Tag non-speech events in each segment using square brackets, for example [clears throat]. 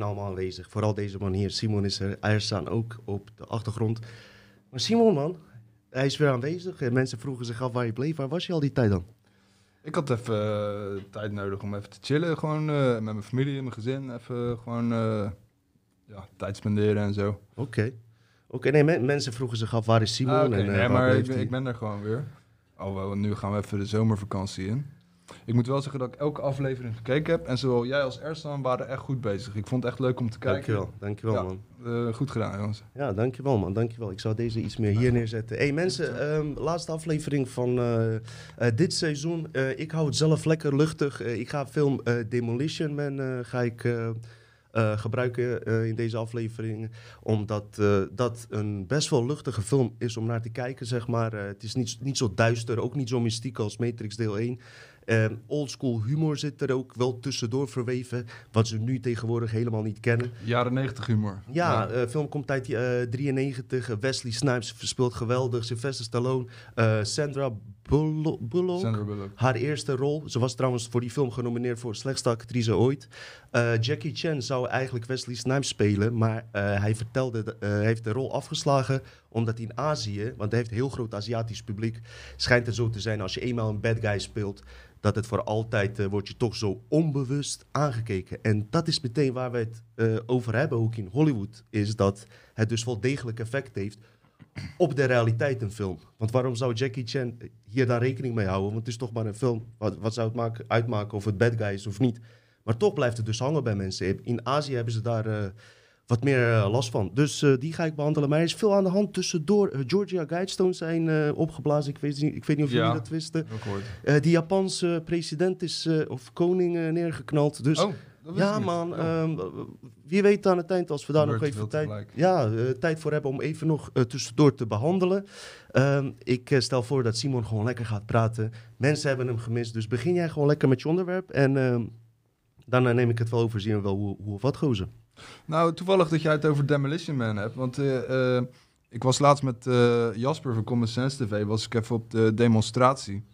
zijn allemaal aanwezig. Vooral deze man hier. Simon is er. Erstaan ook op de achtergrond. Maar Simon, man, hij is weer aanwezig. En mensen vroegen zich af waar je bleef. Waar was je al die tijd dan? Ik had even eh, tijd nodig om even te chillen. Gewoon eh, met mijn familie en mijn gezin. Even gewoon eh, ja, tijd spenderen en zo. Oké. Oké, nee, men- mensen vroegen zich af waar is Simon Ah, en nee, maar ik ben, hij? ik ben er gewoon weer. Oh, wel, nu gaan we even de zomervakantie in. Ik moet wel zeggen dat ik elke aflevering gekeken heb. En zowel jij als Ersan waren echt goed bezig. Ik vond het echt leuk om te kijken. Dankjewel, dankjewel Ja. man. Eh, goed gedaan, jongens. Ja, dankjewel man, dankjewel. Ik zou deze iets meer hier neerzetten. hey, mensen, ehm, laatste aflevering van eh, eh, dit seizoen. Ik hou het zelf lekker luchtig. Ik ga film Demolition Man ga ik, gebruiken in deze aflevering. Omdat dat een best wel luchtige film is om naar te kijken, zeg maar. Het is niet, niet zo duister, ook niet zo mystiek als Matrix deel 1. Ehm oldschool humor zit er ook wel tussendoor verweven, wat ze nu tegenwoordig helemaal niet kennen. Jaren 90 humor. Ja, de film komt uit eh 93. Wesley Snipes speelt geweldig. Sylvester Stallone. eh, Sandra Bullo- Bullock. Sandra Bullock. Haar eerste rol. Ze was trouwens voor die film genomineerd voor slechtste actrice ooit. Eh, Jackie Chan zou eigenlijk Wesley Snipes spelen. Maar eh, hij vertelde, de- eh, hij heeft de rol afgeslagen. Omdat in Azië, want hij heeft een heel groot Aziatisch publiek. Schijnt het zo te zijn als je eenmaal een bad guy speelt. Dat het voor altijd eh, wordt je toch zo onbewust aangekeken. En dat is meteen waar we het eh, over hebben, ook in Hollywood. Is dat het dus wel degelijk effect heeft op de realiteit een film. Want waarom zou Jackie Chan hier dan rekening mee houden? Want het is toch maar een film. Wat, zou het maken, uitmaken of het bad guy is of niet? Maar toch blijft het dus hangen bij mensen. In Azië hebben ze daar eh, wat meer eh, last van. Dus eh, die ga ik behandelen. Maar er is veel aan de hand tussendoor. Eh, Georgia Guidestones zijn opgeblazen. Ik weet, niet, ik weet niet of jullie Ja. dat wisten. Die Japanse president is, of koning, neergeknald. Dus oh, ja, man. Oh. ehm, wie weet aan het eind, als we daar nog even tijd, tegelijk. ja, tijd voor hebben om even nog tussendoor te behandelen. Ehm, ik stel voor dat Simon gewoon lekker gaat praten. Mensen hebben hem gemist, dus begin jij gewoon lekker met je onderwerp. En ehm, daarna neem ik het wel over, zien we wel hoe, hoe of wat gozer. Nou, toevallig dat jij het over Demolition Man hebt. Want eh, eh, ik was laatst met eh, Jasper van Common Sense TV, was ik even op de demonstratie.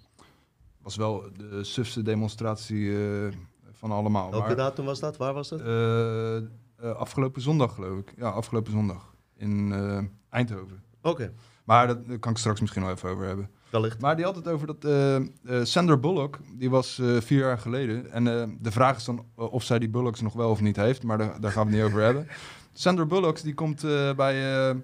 Was wel de sufste demonstratie van allemaal. Welke maar, datum was dat? Waar was dat? afgelopen zondag, geloof ik. Ja, afgelopen zondag. In Eindhoven. Oké, Maar dat, daar kan ik straks misschien nog even over hebben. Wellicht. Maar die had het over dat eh, Sandra Bullock, die was eh, vier jaar geleden. En de vraag is dan of zij die Bullocks nog wel of niet heeft, maar daar, daar gaan we het niet over hebben. [laughs] Sandra Bullock die komt bij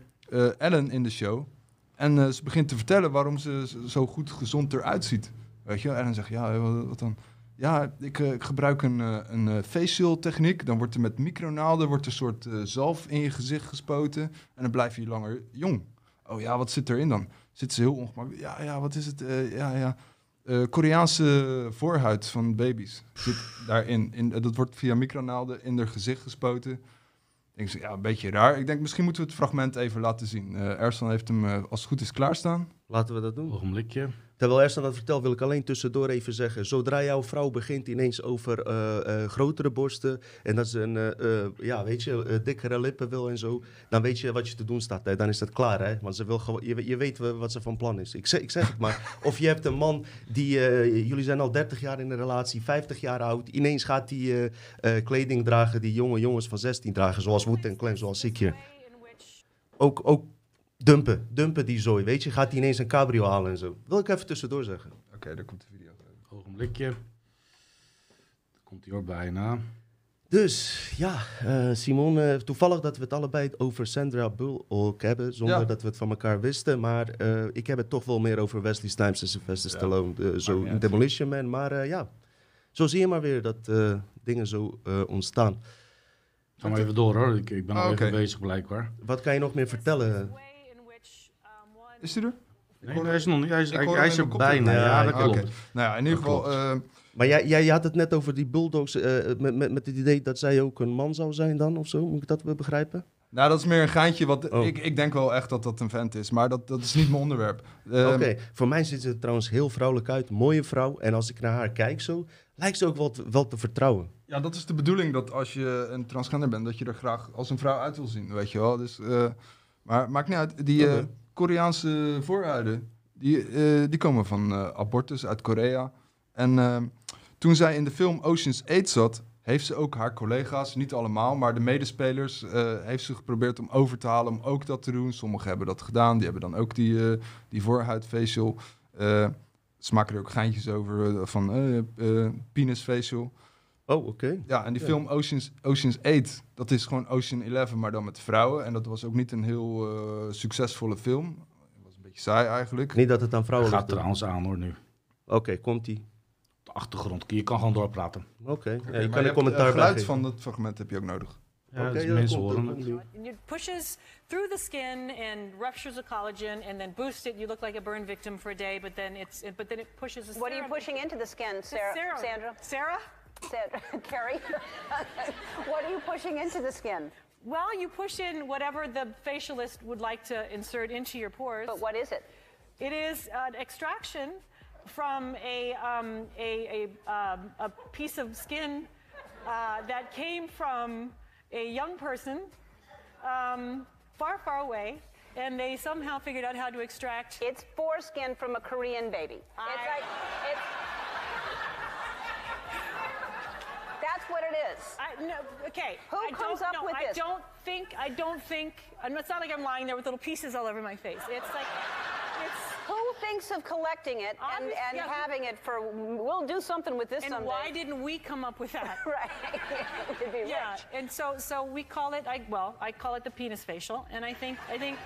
Ellen in de show. En ze begint te vertellen waarom ze zo goed gezond eruit ziet. Weet je, en dan zegt ja, wat, dan? Ja, ik, ik gebruik een, een facial techniek. Dan wordt er met micronaalden wordt een soort eh, zalf in je gezicht gespoten. En dan blijf je langer jong. Oh ja, wat zit erin dan? Zit ze heel ongemakkelijk? Ja, ja, wat is het? Eh, ja, ja. Eh, Koreaanse voorhuid van baby's zit daarin. In, dat wordt via micronaalden in haar gezicht gespoten. Ik denk, ja, een beetje raar. Ik denk, misschien moeten we het fragment even laten zien. Eh Ersan heeft hem, eh, als het goed is, klaarstaan. Laten we dat doen. Ogenblikje. Terwijl Ersan dat vertelt, wil ik alleen tussendoor even zeggen. Zodra jouw vrouw begint ineens over eh, eh, grotere borsten. en dat ze een, eh, eh, ja, weet je, dikkere lippen wil en zo. dan weet je wat je te doen staat. Hè? Dan is het klaar, hè? Want ze wil gewoon, je, je weet wel wat ze van plan is. Ik zeg, ik zeg het maar. [laughs] Of je hebt een man die. eh, jullie zijn al 30 jaar in een relatie, 50 jaar oud. ineens gaat die eh, eh, kleding dragen die jonge jongens van 16 dragen. zoals Wood en Clem, zoals ik. Ook, ook dumpen, dumpen die zooi. Weet je, gaat hij ineens een cabrio halen en zo. Wil ik even tussendoor zeggen. Oké, daar komt de video. Ogenblikje. Komt hij hoor bijna. Dus ja, eh, Simon, eh, toevallig dat we het allebei over Sandra Bullock hebben, zonder Ja. dat we het van elkaar wisten. Maar eh, ik heb het toch wel meer over Wesley Snipes en Sylvester Ja, Stallone, zo in. Demolition Man. Maar eh, ja, zo zie je maar weer dat eh, dingen zo eh, ontstaan. Ga maar even door hoor. Ik, ik ben al even bezig blijkbaar. Wat kan je nog meer vertellen? Is hij er? Nee, hoor- hij is nog niet. Hij is, hij, hij is er bijna. Ja, Ja, dat klopt. Nou ja, in ieder geval... klopt. eh, Maar jij, jij had het net over die Bulldogs, eh, met, met, met het idee dat zij ook een man zou zijn dan, of zo? Moet ik dat begrijpen? nou, dat is meer een geintje. Wat, Oh. ik, ik denk wel echt dat dat een vent is, maar dat, dat is niet mijn onderwerp. Eh, Oké, voor mij ziet ze er trouwens heel vrouwelijk uit. Mooie vrouw. En als ik naar haar kijk zo, lijkt ze ook wel te, wel te vertrouwen. Ja, dat is de bedoeling dat als je een transgender bent, dat je er graag als een vrouw uit wil zien, weet je wel. Dus, eh, maar maakt niet uit. Die eh. Koreaanse voorhuiden, die, eh, die komen van eh, abortus uit Korea. En eh, toen zij in de film Ocean's 8 zat, heeft ze ook haar collega's, niet allemaal, maar de medespelers, eh, heeft ze geprobeerd om over te halen om ook dat te doen. Sommigen hebben dat gedaan, die hebben dan ook die, die voorhuidfacial. Ze maken er ook geintjes over van eh eh, penis facial. Oh, oké. Ja, en die Ja. film Oceans, Oceans 8, dat is gewoon Ocean 11, maar dan met vrouwen. En dat was ook niet een heel eh, succesvolle film. Het was een beetje saai eigenlijk. Niet dat het aan vrouwen Gaat trouwens aan hoor nu. Oké, komt-ie. De achtergrond. Je kan gewoon doorpraten. Oké, ja, Oké, je maar kan je een commentaar eh, bij geluid van dat fragment heb je ook nodig. Ja, Oké, dus ja, mensen horen het. it pushes through the skin and ruptures the collagen and then boosts it. You look like a burn victim for a day, but then it's it, but then it pushes the What are you pushing into the skin, Sarah. Sandra? Sarah? Sandra, [laughs] Carrie? what are you pushing into the skin? Well, you push in whatever the facialist would like to insert into your pores. But what is it? It is an extraction from a, um, a, a, um, a piece of skin uh, that came from a young person um, far, far away, and they somehow figured out how to extract. It's foreskin from a Korean baby. It's like it's. That's what it is. I, no, okay. Who I comes up no, with I this? don't think. I don't think. It's not like I'm lying there with little pieces all over my face. It's like, it's. Who thinks of collecting it and, and yeah, having it for? We'll do something with this And someday. why didn't we come up with that? [laughs] right? [laughs] It'd be Yeah, rich. and so so we call it. I, well, I call it the penis facial, and I think I think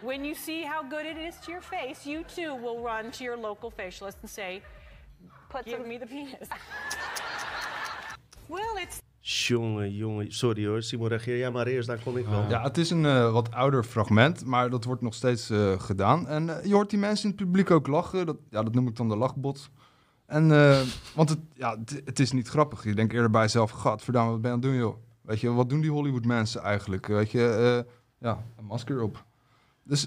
when you see how good it is to your face, you too will run to your local facialist and say, Put "Give some. me the penis." [laughs] well, it's Jongen, jongen. Sorry hoor, Simon, reageer jij maar eerst, dan kom ik wel. Ja, het is een eh, wat ouder fragment, maar dat wordt nog steeds eh, gedaan. En eh, je hoort die mensen in het publiek ook lachen. Dat, ja, dat noem ik dan de lachbot. En, eh, want het, ja, het, het is niet grappig. Je denkt eerder bij jezelf, gadverdamme, wat ben je aan het doen, joh? Weet je, wat doen die Hollywood mensen eigenlijk? Weet je, eh, ja, een masker op. Dus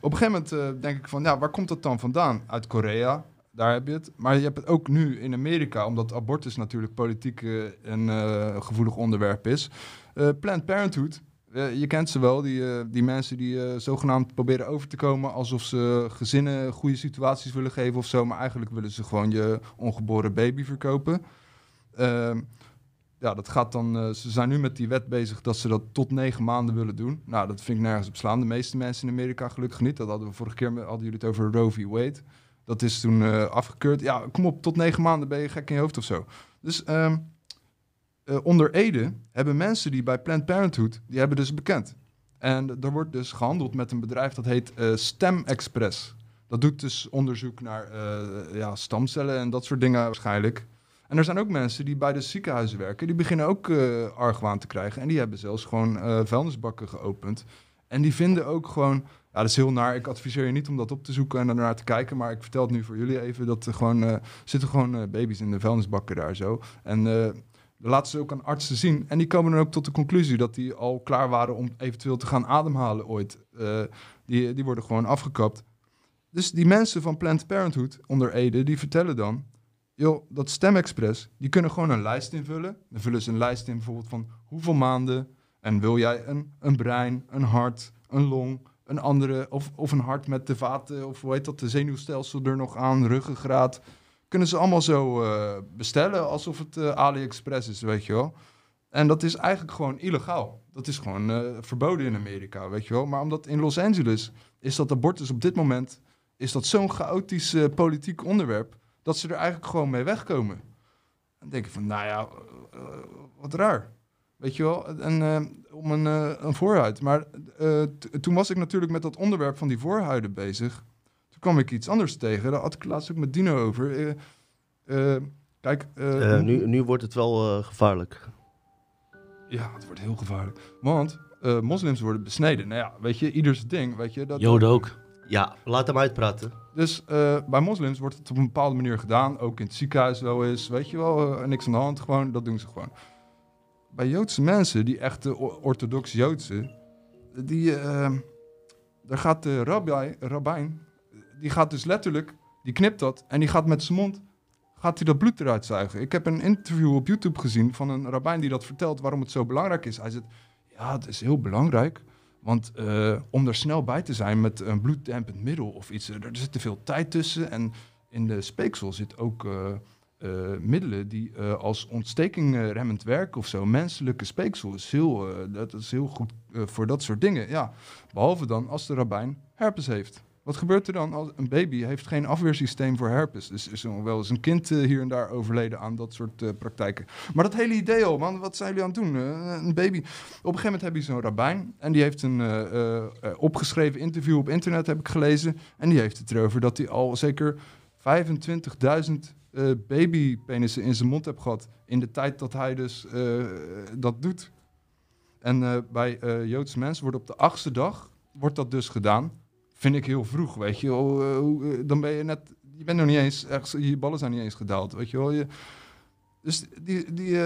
op een gegeven moment eh, denk ik van, ja, waar komt dat dan vandaan? Uit Korea, daar heb je het. Maar je hebt het ook nu in Amerika, omdat abortus natuurlijk politiek eh, een eh, gevoelig onderwerp is. Eh, Planned Parenthood, je kent ze wel, die, die mensen die zogenaamd proberen over te komen alsof ze gezinnen goede situaties willen geven of zo, maar eigenlijk willen ze gewoon je ongeboren baby verkopen. Ehm, ja, dat gaat dan. ze zijn nu met die wet bezig dat ze dat tot negen maanden willen doen. Nou, dat vind ik nergens op slaan. De meeste mensen in Amerika gelukkig niet. Dat hadden we vorige keer hadden jullie het over Roe v. Wade. Dat is toen eh, afgekeurd. Ja, kom op, tot negen maanden ben je gek in je hoofd of zo. Dus ehm, eh, onder Ede hebben mensen die bij Planned Parenthood, die hebben dus bekend. En er wordt dus gehandeld met een bedrijf dat heet eh, Stem Express. Dat doet dus onderzoek naar ja, stamcellen en dat soort dingen waarschijnlijk. En er zijn ook mensen die bij de ziekenhuizen werken, die beginnen ook argwaan te krijgen. En die hebben zelfs gewoon vuilnisbakken geopend. En die vinden ook gewoon, dat is heel naar. Ik adviseer je niet om dat op te zoeken en ernaar te kijken. Maar ik vertel het nu voor jullie even, dat er gewoon, eh, zitten gewoon eh, baby's in de vuilnisbakken daar zo. En dat laten ze ook aan artsen zien. En die komen dan ook tot de conclusie dat die al klaar waren om eventueel te gaan ademhalen ooit. Die, die worden gewoon afgekapt. Dus die mensen van Planned Parenthood onder Ede, die vertellen dan... joh, dat StemExpress, die kunnen gewoon een lijst invullen. Dan vullen ze een lijst in bijvoorbeeld van hoeveel maanden... en wil jij een, een brein, een hart, een long, een andere... Of, of een hart met de vaten, of hoe heet dat, de zenuwstelsel er nog aan, ruggengraat... kunnen ze allemaal zo eh, bestellen alsof het eh, AliExpress is, weet je wel. En dat is eigenlijk gewoon illegaal. Dat is gewoon eh, verboden in Amerika, weet je wel. Maar omdat in Los Angeles is dat abortus op dit moment... is dat zo'n chaotisch politiek onderwerp... dat ze er eigenlijk gewoon mee wegkomen. Dan denk ik van, nou ja, wat raar. Weet je wel, en eh, om een, eh, een voorhuid. Maar eh, toen was ik natuurlijk met dat onderwerp van die voorhuiden bezig. Toen kwam ik iets anders tegen. Daar had ik laatst ook met Dino over. Eh, eh, kijk, nu, nu wordt het wel eh, gevaarlijk. ja, het wordt heel gevaarlijk. Want eh, moslims worden besneden. Nou ja, weet je, ieders ding, weet je. Dat, Joden ook. Ja, laat hem uitpraten. Dus eh, bij moslims wordt het op een bepaalde manier gedaan. Ook in het ziekenhuis wel eens. Weet je wel, niks aan de hand. Gewoon, dat doen ze gewoon. Bij Joodse mensen, die echte orthodox Joodse... Die, eh, daar gaat de rabbi, rabbijn... Die gaat dus letterlijk... Die knipt dat en die gaat met zijn mond... Gaat hij dat bloed eruit zuigen. Ik heb een interview op YouTube gezien van een rabbijn die dat vertelt waarom het zo belangrijk is. Hij zegt, ja, het is heel belangrijk. Want eh, om er snel bij te zijn met een bloeddempend middel of iets, er, er zit te veel tijd tussen. En in de speeksel zit ook eh, eh, middelen die eh, als ontstekingremmend werken of zo. Menselijke speeksel is heel, eh, dat is heel goed eh, voor dat soort dingen. Ja, behalve dan als de rabbijn herpes heeft. Wat gebeurt er dan als een baby heeft geen afweersysteem voor herpes? Dus is er wel eens een kind eh, hier en daar overleden aan dat soort eh, praktijken. Maar dat hele idee al, man, wat zijn jullie aan het doen? Eh, een baby. Op een gegeven moment heb je zo'n rabbijn en die heeft een eh, eh, eh, opgeschreven interview op internet, heb ik gelezen. En die heeft het erover dat hij al zeker 25.000 eh babypenissen in zijn mond heeft gehad. In de tijd dat hij dus eh, dat doet. En eh, bij Joodse mensen wordt op de achtste dag wordt dat dus gedaan. Vind ik heel vroeg, weet je eh, dan ben je net... Je bent nog niet eens... Echt, je ballen zijn niet eens gedaald, weet je wel. Je, dus die, die,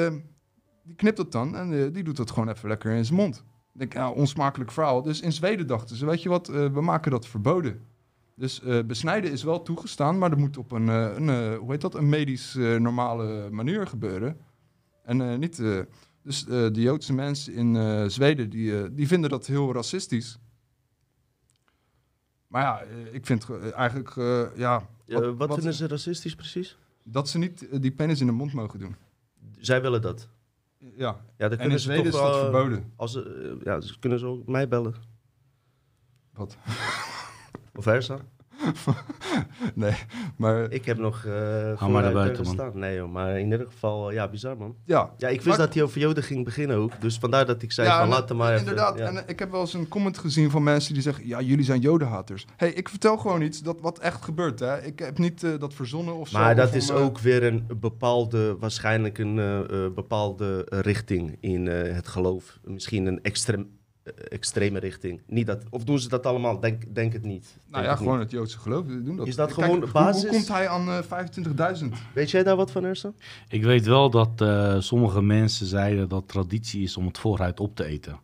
die knipt dat dan en die doet dat gewoon even lekker in zijn mond. Denk, ja, onsmakelijk verhaal. Dus in Zweden dachten ze, weet je wat, we maken dat verboden. Dus eh, besnijden is wel toegestaan, maar dat moet op een, eh, een eh, hoe heet dat, een medisch normale manier gebeuren. En niet... dus de Joodse mensen in Zweden, die, die vinden dat heel racistisch. Maar ja, ik vind eigenlijk, ja... Wat, vinden ze racistisch precies? Dat ze niet die penis in de mond mogen doen. Zij willen dat. Ja, Ja, dan en in Zweden is dat verboden. Als ze, ja, ze kunnen ze ook mij bellen. Wat? Of versa. [laughs] nee, maar Ik heb nog uh, maar naar buiten, man. staan. Nee joh, maar in ieder geval, eh, ja, bizar man. ja. Ja, ik wist Maar- dat hij over Joden ging beginnen ook. Dus vandaar dat ik zei Ja, van laat hem maar even. Inderdaad, ja. en eh, ik heb wel eens een comment gezien van mensen die zeggen... ja, jullie zijn jodenhaters. hey, ik vertel gewoon iets dat wat echt gebeurt, hè. Ik heb niet eh, dat verzonnen of zo. Maar dat is ook weer een bepaalde, waarschijnlijk een eh, eh, bepaalde richting in eh, het geloof. Misschien een extreem, extreme richting. Niet dat, of doen ze dat allemaal? Denk, denk het niet. Nou ja, het gewoon niet. het Joodse geloof. Doen dat. Is dat Kijk, gewoon basis? Hoe, komt hij aan eh 25.000? Weet jij daar wat van, Ersan? Ik weet wel dat eh, sommige mensen zeiden dat traditie is om het voorhuid op te eten.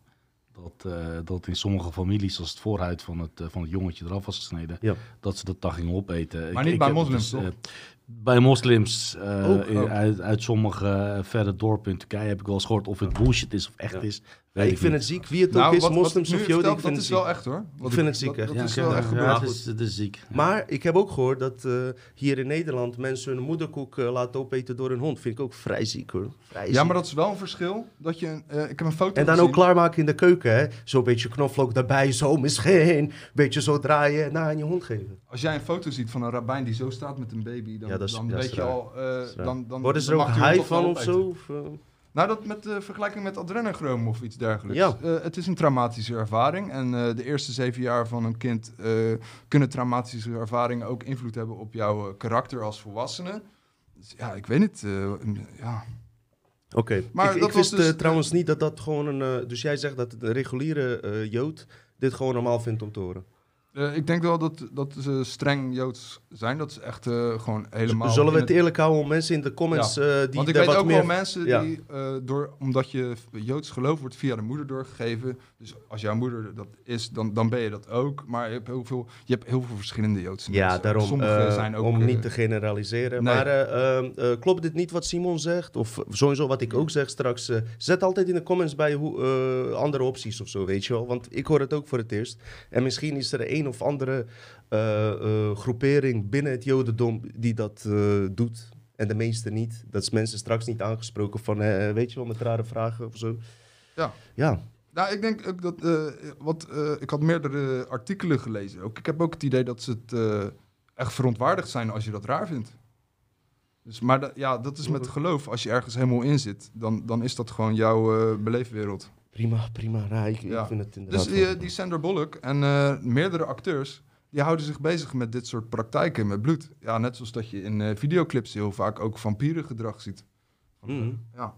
Dat, eh, dat in sommige families, als het voorhuid van het, eh, van het jongetje eraf was gesneden, Ja. dat ze dat dan gingen opeten. Maar Ik- niet ik bij moslims, dus, toch? eh, bij moslims eh, Ook. Uit, uit sommige eh, verre dorpen in Turkije heb ik wel eens gehoord of het bullshit is of echt Ja. is. Ik ik vind het ziek. Wie het ook Nou, is, moslims ik of Joden, ik vind dat het is ziek. wel echt hoor. Wat vind het ziek, dat, hè? dat Ja, is ik wel echt gebeurd. het is, het is ziek. Ja. Maar ik heb ook gehoord dat eh, hier in Nederland mensen hun moederkoek eh, laten opeten door een hond. Vind ik ook vrij ziek hoor. Vrij Ja, ziek. maar dat is wel een verschil. Dat je, eh, ik heb een foto En dan gezien. ook klaarmaken in de keuken, hè? Zo'n beetje knoflook daarbij, zo misschien. Beetje zo draaien en aan je hond geven. Als jij een foto ziet van een rabbijn die zo staat met een baby, dan, Ja, dat is- dan weet je al... eh, dan, dan, Worden ze dan er ook high van of zo? Eh? Nou, dat met de vergelijking met adrenochroom of iets dergelijks. Ja. Eh, het is een traumatische ervaring. En eh, de eerste zeven jaar van een kind eh, kunnen traumatische ervaringen ook invloed hebben op jouw eh, karakter als volwassene. Dus ja, ik weet niet. eh, ja. Oké, Maar ik, dat ik was wist dus- eh, trouwens niet dat dat gewoon een... eh, dus jij zegt dat de reguliere eh, Jood dit gewoon normaal vindt om te horen. Eh, ik denk wel dat, dat ze streng Joods zijn. Dat ze echt eh, gewoon helemaal... Zullen we het eerlijk houden om mensen in de comments eh, die Want ik weet ook meer... wel mensen Ja. die, door, omdat je Joods geloof wordt via de moeder doorgegeven. Dus als jouw moeder dat is, dan, dan ben je dat ook. Maar je hebt heel veel, je hebt heel veel verschillende Joodse Ja, mensen. daarom, Sommige zijn ook... om niet te generaliseren. nee. Maar eh, ehm, eh, klopt dit niet wat Simon zegt? Of sowieso wat ik ook zeg straks. zet altijd in de comments bij hoe, andere opties of zo, weet je wel. Want ik hoor het ook voor het eerst. En misschien is er of andere eh, eh, groepering binnen het Jodendom die dat eh, doet. En de meeste niet. Dat is mensen straks niet aangesproken van, weet je wel, met rare vragen of zo. Ja. Ja, Nou, ik denk ook dat... wat, ik had meerdere artikelen gelezen. Ook, ik heb ook het idee dat ze het echt verontwaardigd zijn als je dat raar vindt. Dus, maar da- ja, dat is met geloof. Als je ergens helemaal in zit, dan, dan is dat gewoon jouw beleefwereld. Prima, prima. Ja, ik, Ja. ik vind het inderdaad Dus die, die Sandra Bullock en eh, meerdere acteurs, die houden zich bezig met dit soort praktijken met bloed. Ja, net zoals dat je in eh, videoclips heel vaak ook vampierengedrag ziet. Mhm. Ja.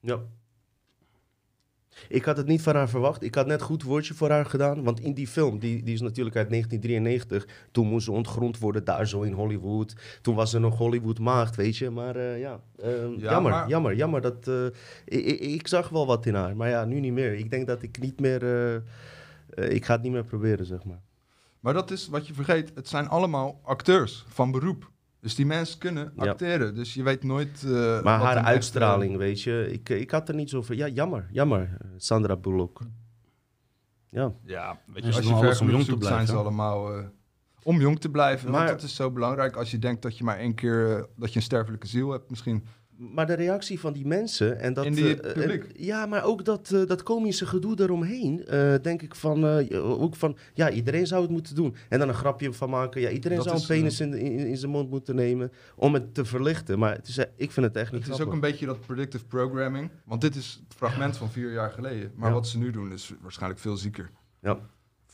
Ja. Ik had het niet van haar verwacht. Ik had net goed woordje voor haar gedaan. Want in die film, die, die is natuurlijk uit 1993. Toen moest ze ontgrond worden daar zo in Hollywood. Toen was ze nog Hollywood maagd, weet je. Maar eh, ja, ehm, Ja, jammer, maar- jammer, jammer. Dat, eh, ik, ik, zag wel wat in haar. Maar ja, nu niet meer. Ik denk dat ik niet meer... eh, ik ga het niet meer proberen, zeg maar. Maar dat is wat je vergeet, het zijn allemaal acteurs van beroep. Dus die mensen kunnen Ja. acteren. Dus je weet nooit. eh, Maar wat haar een uitstraling, weet je. Ik, ik had er niet over... Ja, jammer, jammer. eh, Sandra Bullock. Ja. ja, weet je, als je ver om jong te zoekt, zijn blijven, ze allemaal. eh, Om jong te blijven. Maar- want dat is zo belangrijk als je denkt dat je maar één keer... eh, dat je een sterfelijke ziel hebt misschien. Maar de reactie van die mensen en dat... Die eh, publiek. en- ja, maar ook dat, eh, dat komische gedoe eromheen, eh, denk ik van, eh, ook van, ja, iedereen zou het moeten doen. En dan een grapje van maken, ja, iedereen Dat zou is, een penis in, in, in zijn mond moeten nemen om het te verlichten. Maar het is, eh, ik vind het echt niet Het is ook een beetje dat predictive programming. Want dit is het fragment van vier jaar geleden. Maar Ja. wat ze nu doen is waarschijnlijk veel zieker. Ja.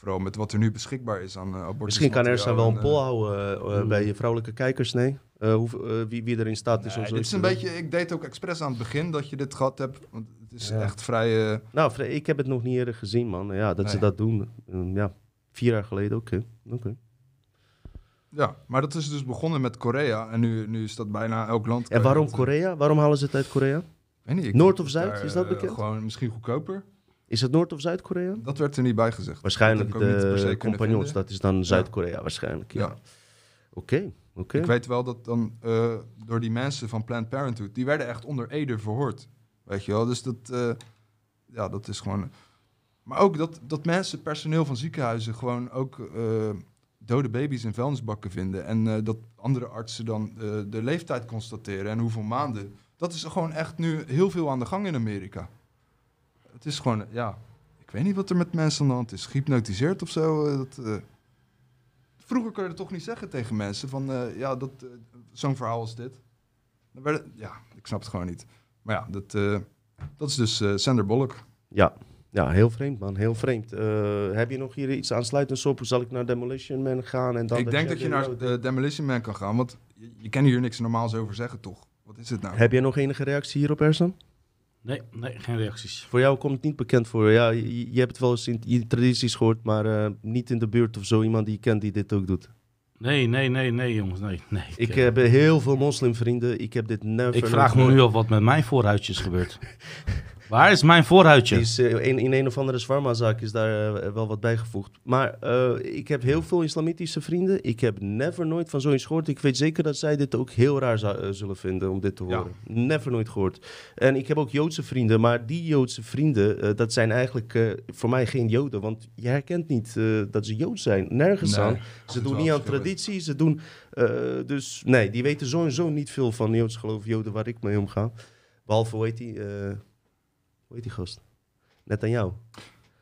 Vooral met wat er nu beschikbaar is aan uh, Misschien kan er wel een poll houden eh, Mm. bij je vrouwelijke kijkers, nee? Eh, hoe, eh, wie, wie er in staat is Nee, dit is een beetje, ik deed ook expres aan het begin dat je dit gehad hebt. Want het is Ja. echt vrij... eh, Nou, ik heb het nog niet eerder gezien, man. Ja, dat ze dat doen. Eh, ja, vier jaar geleden, oké. oké. ja, maar dat is dus begonnen met Korea. En nu, nu is dat bijna elk land. En waarom eh, Korea? Waarom halen ze het uit Korea? weet niet, Noord of Zuid? daar, Is dat eh, bekend? gewoon misschien goedkoper. Is het Noord- of Zuid-Korea? Dat werd er niet bij gezegd. Waarschijnlijk de compagnons, dat is dan Zuid-Korea waarschijnlijk. Ja. Oké, oké. Ik weet wel dat dan eh, door die mensen van Planned Parenthood, die werden echt onder Ede verhoord. Weet je wel, dus dat, eh, ja, dat is gewoon... Maar ook dat, dat mensen, personeel van ziekenhuizen, gewoon ook eh, dode baby's in vuilnisbakken vinden. En dat andere artsen dan de leeftijd constateren en hoeveel maanden. Dat is gewoon echt nu heel veel aan de gang in Amerika. Het is gewoon, ja, ik weet niet wat er met mensen aan de hand is. Gehypnotiseerd of zo. eh, dat, eh, Vroeger kon je dat toch niet zeggen tegen mensen van, eh, ja, dat, zo'n verhaal als dit. Dan werden, ja, ik snap het gewoon niet. Maar ja, dat, dat is dus Sander Bullock. Ja. ja, heel vreemd man, heel vreemd. Heb je nog hier iets aansluitends op? Zal ik naar Demolition Man gaan? En dan ik denk dat je naar de... de Demolition Man kan gaan, want je, je kan hier niks normaals over zeggen, toch? Wat is het nou? Heb jij nog enige reactie hierop, Ersan? Nee, nee, geen reacties. Voor jou komt het niet bekend voor. Ja, je, je hebt het wel eens in je tradities gehoord, maar eh, niet in de buurt of zo iemand die je kent die dit ook doet. Nee, nee, nee, nee, jongens. Nee, nee. Ik eh, heb heel veel moslimvrienden. Ik heb dit never... ik vraag me nu af wat met mijn voorhuidje is gebeurd. [laughs] Waar is mijn voorhuidje? Die is, eh, in, in een of andere zwarma-zaak is daar eh, wel wat bijgevoegd. Maar eh, ik heb heel veel islamitische vrienden. Ik heb never nooit van zoiets gehoord. Ik weet zeker dat zij dit ook heel raar zullen vinden om dit te Ja. horen. Never nooit gehoord. En ik heb ook Joodse vrienden. Maar die Joodse vrienden, dat zijn eigenlijk voor mij geen Joden. Want je herkent niet dat ze Jood zijn. Nergens Nee, aan. Ze doen niet aan traditie. Ze doen... dus nee, die weten sowieso niet veel van Joods geloof Joden waar ik mee omga. Behalve, die... eh, hoe heet die gast? Net aan jou.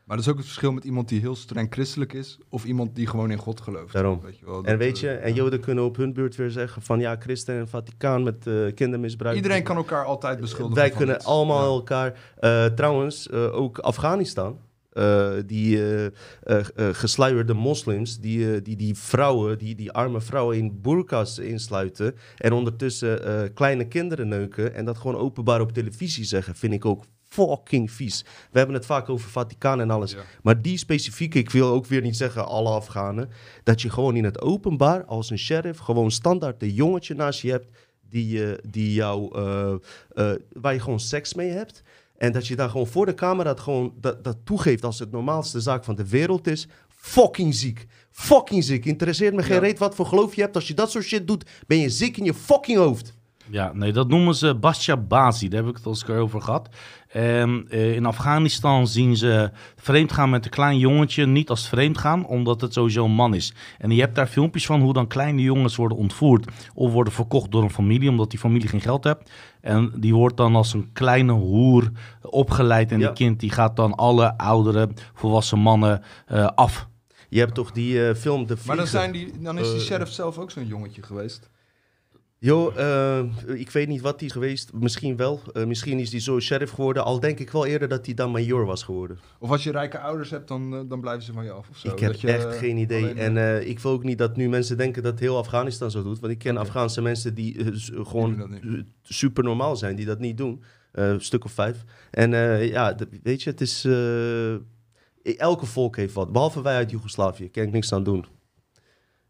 Maar dat is ook het verschil met iemand die heel streng christelijk is, of iemand die gewoon in God gelooft. Daarom. Weet je wel, En weet eh, je, en ja. Joden kunnen op hun beurt weer zeggen van ja, Christen en Vaticaan met eh, kindermisbruik. Iedereen kan elkaar altijd beschuldigen. Wij kunnen iets. allemaal Ja. elkaar. eh, trouwens, eh, ook Afghanistan. eh, die eh, eh, eh, gesluierde moslims, die, eh, die die vrouwen, die, die arme vrouwen in burka's insluiten. En ondertussen eh, kleine kinderen neuken. En dat gewoon openbaar op televisie zeggen, vind ik ook fucking vies. We hebben het vaak over Vaticaan en alles. Ja. Maar die specifieke, ik wil ook weer niet zeggen alle Afghanen, dat je gewoon in het openbaar als een sheriff gewoon standaard een jongetje naast je hebt die, eh, die jou, eh, eh, waar je gewoon seks mee hebt. En dat je dan gewoon voor de camera het gewoon dat, dat toegeeft als het normaalste zaak van de wereld is. Fucking ziek. Fucking ziek. Interesseert me geen Ja. reet wat voor geloof je hebt. Als je dat soort shit doet, ben je ziek in je fucking hoofd. Ja, nee, dat noemen ze Basja Bazi. Daar heb ik het al eens over gehad. En, eh, in Afghanistan zien ze vreemdgaan met een klein jongetje niet als vreemdgaan, omdat het sowieso een man is. En je hebt daar filmpjes van hoe dan kleine jongens worden ontvoerd of worden verkocht door een familie, omdat die familie geen geld heeft. En die wordt dan als een kleine hoer opgeleid en Ja. die kind die gaat dan alle oudere volwassen mannen eh, af. Je hebt toch die eh, film De Maar dan, zijn die, dan is die sheriff zelf ook zo'n jongetje geweest. Joh, eh, ik weet niet wat is geweest. Misschien wel. Eh, misschien is die zo sheriff geworden. Al denk ik wel eerder dat hij dan major was geworden. Of als je rijke ouders hebt, dan, eh, dan blijven ze van je af of zo. ik heb Dat je, echt geen idee. alleen, en ik wil ook niet dat nu mensen denken dat heel Afghanistan zo doet. Want ik ken. Afghaanse mensen die gewoon super normaal zijn, die dat niet doen. Een stuk of vijf. En ja, weet je, het is... elke volk heeft wat. Behalve wij uit Joegoslavië. Kan ik niks aan doen.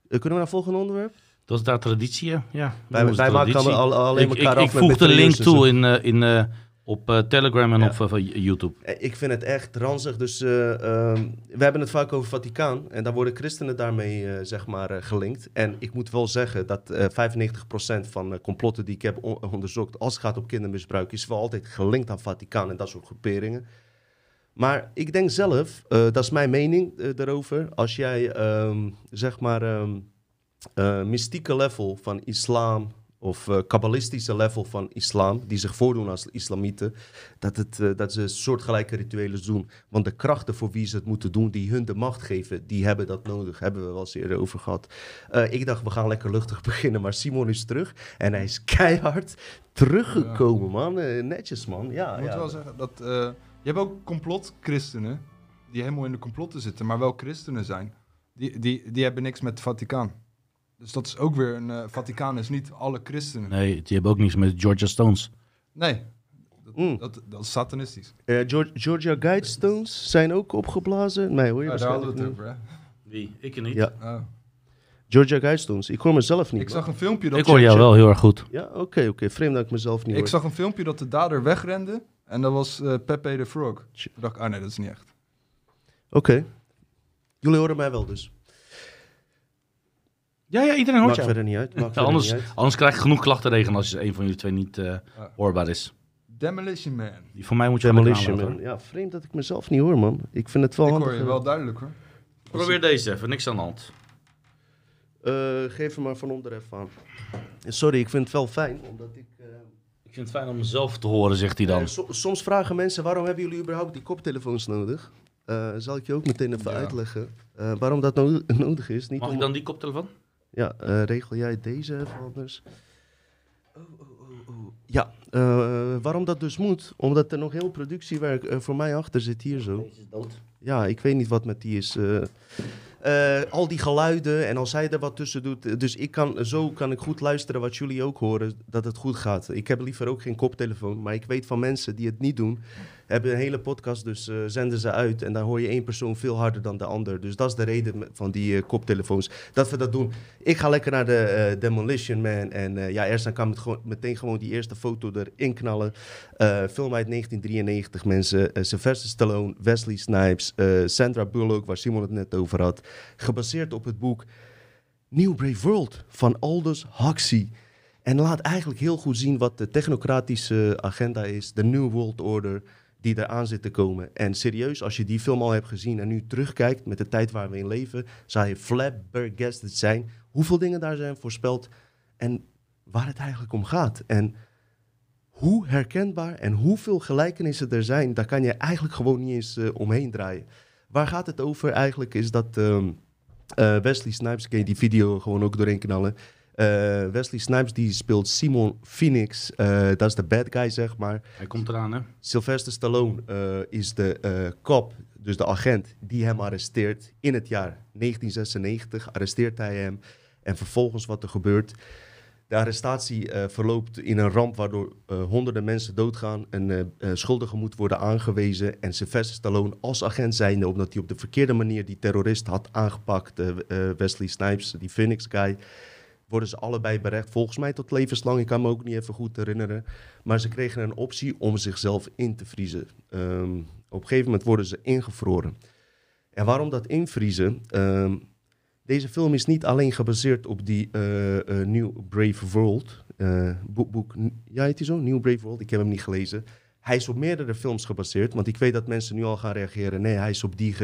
Kunnen we naar het volgende onderwerp? Dat is daar traditie, ja. Wij, wij maken traditie. al, alleen ik, elkaar ik, ik af met voeg de link zo. toe in, eh, in, eh, op eh, Telegram en Ja. op YouTube. Ik vind het echt ranzig. Dus eh, ehm, we hebben het vaak over Vaticaan. En daar worden christenen daarmee zeg maar, gelinkt. En ik moet wel zeggen dat eh 95% van complotten die ik heb on- onderzocht... als het gaat om kindermisbruik... is wel altijd gelinkt aan Vaticaan en dat soort groeperingen. Maar ik denk zelf, dat is mijn mening daarover... als jij, ehm, zeg maar... ehm, eh, mystieke level van islam of eh, kabbalistische level van islam, die zich voordoen als islamieten, dat, het, eh, dat ze soortgelijke rituelen doen. Want de krachten voor wie ze het moeten doen, die hun de macht geven, die hebben dat nodig. Hebben we wel eens eerder over gehad. Eh, ik dacht, we gaan lekker luchtig [laughs] beginnen, maar Simon is terug en hij is [laughs] keihard teruggekomen, man. Netjes, man. Ja, Ik moet ja. wel zeggen dat je hebt ook complotchristenen die helemaal in de complotten zitten, maar wel christenen zijn. Die, die, die hebben niks met het Vaticaan. Dus dat is ook weer een eh, Vaticaan is niet alle christenen. Nee, die hebben ook niets met Georgia Stones. Nee, dat, Mm. dat, dat is satanistisch. Eh, Geor- Georgia Guidestones zijn ook opgeblazen. Nee, hoor je Ja, daar hadden we het niet. over, hè? Wie? Ik niet. Ja, Oh. Georgia Guidestones. Ik hoor mezelf niet. Ik zag een filmpje dat... Ik hoor jou wel heel erg goed. Ja, oké, oké. Vreemd dat ik mezelf niet Ik hoor. zag een filmpje dat de dader wegrende en dat was eh, Pepe the Frog. Ik dacht, ah nee, dat is niet echt. Oké. Jullie horen mij wel dus. Ja, ja, iedereen hoort Maakt jou. verder niet uit. Maakt Ja, verder anders, niet uit. anders krijg je genoeg klachtenregen als een van jullie twee niet eh, hoorbaar is. Demolition Man. Die van mij moet je Demolition aanlaten, Man. Ja, vreemd dat ik mezelf niet hoor, man. Ik vind het wel Ik handig. hoor je wel duidelijk hoor. Probeer deze even, niks aan de hand. Eh, geef hem maar van onder even aan. Eh, Sorry, ik vind het wel fijn, omdat ik... eh, Ik vind het fijn om mezelf te horen, zegt hij dan. eh, so- soms vragen mensen, waarom hebben jullie überhaupt die koptelefoons nodig? Eh, zal ik je ook meteen even Ja. uitleggen. eh, waarom dat no- [laughs] nodig is. Niet Mag om... ik dan die koptelefoon? Ja, eh, regel jij deze even anders. Oh, oh, oh, oh. Ja, eh, waarom dat dus moet? Omdat er nog heel productiewerk eh, voor mij achter zit hier zo. Deze is dood. Ja, ik weet niet wat met die is. al die geluiden en als hij er wat tussen doet. Dus ik kan, zo kan ik goed luisteren wat jullie ook horen, dat het goed gaat. Ik heb liever ook geen koptelefoon, maar ik weet van mensen die het niet doen. Hebben een hele podcast, dus eh, zenden ze uit. En dan hoor je één persoon veel harder dan de ander. Dus dat is de reden van die eh, koptelefoons. Dat we dat doen. Ik ga lekker naar de eh, Demolition Man. En ja, eerst dan kan gewoon, meteen gewoon die eerste foto erin knallen. Film uit 1993, mensen. Sylvester Stallone, Wesley Snipes, Sandra Bullock, waar Simon het net over had. Gebaseerd op het boek New Brave World van Aldous Huxley. En laat eigenlijk heel goed zien wat de technocratische agenda is, de New World Order die eraan zit te komen. En serieus, als je die film al hebt gezien en nu terugkijkt met de tijd waar we in leven, zou je flabbergasted zijn hoeveel dingen daar zijn voorspeld en waar het eigenlijk om gaat. En hoe herkenbaar en hoeveel gelijkenissen er zijn, daar kan je eigenlijk gewoon niet eens eh, omheen draaien. Waar gaat het over eigenlijk is dat ehm, eh, Wesley Snipes, kan je die video gewoon ook doorheen knallen. Eh, Wesley Snipes die speelt Simon Phoenix, eh, dat is de bad guy zeg maar. Hij komt eraan, hè? Sylvester Stallone eh, is de cop, dus de agent die hem arresteert in het jaar 1996. Arresteert hij hem en vervolgens wat er gebeurt. De arrestatie verloopt in een ramp waardoor honderden mensen doodgaan. Een schuldige moet worden aangewezen. En Sylvester Stallone als agent zijnde, omdat hij op de verkeerde manier die terrorist had aangepakt, Wesley Snipes, die Phoenix guy, worden ze allebei berecht. Volgens mij tot levenslang, ik kan me ook niet even goed herinneren. Maar ze kregen een optie om zichzelf in te vriezen. Ehm, op een gegeven moment worden ze ingevroren. En waarom dat invriezen? Ehm, deze film is niet alleen gebaseerd op die eh, eh, New Brave World. eh, boek, boek, ja, heet hij zo? New Brave World. Ik heb hem niet gelezen. Hij is op meerdere films gebaseerd, want ik weet dat mensen nu al gaan reageren. Nee, hij is op die.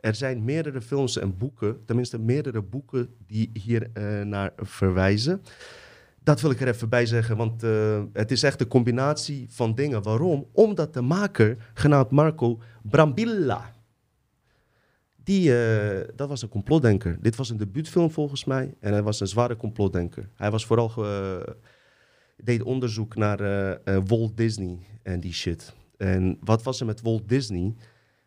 Er zijn meerdere films en boeken, tenminste meerdere boeken die hier eh, naar verwijzen. Dat wil ik er even bij zeggen, want eh, het is echt een combinatie van dingen. Waarom? Omdat de maker, genaamd Marco Brambilla, die, eh, dat was een complotdenker. Dit was een debuutfilm volgens mij en hij was een zware complotdenker. Hij was vooral deed onderzoek naar Walt Disney en die shit. En wat was er met Walt Disney?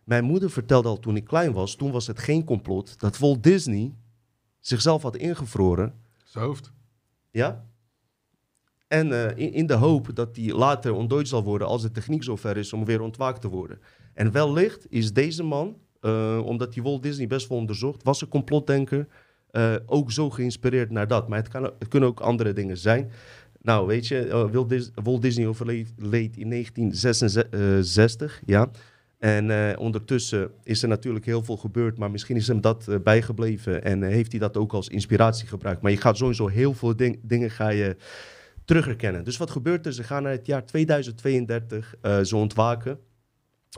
Mijn moeder vertelde al toen ik klein was, toen was het geen complot, dat Walt Disney zichzelf had ingevroren. Zijn hoofd. Ja? En eh, in, in de hoop dat hij later ontdooid zal worden als de techniek zover is om weer ontwaakt te worden. En wellicht is deze man, eh, omdat hij Walt Disney best wel onderzocht, was een complotdenker, eh, ook zo geïnspireerd naar dat. Maar het, kan, het kunnen ook andere dingen zijn. Nou, weet je, Walt, Dis- Walt Disney overleed leed in 1966, ja. En eh, ondertussen is er natuurlijk heel veel gebeurd, maar misschien is hem dat eh, bijgebleven en eh, heeft hij dat ook als inspiratie gebruikt. Maar je gaat sowieso heel veel ding- dingen ga je terug herkennen. Dus wat gebeurt er? Ze gaan naar het jaar 2032, eh, ze ontwaken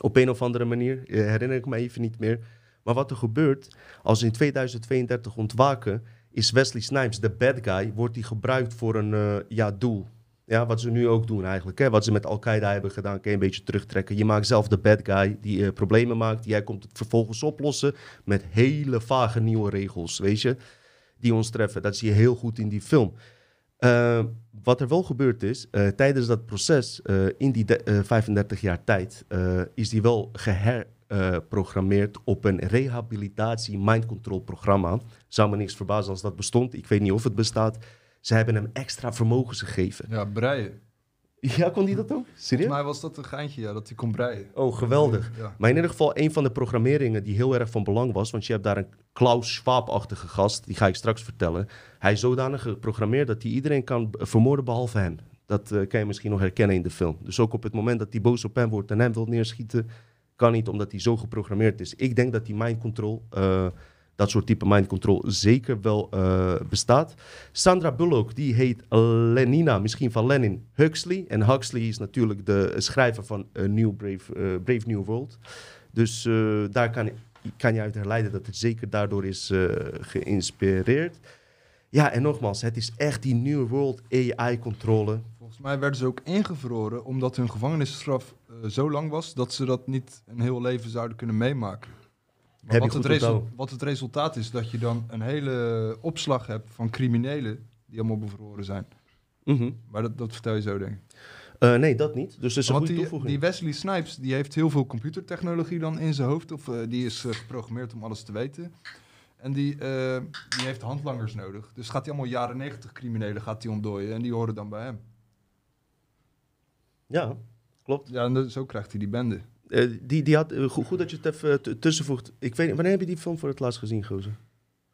op een of andere manier, herinner ik me even niet meer. Maar wat er gebeurt, als ze in 2032 ontwaken, is Wesley Snipes, de bad guy, wordt die gebruikt voor een ja, doel. Ja, wat ze nu ook doen eigenlijk. Hè? Wat ze met Al-Qaeda hebben gedaan, kan een beetje terugtrekken. Je maakt zelf de bad guy die eh, problemen maakt. Jij komt het vervolgens oplossen met hele vage nieuwe regels, weet je. Die ons treffen. Dat zie je heel goed in die film. Uh, wat er wel gebeurd is, uh, tijdens dat proces, in die de, 35 jaar tijd, is die wel geherprogrammeerd op een rehabilitatie mind control programma. Zou me niks verbazen als dat bestond. Ik weet niet of het bestaat. Ze hebben hem extra vermogens gegeven. Ja, breien. Ja, kon die dat ook? Serieus? Volgens mij was dat een geintje, ja, dat hij kon breien. Oh, geweldig. Ja. Maar in ieder geval, een van de programmeringen die heel erg van belang was, want je hebt daar een Klaus Schwab-achtige gast, die ga ik straks vertellen. Hij is zodanig geprogrammeerd dat hij iedereen kan vermoorden behalve hem. Dat uh, kan je misschien nog herkennen in de film. Dus ook op het moment dat hij boos op hem wordt en hem wil neerschieten, kan niet, omdat hij zo geprogrammeerd is. Ik denk dat die mind control... Uh, dat soort type mind control zeker wel uh, bestaat. Sandra Bullock, die heet Lenina, misschien van Lenin Huxley. En Huxley is natuurlijk de schrijver van uh, New Brave, uh, Brave New World. Dus daar kan, kan je uit herleiden dat het zeker daardoor is geïnspireerd. Ja, en nogmaals, het is echt die New World AI-controle. Volgens mij werden ze ook ingevroren omdat hun gevangenisstraf zo lang was dat ze dat niet een heel leven zouden kunnen meemaken. Wat, het wat het resultaat is dat je dan een hele opslag hebt van criminelen die allemaal bevroren zijn. Mhm. Maar dat, dat vertel je zo, denk ik. Uh, nee, dat niet. Dus dat is een Want goede die, toevoeging. die Wesley Snipes die heeft heel veel computertechnologie dan in zijn hoofd. Of uh, die is uh, geprogrammeerd om alles te weten. En die, die heeft handlangers nodig. Dus gaat hij allemaal jaren 90 criminelen gaat hij ontdooien. En die horen dan bij hem. Ja, klopt. Ja, en zo krijgt hij die bende. Uh, die, die had, uh, goed, goed dat je het even tussenvoegt. Ik weet, wanneer heb je die film voor het laatst gezien, Gozer?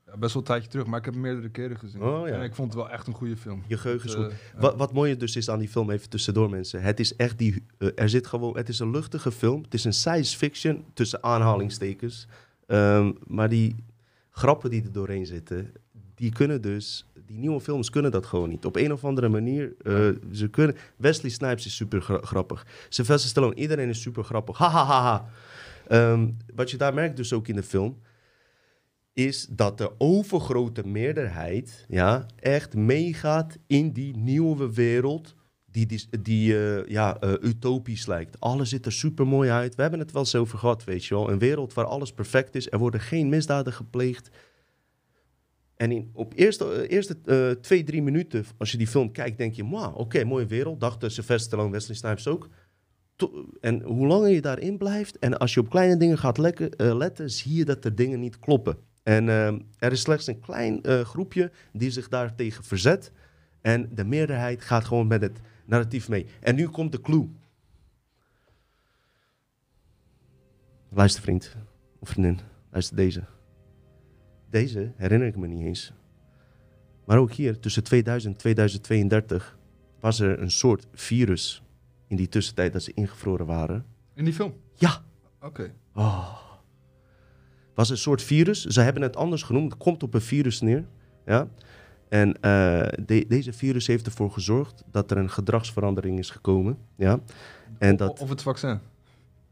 Ja, best wel een tijdje terug, maar ik heb hem meerdere keren gezien. Oh, ja. En ik vond het wel echt een goede film. Je geheugen is goed. eh. Wat, wat mooi dus is aan die film, even tussendoor mensen. Het is echt die, er zit gewoon, het is een luchtige film. Het is een science fiction, tussen aanhalingstekens. Um, maar die grappen die er doorheen zitten, die kunnen dus, die nieuwe films kunnen dat gewoon niet. Op een of andere manier, uh, ze kunnen, Wesley Snipes is super gra grappig. Sylvester Stallone, iedereen is super grappig. Ha, ha, ha, ha. Um, wat je daar merkt dus ook in de film, is dat de overgrote meerderheid ja, echt meegaat in die nieuwe wereld die, die, uh, ja, uh, utopisch lijkt. Alles ziet er super mooi uit. We hebben het wel eens over gehad, weet je wel. Een wereld waar alles perfect is. Er worden geen misdaden gepleegd. En in, op eerste, uh, eerste uh, twee, drie minuten, als je die film kijkt, denk je... Oké, okay, mooie wereld. Dacht uh, Sylvester Stallone, Wesley Snipes ook. En hoe langer je daarin blijft... en als je op kleine dingen gaat uh, letten... zie je dat er dingen niet kloppen. En er is slechts een klein groepje die zich daartegen verzet. En de meerderheid gaat gewoon met het narratief mee. En nu komt de clue. Luister vriend of vriendin, luister deze. Deze herinner ik me niet eens. Maar ook hier, tussen 2000 en 2032, was er een soort virus in die tussentijd dat ze ingevroren waren. In die film? Ja. Oké. Okay. Oh. Was een soort virus. Ze hebben het anders genoemd. Het komt op een virus neer. Ja. En uh, de, deze virus heeft ervoor gezorgd dat er een gedragsverandering is gekomen. Ja. En dat, of het vaccin?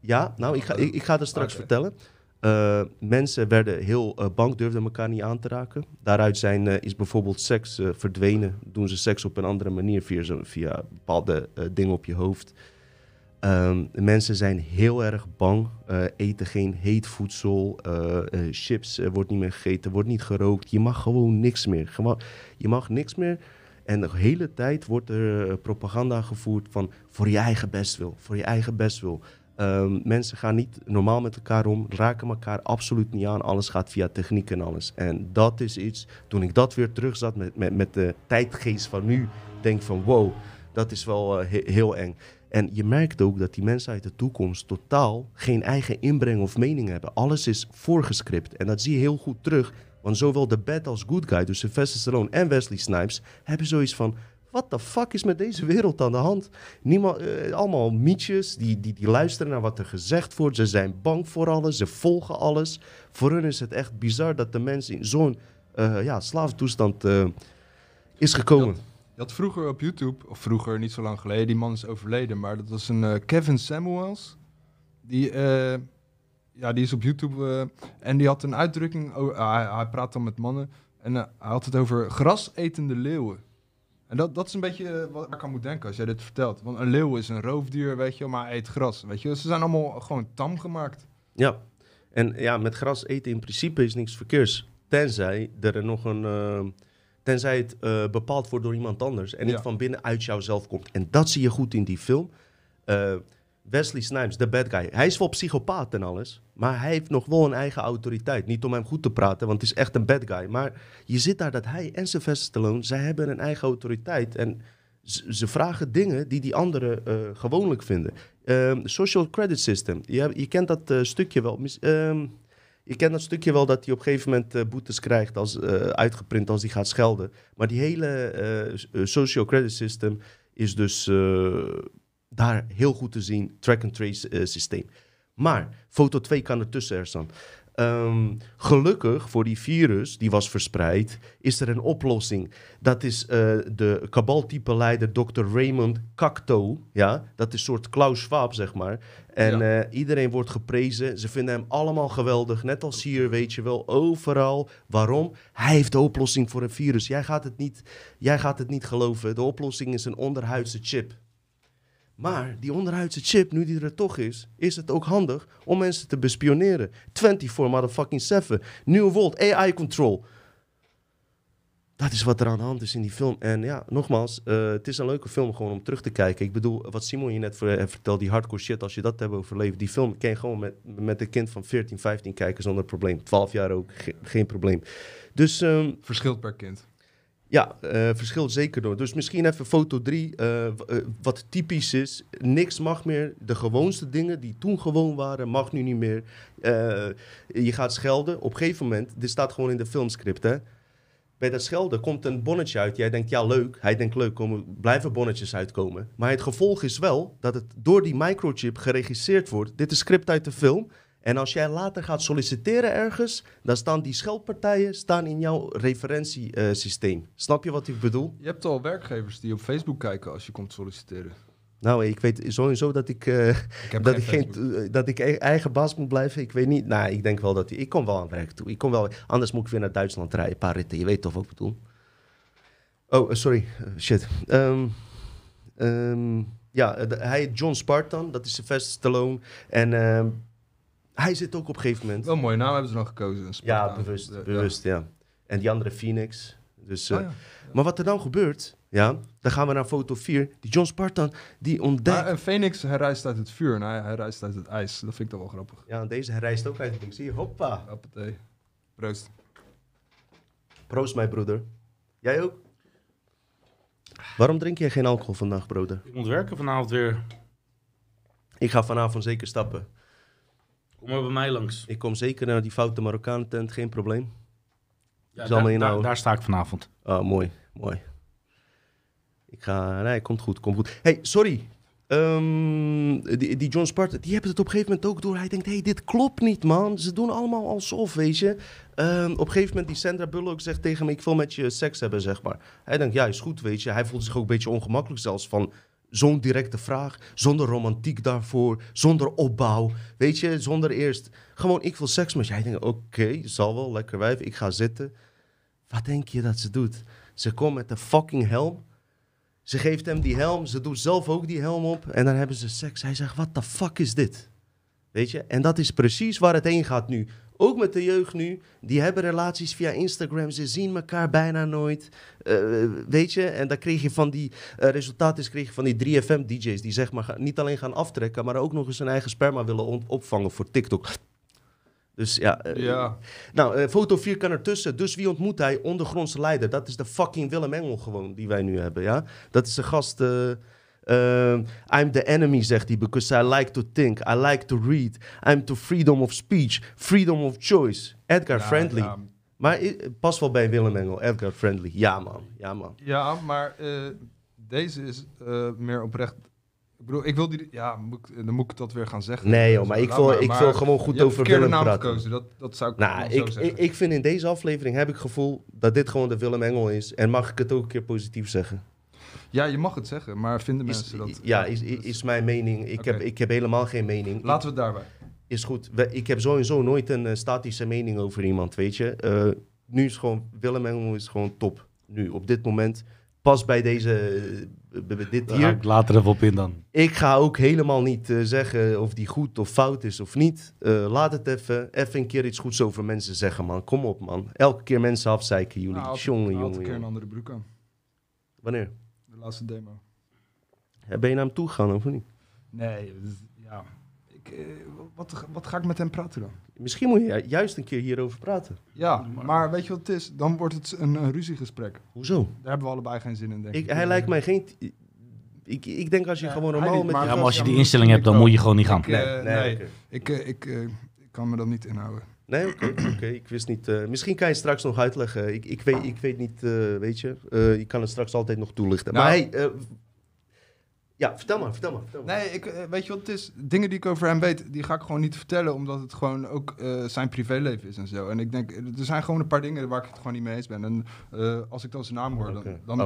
Ja, nou, ik ga, ik, ik ga het straks okay. vertellen. Uh, mensen werden heel uh, bang, durfden elkaar niet aan te raken. Daaruit zijn, uh, is bijvoorbeeld seks verdwenen. Doen ze seks op een andere manier via, via bepaalde dingen op je hoofd. Um, mensen zijn heel erg bang, eten geen heet voedsel, chips wordt niet meer gegeten, wordt niet gerookt. Je mag gewoon niks meer. Je mag niks meer. En de hele tijd wordt er propaganda gevoerd van voor je eigen bestwil, voor je eigen bestwil. Um, mensen gaan niet normaal met elkaar om, raken elkaar absoluut niet aan. Alles gaat via techniek en alles. En dat is iets, toen ik dat weer terugzat met, met, met de tijdgeest van nu, denk van wow, dat is wel he heel eng. En je merkt ook dat die mensen uit de toekomst totaal geen eigen inbreng of mening hebben. Alles is voorgescript. En dat zie je heel goed terug. Want zowel de bad als good guy, dus Sylvester Stallone en Wesley Snipes, hebben zoiets van... Wat de fuck is met deze wereld aan de hand? Niemand, uh, allemaal mietjes die, die, die luisteren naar wat er gezegd wordt. Ze zijn bang voor alles, ze volgen alles. Voor hun is het echt bizar dat de mens in zo'n uh, ja, slaaftoestand uh, is gekomen. Je had vroeger op YouTube, of vroeger, niet zo lang geleden, die man is overleden, maar dat was een Kevin Samuels. Die, ja, die is op YouTube en die had een uitdrukking, hij, hij praat dan met mannen. En eh, hij had het over grasetende leeuwen. En dat, dat is een beetje eh, wat ik aan moet denken als jij dit vertelt. Want een leeuw is een roofdier, weet je, maar hij eet gras. Weet je, ze zijn allemaal gewoon tam gemaakt. Ja, en ja, met gras eten in principe is niks verkeers. Tenzij er nog een. eh, tenzij het eh, bepaald wordt door iemand anders. En niet Ja. van binnen uit jouzelf komt. En dat zie je goed in die film. Wesley Snipes, de bad guy. Hij is wel psychopaat en alles. Maar hij heeft nog wel een eigen autoriteit. Niet om hem goed te praten, want het is echt een bad guy. Maar je zit daar dat hij en Sylvester Stallone, zij hebben een eigen autoriteit. En ze, vragen dingen die die anderen eh, gewoonlijk vinden. Ehm, social credit system. Je, je kent dat eh, stukje wel. Ehm, je kent dat stukje wel dat hij op een gegeven moment eh, boetes krijgt, als, uitgeprint als hij gaat schelden. Maar die hele social credit system is dus daar heel goed te zien. Track-and-trace eh, systeem. Maar foto 2 kan ertussen er staan. Ehm, gelukkig voor die virus die was verspreid, is er een oplossing. Dat is eh, de kabaltype leider Dr. Raymond Cacto. Ja? Dat is een soort Klaus Schwab, zeg maar. En Ja. eh, iedereen wordt geprezen. Ze vinden hem allemaal geweldig. Net als hier, weet je wel, overal. Waarom? Hij heeft de oplossing voor een virus. Jij gaat het niet, jij gaat het niet geloven. De oplossing is een onderhuidse chip. Maar die onderhuidse chip, nu die er toch is, is het ook handig om mensen te bespioneren. 24 motherfucking 7. New World, AI control. Dat is wat er aan de hand is in die film. En ja, nogmaals, eh, het is een leuke film gewoon om terug te kijken. Ik bedoel, wat Simon je net eh, vertelde, die hardcore shit, als je dat hebt overleefd. Die film kan je gewoon met, met een kind van 14, 15 kijken zonder probleem. 12 jaar ook, ge- geen probleem. Dus ehm, Verschilt per kind. Ja, eh verschilt zeker door. Dus misschien even foto 3, wat typisch is. Niks mag meer. De gewoonste dingen die toen gewoon waren, mag nu niet meer. Eh, je gaat schelden. Op een gegeven moment, dit staat gewoon in de filmscript, hè. Bij dat schelden komt een bonnetje uit. Jij denkt, ja, leuk. Hij denkt, leuk, komen, blijven bonnetjes uitkomen. Maar het gevolg is wel dat het door die microchip geregisseerd wordt. Dit is script uit de film. En als jij later gaat solliciteren ergens, dan staan die scheldpartijen staan in jouw referentiesysteem. Snap je wat ik bedoel? Je hebt al werkgevers die op Facebook kijken als je komt solliciteren. Nou, ik weet sowieso dat ik, eh, Ik heb dat, geen ik geen, eh, dat ik e- eigen baas moet blijven. Ik weet niet. Nou, ik denk wel dat ik kom wel aan werk toe. Ik kom wel. Anders moet ik weer naar Duitsland rijden, een paar ritten. Je weet toch wat ik bedoel? Oh, eh, sorry. Eh, shit. Ehm, ehm, ja, eh, hij heet John Spartan. Dat is Sylvester Stallone. En ehm, hij zit ook op een gegeven moment. Wel een mooie naam hebben ze dan gekozen. een Ja, bewust. Ja, bewust, ja. En die andere Phoenix. Dus, eh, Oh, ja. Maar wat er dan gebeurt, ja, dan gaan we naar foto 4. Die John Spartan, die ontdekt... Maar een Phoenix, hij reist uit het vuur en hij, hij reist uit het ijs. Dat vind ik toch wel grappig. Ja, deze hij reist ook uit het ding. Zie je, hoppa. Hoppatee. Proost. Proost, mijn broeder. Jij ook? Waarom drink jij geen alcohol vandaag, broeder? Ik moet werken vanavond weer. Ik ga vanavond zeker stappen. Kom maar bij mij langs. Ik kom zeker naar die foute Marokkanen tent, geen probleem. Ja, Zal daar, daar, daar sta ik vanavond. Ah, mooi, mooi. Ik ga... Nee, komt goed, komt goed. hey, sorry. Ehm, die, die John Spartan, die hebben het op een gegeven moment ook door. Hij denkt, hey, dit klopt niet, man. Ze doen allemaal alsof, weet je. Ehm, op een gegeven moment, die Sandra Bullock zegt tegen me... ik wil met je seks hebben, zeg maar. Hij denkt, ja, is goed, weet je. Hij voelt zich ook een beetje ongemakkelijk zelfs van... Zo'n directe vraag, zonder romantiek daarvoor, zonder opbouw, weet je, zonder eerst gewoon ik wil seks met je. Hij denkt, oké, zal wel, lekker wijf, ik ga zitten. Wat denk je dat ze doet? Ze komt met een fucking helm. Ze geeft hem die helm. Ze doet zelf ook die helm op. En dan hebben ze seks. Hij zegt, wat de fuck is dit? Weet je? En dat is precies waar het heen gaat nu. Ook met de jeugd nu. Die hebben relaties via Instagram. Ze zien elkaar bijna nooit. Eh, weet je? En dan kreeg je van die... eh, resultaat is kreeg je van die 3FM-dj's... die zeg maar gaan- niet alleen gaan aftrekken... maar ook nog eens hun eigen sperma willen opvangen voor TikTok. Dus ja... eh, Ja. nou, eh, foto 4 kan ertussen. Dus wie ontmoet hij? Ondergrondse leider. Dat is de fucking Willem Engel gewoon die wij nu hebben, ja? Dat is de gast... eh, eh, I'm the enemy, zegt hij, because I like to think. I like to read. I'm to freedom of speech. Freedom of choice. Edgar Ja, Friendly. Ja, Maar eh, pas wel bij Willem Engel. Edgar Friendly. Ja, man. Ja, man. Ja, maar eh, deze is eh, meer oprecht. Ik bedoel, ik wil die. Ja, moet ik, dan moet ik dat weer gaan zeggen. Nee, joh, Zo, maar ik wil, maar. ik wil gewoon goed over Willem naam praten. gekozen. Dat, dat zou ik Nou, wel zo ik, zeggen. ik, ik vind in deze aflevering heb ik het gevoel dat dit gewoon de Willem Engel is. En mag ik het ook een keer positief zeggen? Ja, je mag het zeggen, maar vinden Is, mensen dat? ja, is, is, is mijn mening. Ik, heb, ik heb helemaal geen mening. Laten we het daarbij. Is goed. We- Ik heb sowieso nooit een eh, statische mening over iemand, weet je. Eh, nu is gewoon, Willem Engel is gewoon top. Nu, op dit moment. Pas bij deze, eh, bij dit Daar ga hier. ik later even op in dan. Ik ga ook helemaal niet zeggen of die goed of fout is of niet. Eh, laat het even, even een keer iets goeds over mensen zeggen, man. Kom op, man. Elke keer mensen afzeiken, jullie. Nou, jongen, een keer een andere broek aan. Wanneer? Laatste demo. Ja, Ben je naar hem toe gegaan of niet? Nee, is- ja. Ik, eh, wat, wat ga ik met hem praten dan? Misschien moet je ju- juist een keer hierover praten. Ja, maar weet je wat het is? Dan wordt het een, een ruziegesprek. Hoezo? Daar hebben we allebei geen zin in, denk ik. Ik, hij lijkt mij geen... Ik, ik denk als je Ja, gewoon hij normaal niet, met maar Ja, maar als je die instelling hebt, dan moet je gewoon niet gaan. Ik, Nee, eh, nee, nee. oké. Ik, eh, ik, eh, ik kan me dat niet inhouden. Nee, oké, [clears throat] oké. Ik wist niet. eh, misschien kan je het straks nog uitleggen. Ik, ik, weet, ik weet niet, eh, weet je. Eh je kan het straks altijd nog toelichten. Nou. maar hey, ja, vertel maar, vertel maar. Vertel maar. Nee, ik, weet je wat het is? Dingen die ik over hem weet, die ga ik gewoon niet vertellen, omdat het gewoon ook zijn privéleven is en zo. En ik denk, er zijn gewoon een paar dingen waar ik het gewoon niet mee eens ben. En als ik dan zijn naam hoor, dan, dan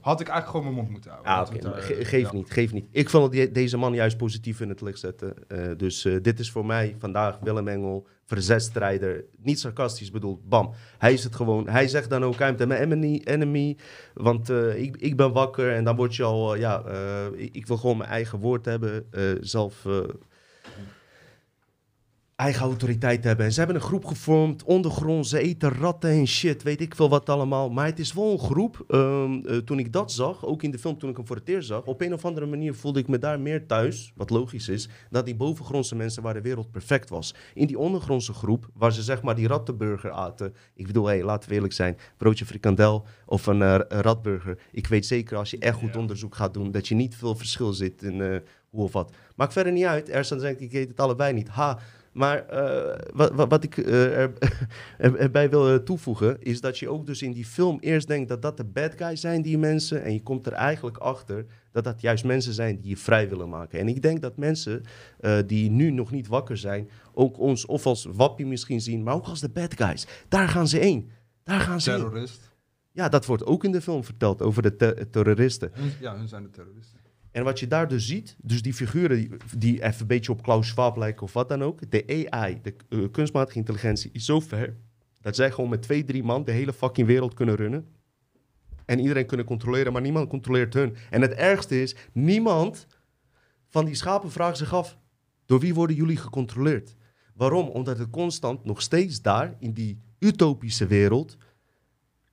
had ik eigenlijk gewoon mijn mond moeten houden. Ah, daar, ge- geef ja. niet, geef niet. Ik vond die, deze man juist positief in het licht zetten. Dus dit is voor mij vandaag Willem Engel, verzetstrijder. Niet sarcastisch bedoeld, bam. Hij is het gewoon. Hij zegt dan ook, I'm my enemy, enemy want eh, ik, ik ben wakker. En dan word je al, eh, ja, eh, ik, ik wil gewoon mijn eigen woord hebben. zelf... eigen autoriteit hebben. En ze hebben een groep gevormd, ondergrond, ze eten ratten en shit, weet ik veel wat allemaal. Maar het is wel een groep, ehm, eh, toen ik dat zag, ook in de film toen ik hem voor het eerst zag, op een of andere manier voelde ik me daar meer thuis, wat logisch is, dat die bovengrondse mensen waar de wereld perfect was. In die ondergrondse groep, waar ze zeg maar die rattenburger aten, ik bedoel, hey, laten we eerlijk zijn, broodje frikandel of een, eh, ratburger. Ik weet zeker als je echt goed onderzoek gaat doen, dat je niet veel verschil zit in eh, hoe of wat. Maakt verder niet uit, Ersan zegt, ik eet het allebei niet. Ha, maar eh, wat, wat, wat ik eh, er, [laughs] er- erbij wil eh, toevoegen, is dat je ook dus in die film eerst denkt dat dat de bad guys zijn, die mensen. En je komt er eigenlijk achter dat dat juist mensen zijn die je vrij willen maken. En ik denk dat mensen die nu nog niet wakker zijn, ook ons of als wappie misschien zien, maar ook als de bad guys. Daar gaan ze heen. Daar gaan ze heen. Terrorist. Ja, dat wordt ook in de film verteld over de te- terroristen. Ja, hun zijn de terroristen. En wat je daar dus ziet, dus die figuren die, even een beetje op Klaus Schwab lijken of wat dan ook. De AI, de eh, kunstmatige intelligentie, is zo ver dat zij gewoon met twee, drie man de hele fucking wereld kunnen runnen. En iedereen kunnen controleren, maar niemand controleert hun. En het ergste is, niemand van die schapen vraagt zich af, door wie worden jullie gecontroleerd? Waarom? Omdat het constant nog steeds daar, in die utopische wereld,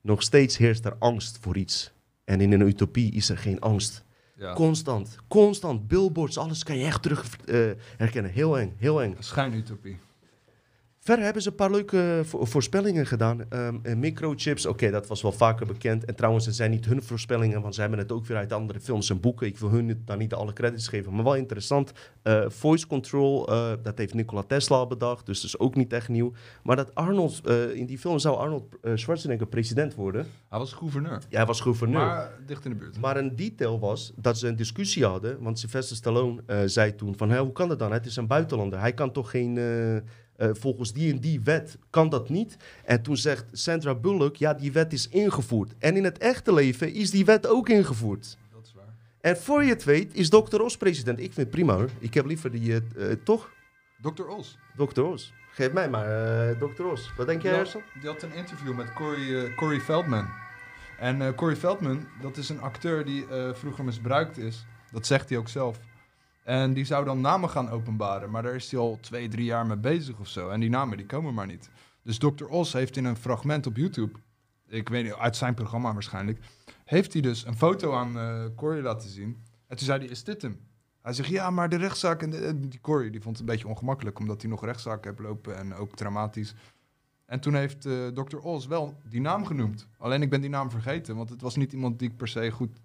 nog steeds heerst er angst voor iets. En in een utopie is er geen angst. Ja. Constant, constant. Billboards, alles kan je echt terug eh, herkennen. Heel eng, heel eng. Schijnutopie. Verder hebben ze een paar leuke vo- voorspellingen gedaan. Ehm, en microchips, oké, dat was wel vaker bekend. En trouwens, het zijn niet hun voorspellingen, want ze hebben het ook weer uit andere films en boeken. Ik wil hun daar niet alle credits geven, maar wel interessant. Eh, voice control, eh, dat heeft Nikola Tesla bedacht, dus dat is ook niet echt nieuw. Maar dat Arnold, eh, in die film zou Arnold eh, Schwarzenegger president worden. Hij was gouverneur. Ja, hij was gouverneur. Maar dicht in de buurt. Maar een detail was dat ze een discussie hadden. Want Sylvester Stallone eh, zei toen van... Hoe kan dat dan? Het is een buitenlander. Hij kan toch geen... eh, volgens die en die wet kan dat niet. En toen zegt Sandra Bullock... Ja, die wet is ingevoerd. En in het echte leven is die wet ook ingevoerd. Dat is waar. En voor je het weet is Dr. Os president. Ik vind het prima hoor. Ik heb liever die... eh, eh, toch? Dr. Os. Dr. Os. Geef mij maar Dr. Os. Wat denk jij, had, die had een interview met Corey, eh, Corey Feldman. En Corey Feldman, dat is een acteur die vroeger misbruikt is. Dat zegt hij ook zelf. En die zou dan namen gaan openbaren. Maar daar is hij al twee, drie jaar mee bezig of zo. En die namen die komen maar niet. Dus Dr. Os heeft in een fragment op YouTube, ik weet niet, uit zijn programma waarschijnlijk, heeft hij dus een foto aan eh Corey laten zien. En toen zei hij, is dit hem? Hij zegt, ja, maar de rechtszaak... En, die Corey die vond het een beetje ongemakkelijk, omdat hij nog rechtszaken heeft lopen en ook traumatisch. En toen heeft eh Dr. Oz wel die naam genoemd. Alleen ik ben die naam vergeten, want het was niet iemand die ik per se goed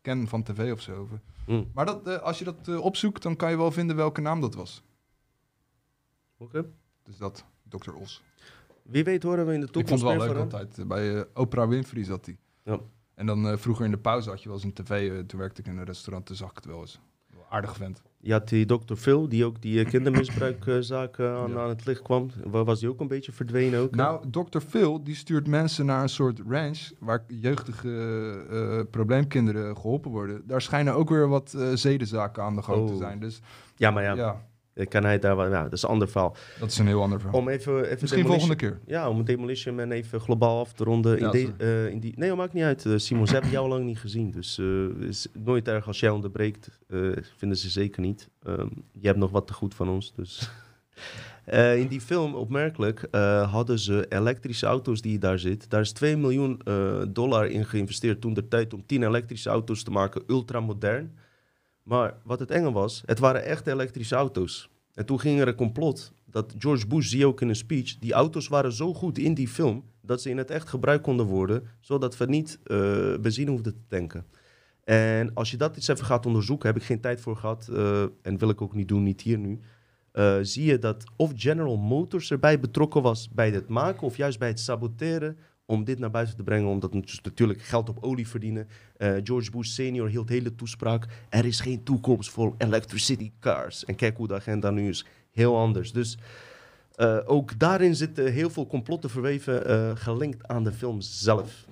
ken van tv of zo. Hm, Maar dat, eh, als je dat eh, opzoekt, dan kan je wel vinden welke naam dat was. Oké. Dus dat, Dr. Os. Wie weet horen we in de Ik vond toekomst het wel leuk altijd. Bij eh, Oprah Winfrey zat hij. Ja. En dan vroeger in de pauze had je wel eens een tv. toen werkte ik in een restaurant, toen zag ik het wel eens. Aardig vent. Je had die Dr. Phil, die ook die eh, [clears throat] kindermisbruikzaken aan, Ja. aan het licht kwam. Waar was die ook een beetje verdwenen ook? Nou, Dr. Phil die stuurt mensen naar een soort ranch waar jeugdige eh, probleemkinderen geholpen worden. Daar schijnen ook weer wat eh, zedenzaken aan de gang te Oh. zijn. Dus ja, maar ja, ja. Eh, kan hij daar wel... Ja, dat is een ander verhaal. Dat is een heel ander verhaal. Om even, even Misschien volgende keer. Ja, om Demolition Man even globaal af te ronden. In de- eh, in die, nee, dat maakt niet uit. eh, Simon, ze hebben jou lang niet gezien. Dus eh, het is nooit erg als jij onderbreekt. eh, vinden ze zeker niet. Ehm, je hebt nog wat te goed van ons. Dus. [laughs] Eh, in die film, opmerkelijk, eh, hadden ze elektrische auto's die daar zit. Daar is 2 miljoen eh, dollar in geïnvesteerd toen de tijd om 10 elektrische auto's te maken, ultramodern. Maar wat het enge was, het waren echt elektrische auto's. En toen ging er een complot dat George Bush, zie ook in een speech, die auto's waren zo goed in die film dat ze in het echt gebruikt konden worden, zodat we niet eh, benzine hoefden te tanken. En als je dat eens even gaat onderzoeken, heb ik geen tijd voor gehad eh, en wil ik ook niet doen, niet hier nu. eh, zie je dat of General Motors erbij betrokken was bij het maken of juist bij het saboteren om dit naar buiten te brengen, omdat het dus natuurlijk geld op olie verdienen. Eh, George Bush senior hield hele toespraak. Er is geen toekomst voor electricity cars. En kijk hoe de agenda nu is. Heel anders. Dus eh, ook daarin zitten heel veel complotten verweven, eh, gelinkt aan de film zelf.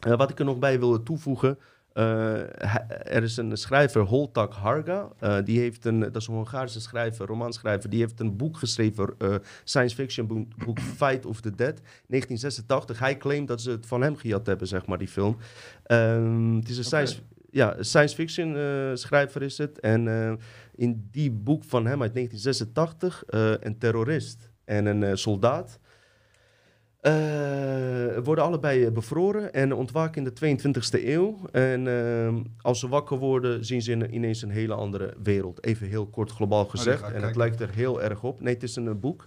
Wat ik er nog bij wil toevoegen. Eh, er is een schrijver, Holtak Harga. eh, die heeft een, dat is een Hongaarse schrijver, romanschrijver. Die heeft een boek geschreven, eh, science fiction boek, boek [clears throat] Fight of the Dead, 1986. Hij claimt dat ze het van hem gejat hebben, zeg maar, die film. Ehm, het is een science, ja, science fiction schrijver is het. En in die boek van hem uit 1986, eh, een terrorist en een soldaat... eh, worden allebei eh, bevroren en ontwaken in de 22e eeuw. En ehm, als ze wakker worden, zien ze in- ineens een hele andere wereld. Even heel kort globaal gezegd. ga ik en het lijkt er heel erg op. Nee, het is een eh, boek.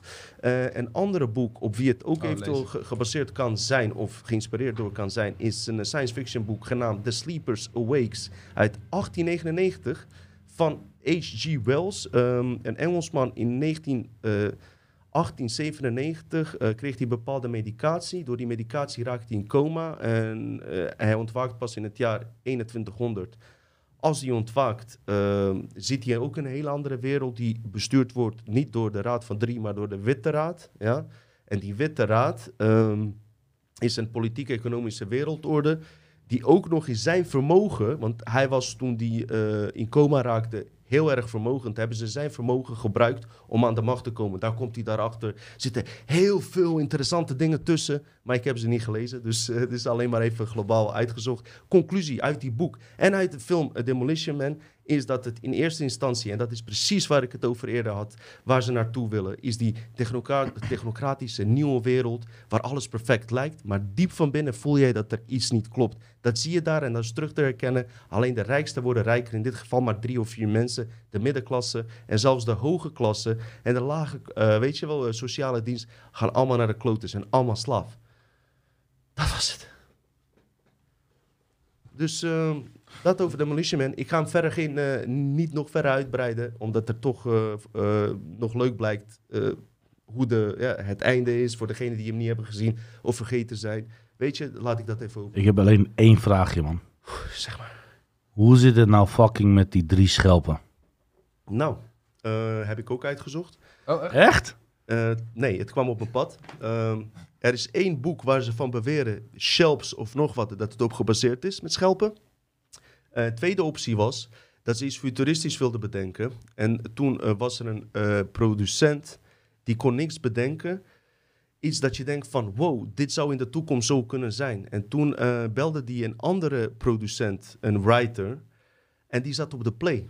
Een andere boek op wie het ook Oh, eventueel ge- gebaseerd kan zijn of geïnspireerd door kan zijn, is een science fiction boek genaamd The Sleepers Awakes uit 1899 van H.G. Wells, ehm, een Engelsman in 19, eh, 1897 eh, kreeg hij bepaalde medicatie. Door die medicatie raakte hij in coma en eh, hij ontwaakt pas in het jaar 2100. Als hij ontwaakt, ehm, ziet hij ook een hele andere wereld die bestuurd wordt niet door de Raad van Drie, maar door de Witte Raad. Ja? En die Witte Raad ehm, is een politiek-economische wereldorde die ook nog in zijn vermogen, want hij was toen hij eh, in coma raakte heel erg vermogend, hebben ze zijn vermogen gebruikt om aan de macht te komen. Daar komt hij daarachter. Er zitten heel veel interessante dingen tussen, maar ik heb ze niet gelezen, dus eh, het is alleen maar even globaal uitgezocht. Conclusie uit die boek en uit de film Demolition Man is dat het in eerste instantie, en dat is precies waar ik het over eerder had, waar ze naartoe willen, is die technocra- technocratische nieuwe wereld waar alles perfect lijkt, maar diep van binnen voel jij dat er iets niet klopt. Dat zie je daar en dat is terug te herkennen. Alleen de rijksten worden rijker, in dit geval maar drie of vier mensen, de middenklasse en zelfs de hoge klasse en de lage, eh, weet je wel, eh, sociale dienst gaan allemaal naar de kloten en allemaal slaaf. Dat was het. Dus ehm, dat over Demolition Man. Ik ga hem verder geen, eh, niet nog verder uitbreiden, omdat er toch eh, eh, nog leuk blijkt eh, hoe de, ja, het einde is voor degenen die hem niet hebben gezien of vergeten zijn. Weet je, laat ik dat even open. Ik heb alleen één vraagje, man. Zeg maar. Hoe zit het nou fucking met die drie schelpen? Nou, eh, heb ik ook uitgezocht. Oh, echt? Echt? Eh, nee, het kwam op mijn pad. Ehm, er is één boek waar ze van beweren, Shelps of nog wat, dat het op gebaseerd is met schelpen. Eh, tweede optie was dat ze iets futuristisch wilden bedenken. En toen eh, was er een eh, producent die kon niks bedenken. Iets dat je denkt van, wow, dit zou in de toekomst zo kunnen zijn. En toen belde die een andere producent, een writer, en die zat op de play.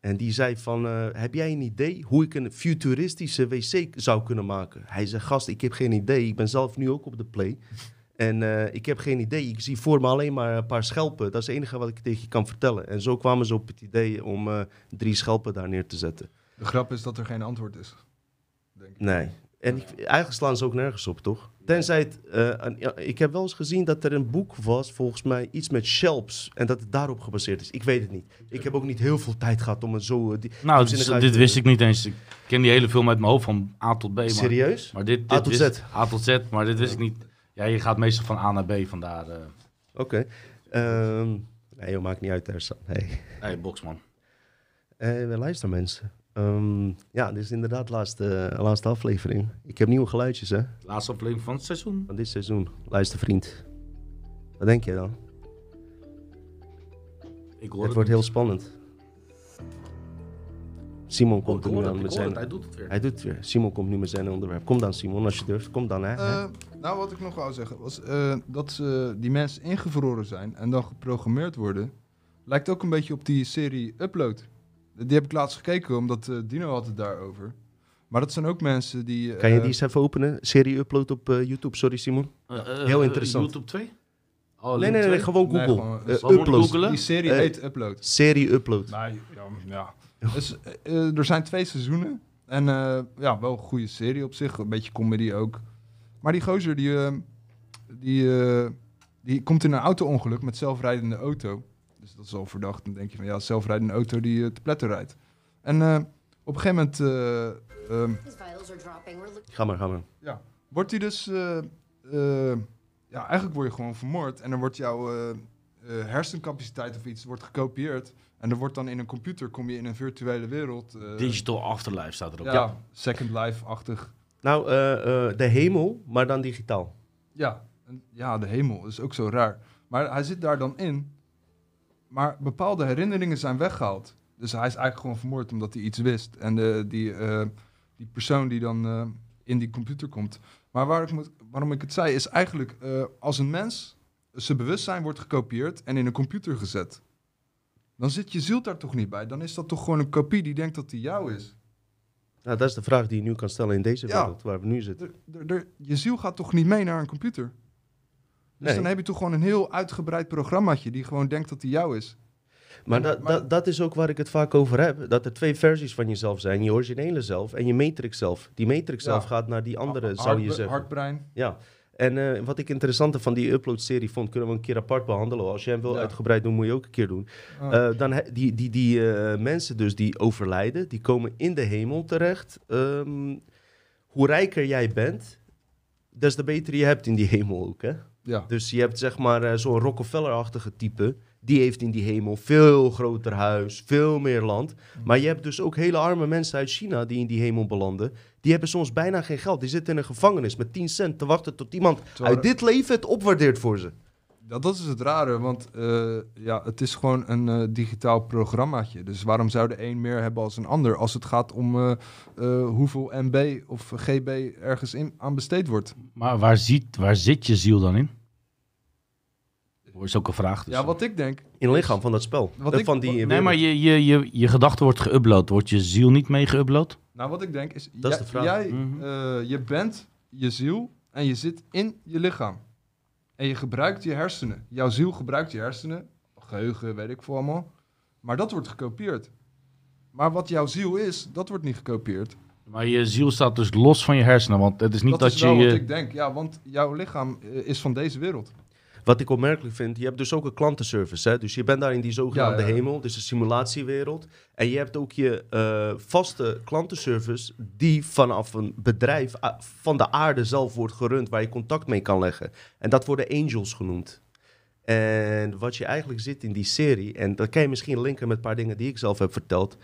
En die zei van, heb jij een idee hoe ik een futuristische wc zou kunnen maken? Hij zei, gast, ik heb geen idee. Ik ben zelf nu ook op de play. En eh, ik heb geen idee. Ik zie voor me alleen maar een paar schelpen. Dat is het enige wat ik tegen je kan vertellen. En zo kwamen ze op het idee om eh, drie schelpen daar neer te zetten. De grap is dat er geen antwoord is. Denk ik. Nee. En ik, eigenlijk slaan ze ook nergens op, toch? Tenzij het... eh, een- ja, ik heb wel eens gezien dat er een boek was, volgens mij, iets met shelps. En dat het daarop gebaseerd is. Ik weet het niet. Ik heb ook niet heel veel tijd gehad om het zo... die- Nou, dit, uit dit te- wist ik niet eens. Ik ken die hele film uit mijn hoofd van A tot B. Maar, Serieus? maar dit, dit A tot wist- Z. A tot Z, maar dit wist ik niet. Ja, je gaat meestal van A naar B, vandaar... eh Oké. Ehm, nee, joh, maakt niet uit, Ersan. Nee. hey, boxman. Eh, luister mensen. Ehm, ja, dit is inderdaad de laatste, laatste aflevering. Ik heb nieuwe geluidjes hè, Laatste aflevering van het seizoen. van dit seizoen. Luister vriend. Wat denk je dan? Ik hoor Het wordt heel spannend. Simon Oh, komt er nu aan met zijn... het, hij doet het weer. Hij doet het weer. Simon komt nu met zijn onderwerp. Kom dan, Simon, als je durft. Kom dan, hè. Eh, nou, wat ik nog wou zeggen was eh, dat ze, die mensen ingevroren zijn en dan geprogrammeerd worden. Lijkt ook een beetje op die serie Upload. Die heb ik laatst gekeken, omdat eh, Dino had het daarover. Maar dat zijn ook mensen die... kan je eh, die eens even openen? Serie upload op eh, YouTube. Sorry, Simon. Eh, eh, Heel eh, interessant. YouTube 2? Oh, nee, nee, nee, gewoon Nee, Google. gewoon- Eh, upload. Die serie Eh, heet Upload. Serie upload. Nee, ja. ja. [laughs] Dus, eh, er zijn twee seizoenen. En eh, ja, wel een goede serie op zich. Een beetje comedy ook. Maar die gozer, die, eh, die, eh, die komt in een auto-ongeluk met zelfrijdende auto. Dus dat is al verdacht. Dan denk je van ja, zelfrijdende auto die te pletten rijdt. En eh, op een gegeven moment eh, ehm, Ga maar, ga maar. ja, wordt hij dus... eh, eh, ja, eigenlijk word je gewoon vermoord. En dan wordt jouw eh, eh, hersencapaciteit of iets wordt gekopieerd. En er wordt dan in een computer, kom je in een virtuele wereld. eh, Digital Afterlife staat erop. ja, Second Life-achtig. Nou, eh, eh, de hemel, maar dan digitaal. Ja, en ja, de hemel is ook zo raar. Maar hij zit daar dan in. Maar bepaalde herinneringen zijn weggehaald. Dus hij is eigenlijk gewoon vermoord omdat hij iets wist. En de, die, eh, die persoon die dan eh, in die computer komt. Maar waar ik moet, waarom ik het zei, is eigenlijk eh, als een mens zijn bewustzijn wordt gekopieerd en in een computer gezet. Dan zit je ziel daar toch niet bij. Dan is dat toch gewoon een kopie die denkt dat die jou is. Nou, dat is de vraag die je nu kan stellen in deze Ja. wereld waar we nu zitten. Je ziel gaat toch niet mee naar een computer? Dus Nee. dan heb je toch gewoon een heel uitgebreid programmaatje die gewoon denkt dat die jou is. Maar, dat, maar- dat, dat is ook waar ik het vaak over heb. Dat er twee versies van jezelf zijn. Je originele zelf en je matrix zelf. Die matrix Ja. zelf gaat naar die andere, Hart- zou je zeggen. Hartbrein. Ja. En eh, wat ik interessanter van die upload-serie vond, kunnen we een keer apart behandelen. Als jij hem wil Ja. uitgebreid doen, moet je ook een keer doen. Ah. Eh, dan die die, die eh, mensen dus die overlijden, die komen in de hemel terecht. Ehm, hoe rijker jij bent, des te beter je hebt in die hemel ook, hè? ja. Dus je hebt zeg maar zo'n Rockefeller-achtige type. Die heeft in die hemel veel groter huis, veel meer land. Maar je hebt dus ook hele arme mensen uit China die in die hemel belanden. Die hebben soms bijna geen geld. Die zitten in een gevangenis met 10 cent te wachten tot iemand Terwijl- uit dit leven het opwaardeert voor ze. Ja, dat is het rare, want eh, ja, het is gewoon een eh, digitaal programmaatje. Dus waarom zou de een meer hebben als een ander als het gaat om eh, eh, hoeveel MB of GB ergens in, aan besteed wordt? Maar waar, ziet, waar zit je ziel dan in? Dat is ook een vraag. dus. Ja, wat ik denk, In het lichaam van dat spel. Wat Eh, ik- van die wat- Nee, maar je, je, je, je gedachte wordt geüpload. Wordt je ziel niet mee geüpload? nou wat ik denk is, Dat is jij, de vraag. jij, Mhm. eh, je bent je ziel en je zit in je lichaam. En je gebruikt je hersenen. Jouw ziel gebruikt je hersenen, geheugen, weet ik veel allemaal. Maar dat wordt gekopieerd. Maar wat jouw ziel is, dat wordt niet gekopieerd. Maar je ziel staat dus los van je hersenen. Want het is niet dat, dat, is je... wel je- wat ik denk, ja, want jouw lichaam eh, is van deze wereld. Wat ik opmerkelijk vind, je hebt dus ook een klantenservice. Hè? Dus je bent daar in die zogenaamde Ja, ja. hemel, dus een simulatiewereld. En je hebt ook je eh, vaste klantenservice die vanaf een bedrijf ah, van de aarde zelf wordt gerund, waar je contact mee kan leggen. En dat worden angels genoemd. En wat je eigenlijk zit in die serie, en dat kan je misschien linken met een paar dingen die ik zelf heb verteld.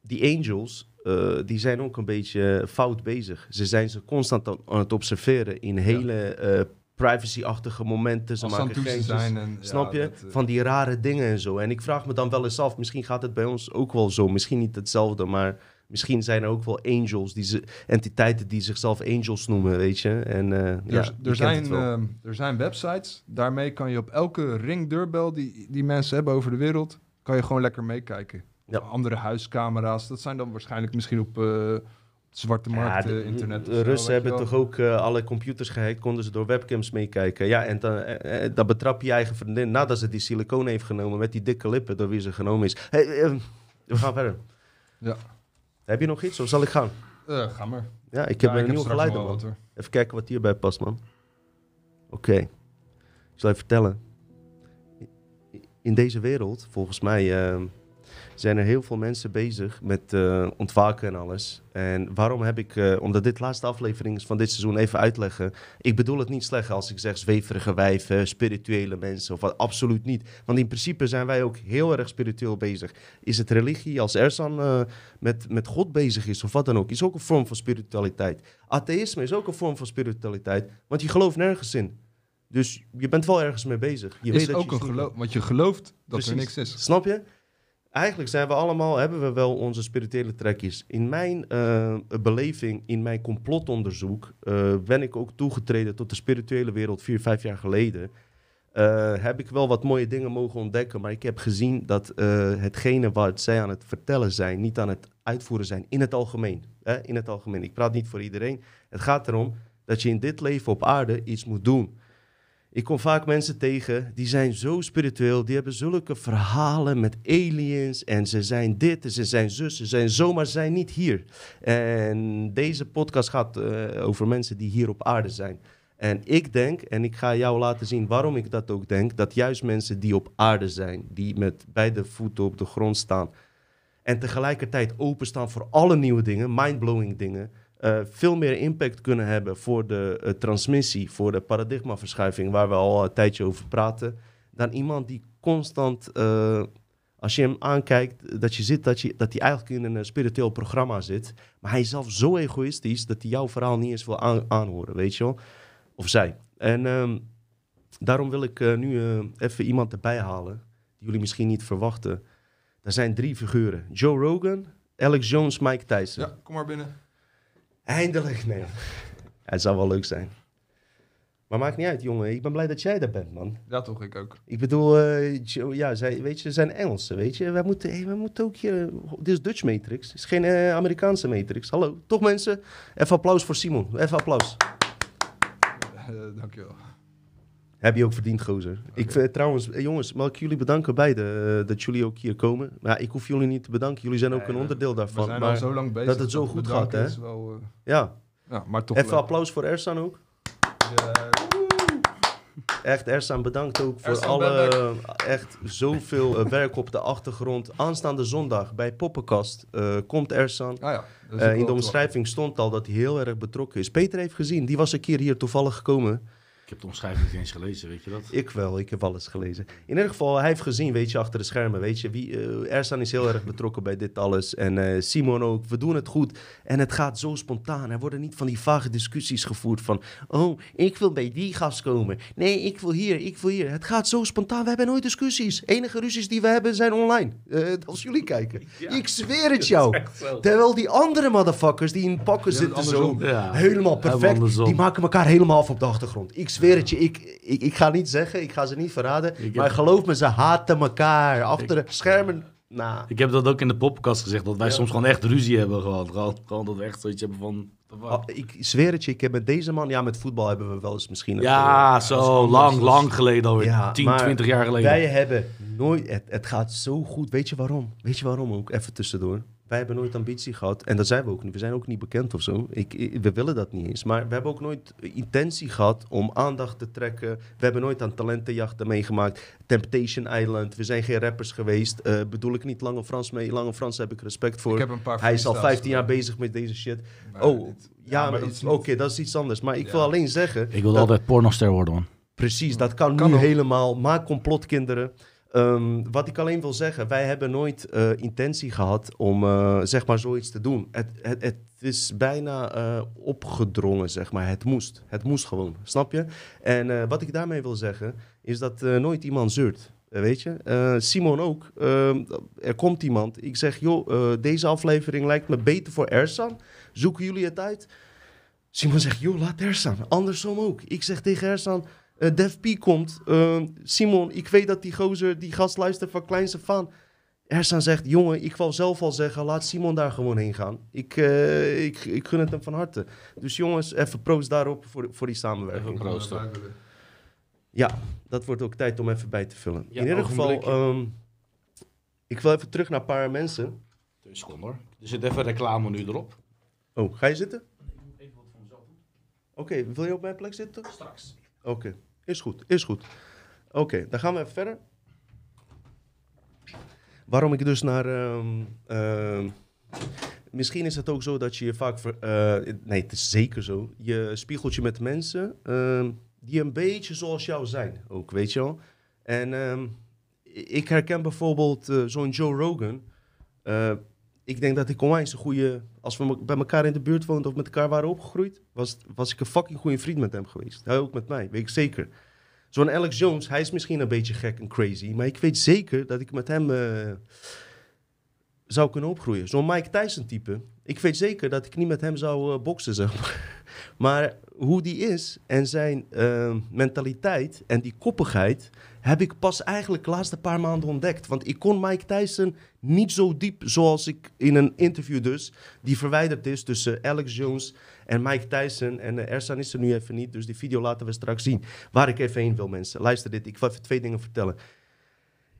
Die angels, eh, die zijn ook een beetje fout bezig. Ze zijn ze constant aan, het observeren in hele eh, privacy-achtige momenten. Ze maken geintjes. zijn. En, Snap ja, je? dat, eh, Van die rare dingen en zo. En ik vraag me dan wel eens af, misschien gaat het bij ons ook wel zo. Misschien niet hetzelfde, maar misschien zijn er ook wel angels, die ze, entiteiten die zichzelf angels noemen, weet je. En eh, ja, er, je er, zijn, ehm, er zijn websites, daarmee kan je op elke ringdeurbel die, die mensen hebben over de wereld, kan je gewoon lekker meekijken. Ja. Andere huiscamera's, dat zijn dan waarschijnlijk misschien op zwarte Ja, markt, de, internet. de zo, Russen hebben toch ook eh, alle computers gehackt, konden ze door webcams meekijken. Ja, en dan, eh, eh, dan betrap je je eigen vriendin nadat ze die silicoon heeft genomen met die dikke lippen door wie ze genomen is. Hey, eh, we gaan verder. Ja. Heb je nog iets of zal ik gaan? Ga maar. Ja, ik heb Ja, een wel man. wat, hoor. Even kijken wat hierbij past, man. Oké. Ik zal even vertellen. In deze wereld, volgens mij, eh, zijn er heel veel mensen bezig met eh, ontwaken en alles. En waarom heb ik, eh, omdat dit de laatste aflevering is van dit seizoen, even uitleggen. Ik bedoel het niet slecht als ik zeg zweverige wijven, spirituele mensen of wat. Absoluut niet. Want in principe zijn wij ook heel erg spiritueel bezig. Is het religie, als Ersan eh, met, met God bezig is of wat dan ook, is ook een vorm van spiritualiteit. Atheïsme is ook een vorm van spiritualiteit, want je gelooft nergens in. Dus je bent wel ergens mee bezig. Je is weet dat ook je een geloof, want je gelooft dat er niks is. Snap je? Eigenlijk zijn we allemaal, hebben we wel onze spirituele trekjes. In mijn eh, beleving, in mijn complotonderzoek, eh, ben ik ook toegetreden tot de spirituele wereld vier, vijf jaar geleden. Eh, heb ik wel wat mooie dingen mogen ontdekken, maar ik heb gezien dat hetgene wat zij aan het vertellen zijn, niet aan het uitvoeren zijn, in het algemeen. Hè? In het algemeen. Ik praat niet voor iedereen. Het gaat erom dat je in dit leven op aarde iets moet doen. Ik kom vaak mensen tegen die zijn zo spiritueel, die hebben zulke verhalen met aliens en ze zijn dit en ze zijn zus, ze zijn zo, maar ze zijn niet hier. En deze podcast gaat eh, over mensen die hier op aarde zijn. En ik denk, en ik ga jou laten zien waarom ik dat ook denk, dat juist mensen die op aarde zijn, die met beide voeten op de grond staan en tegelijkertijd openstaan voor alle nieuwe dingen, mindblowing dingen, eh, veel meer impact kunnen hebben voor de eh, transmissie, voor de paradigmaverschuiving, waar we al een tijdje over praten, dan iemand die constant, eh, als je hem aankijkt, dat je ziet dat, je, dat hij eigenlijk in een spiritueel programma zit, maar hij is zelf zo egoïstisch dat hij jouw verhaal niet eens wil aan- aanhoren, weet je wel? Of zij. En ehm, daarom wil ik nu even iemand erbij halen, die jullie misschien niet verwachten. Er zijn drie figuren. Joe Rogan, Alex Jones, Mike Tyson. Ja, kom maar binnen. Eindelijk, nee. Het zou wel leuk zijn. Maar maakt niet uit, jongen. Ik ben blij dat jij er bent, man. Ja, toch, ik ook. Ik bedoel, eh, ja, zij, weet je, ze zijn Engelsen, weet je. Wij moeten, hey, wij moeten ook hier... Dit is Dutch Matrix. Het is geen eh, Amerikaanse Matrix. Hallo. Toch, mensen? Even applaus voor Simon. Even applaus. Eh, [laughs] dankjewel. Heb je ook verdiend, gozer. Ik vind, trouwens, eh, jongens, mag ik jullie bedanken beide eh, dat jullie ook hier komen. Maar ik hoef jullie niet te bedanken. Jullie zijn ook een we- onderdeel We daarvan. zijn maar, al zo lang bezig. dat het zo goed gaat, hè? wel, eh, Ja, ja, maar toch even leuk. applaus voor Ersan ook. Echt, Ersan, bedankt ook voor Ersan, alle, echt zoveel eh, werk op de achtergrond. Aanstaande zondag bij Poppenkast eh, komt Ersan. ah ja, Eh, in de omschrijving stond al dat hij heel erg betrokken is. Peter heeft gezien, die was een keer hier toevallig gekomen. Ik heb de omschrijving niet eens gelezen, weet je dat? Ik wel, ik heb alles gelezen. In ieder geval, hij heeft gezien, weet je, achter de schermen, weet je. Wie, Ersan is heel erg betrokken bij dit alles. En eh, Simon ook, we doen het goed. En het gaat zo spontaan. Er worden niet van die vage discussies gevoerd van... Oh, ik wil bij die gast komen. Nee, ik wil hier, ik wil hier. Het gaat zo spontaan, we hebben nooit discussies. Enige ruzies die we hebben zijn online. Eh, als jullie kijken. [laughs] ik zweer het [laughs] jou. Terwijl die andere motherfuckers die in pakken Ja, zitten zo... Ja. Helemaal perfect. Die maken elkaar helemaal af op de achtergrond. Ik zweer het je. Ik, ik, ik ga niet zeggen, ik ga ze niet verraden. Maar geloof me, ze haten elkaar. Achter de schermen. Nou, Ik heb dat ook in de podcast gezegd, dat wij soms gewoon echt ruzie hebben gehad. Gewoon, gewoon dat we echt zoiets hebben van... ah, ik zweer het je. Ik heb met deze man, ja, met voetbal hebben we wel eens misschien. Ja, zo lang, lang geleden alweer. Ja, 10, maar 20 jaar geleden. Wij hebben nooit, het, het gaat zo goed. Weet je waarom? Weet je waarom ook? Even tussendoor. Wij hebben nooit ambitie gehad. En dat zijn we ook niet. We zijn ook niet bekend of zo. Ik, ik- we willen dat niet eens. Maar we hebben ook nooit intentie gehad om aandacht te trekken. We hebben nooit aan talentenjachten meegemaakt. Temptation Island. We zijn geen rappers geweest. Eh, bedoel ik niet Lange Frans mee. Lange Frans heb ik respect voor. Ik heb een paar Hij is al freestyles 15 jaar bezig met deze shit. Maar oh, dit- ja, maar oké, dat is iets anders. Maar ik Ja. wil alleen zeggen... Ik dat- altijd pornoster worden, man. Precies, dat kan, Kan nu ook. helemaal. Maak complotkinderen. Ehm, wat ik alleen wil zeggen, wij hebben nooit eh, intentie gehad om eh, zeg maar zoiets te doen. Het, het, het is bijna eh, opgedrongen, zeg maar. Het moest. Het moest gewoon, snap je? En wat ik daarmee wil zeggen, is dat nooit iemand zeurt. Weet je? Simon ook. Ehm, er komt iemand. Ik zeg, joh, deze aflevering lijkt me beter voor Ersan. Zoeken jullie het uit? Simon zegt, joh, laat Ersan. Andersom ook. Ik zeg tegen Ersan, eh Def P komt. Eh, Simon, ik weet dat die gozer, die gast luistert van kleinste van. Ersan zegt, jongen, ik wou zelf al zeggen, laat Simon daar gewoon heen gaan. Ik, eh, ik, ik gun het hem van harte. Dus jongens, even proost daarop voor, voor die samenwerking. Even proost. Ja, dat wordt ook tijd om even bij te vullen. Ja, In ieder geval, ehm, ik wil even terug naar een paar mensen. Twee seconden hoor. Er zit even reclame nu erop. Oh, ga je zitten? Oké, wil je op mijn plek zitten? Straks. Oké, is goed, is goed. Oké, dan gaan we even verder. Waarom ik dus naar... ehm, ehm, misschien is het ook zo dat je je vaak... eh, nee, het is zeker zo. Je spiegelt je met mensen ehm, die een beetje zoals jou zijn. Ook, weet je wel. En ik herken bijvoorbeeld eh, zo'n Joe Rogan. Ik denk dat ik onwijs een goede... Als we bij elkaar in de buurt woonden of met elkaar waren opgegroeid... Was, was ik een fucking goede vriend met hem geweest. Hij ook met mij, weet ik zeker. Zo'n Alex Jones, hij is misschien een beetje gek en crazy... maar ik weet zeker dat ik met hem... eh, zou kunnen opgroeien. Zo'n Mike Tyson type. Ik weet zeker dat ik niet met hem zou eh, boksen, zeg maar. [laughs] Maar hoe die is en zijn eh, mentaliteit en die koppigheid... heb ik pas eigenlijk de laatste paar maanden ontdekt. Want ik kon Mike Tyson niet zo diep zoals ik in een interview dus... die verwijderd is tussen Alex Jones en Mike Tyson. En uh, Ersan is er nu even niet, dus die video laten we straks zien. Waar ik even heen wil, mensen. Luister dit, ik wil even twee dingen vertellen.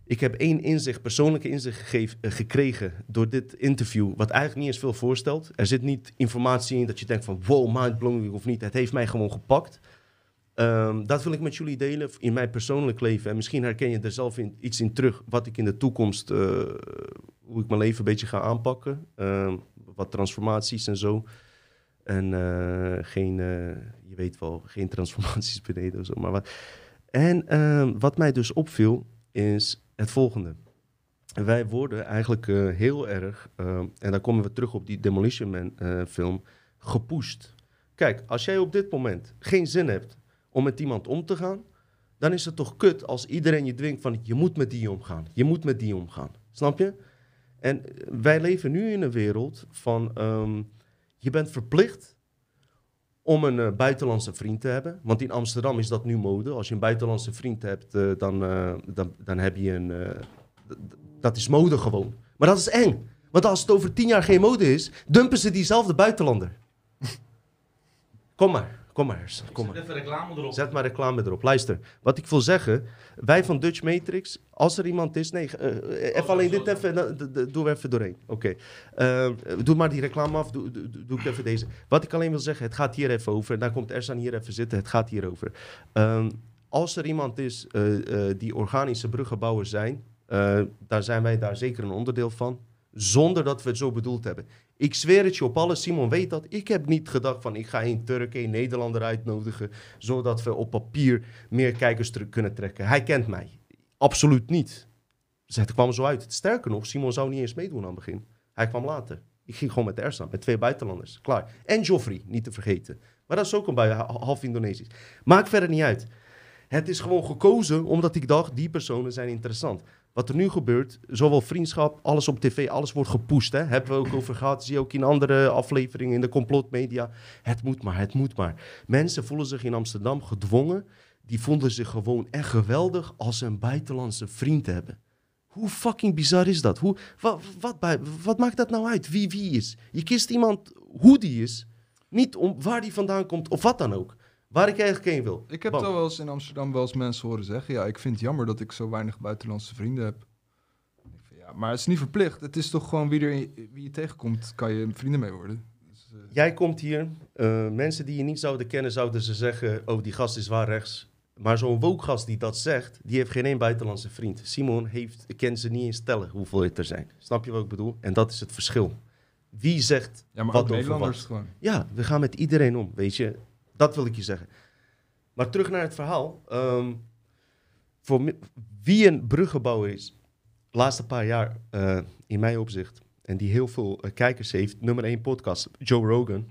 Ik heb één inzicht, persoonlijke inzicht gegeven, eh, gekregen door dit interview, wat eigenlijk niet eens veel voorstelt. Er zit niet informatie in dat je denkt van wow, mindblowing of niet. Het heeft mij gewoon gepakt. Ehm, dat wil ik met jullie delen in mijn persoonlijk leven. En misschien herken je er zelf iets in terug wat ik in de toekomst, eh, hoe ik mijn leven een beetje ga aanpakken. Ehm, wat transformaties en zo. En eh, geen, eh, je weet wel, geen [laughs] transformaties beneden of zo. Maar wat. En ehm, wat mij dus opviel is het volgende. Wij worden eigenlijk heel erg, en dan komen we terug op die Demolition Man film, gepusht. Kijk, als jij op dit moment geen zin hebt om met iemand om te gaan, dan is het toch kut als iedereen je dwingt van je moet met die omgaan, je moet met die omgaan. Snap je? En wij leven nu in een wereld van ehm, je bent verplicht om een eh, buitenlandse vriend te hebben. Want in Amsterdam is dat nu mode. Als je een buitenlandse vriend hebt, eh, dan, eh, dan, dan heb je een... dat is mode gewoon. Maar dat is eng. Want als het over tien jaar geen mode is, dumpen ze diezelfde buitenlander. [laughs] kom maar, kom maar, Hers, kom maar. Even reclame erop. Zet maar reclame erop. Luister, wat ik wil zeggen. Wij van Dutch Matrix, als er iemand is... Nee, eh, eh, even alleen dit even, dan- d- d- doen we even doorheen. Oké. Eh, doe maar die reclame af, doe, doe, doe ik even deze. Wat ik alleen wil zeggen, het gaat hier even over. En dan komt Ersan hier even zitten, het gaat hier over. Ehm, als er iemand is die organische bruggenbouwers zijn... daar zijn wij daar zeker een onderdeel van. Zonder dat we het zo bedoeld hebben. Ik zweer het je op alles, Simon weet dat. Ik heb niet gedacht van ik ga een Turk, een Nederlander uitnodigen... zodat we op papier meer kijkers terug kunnen trekken. Hij kent mij. Absoluut niet. Dus het kwam zo uit. Sterker nog, Simon zou niet eens meedoen aan het begin. Hij kwam later. Ik ging gewoon met Ersan, met twee buitenlanders. Klaar. En Joffrey, niet te vergeten. Maar dat is ook een ha- half Indonesisch. Maakt verder niet uit. Het is gewoon gekozen omdat ik dacht, die personen zijn interessant. Wat er nu gebeurt, zowel vriendschap, alles op tv, alles wordt gepusht. Hè? Hebben we ook [clears throat] over gehad, zie je ook in andere afleveringen in de complotmedia. Het moet maar, het moet maar. Mensen voelen zich in Amsterdam gedwongen. Die vonden zich gewoon echt geweldig als ze een buitenlandse vriend hebben. Hoe fucking bizar is dat? Hoe, wat, wat, wat maakt dat nou uit? Wie wie is? Je kiest iemand hoe die is. Niet om waar die vandaan komt of wat dan ook. Waar ik eigenlijk heen wil. Ik heb Bam. toch wel eens in Amsterdam wel eens mensen horen zeggen... ja, ik vind het jammer dat ik zo weinig buitenlandse vrienden heb. Ja, maar het is niet verplicht. Het is toch gewoon wie, er, wie je tegenkomt, kan je vrienden mee worden. Dus, eh, Jij komt hier, eh, mensen die je niet zouden kennen, zouden ze zeggen: Oh, die gast is waar rechts. Maar zo'n woke-gast die dat zegt, die heeft geen één buitenlandse vriend. Simon heeft, kent ze niet eens tellen hoeveel het er zijn. Snap je wat ik bedoel? En dat is het verschil. Wie zegt ja, maar wat over Nederlanders wat? gewoon. Ja, we gaan met iedereen om, weet je. Dat wil ik je zeggen. Maar terug naar het verhaal. Ehm, voor wie een bruggenbouwer is, de laatste paar jaar eh, in mijn opzicht, en die heel veel eh, kijkers heeft, nummer één podcast, Joe Rogan.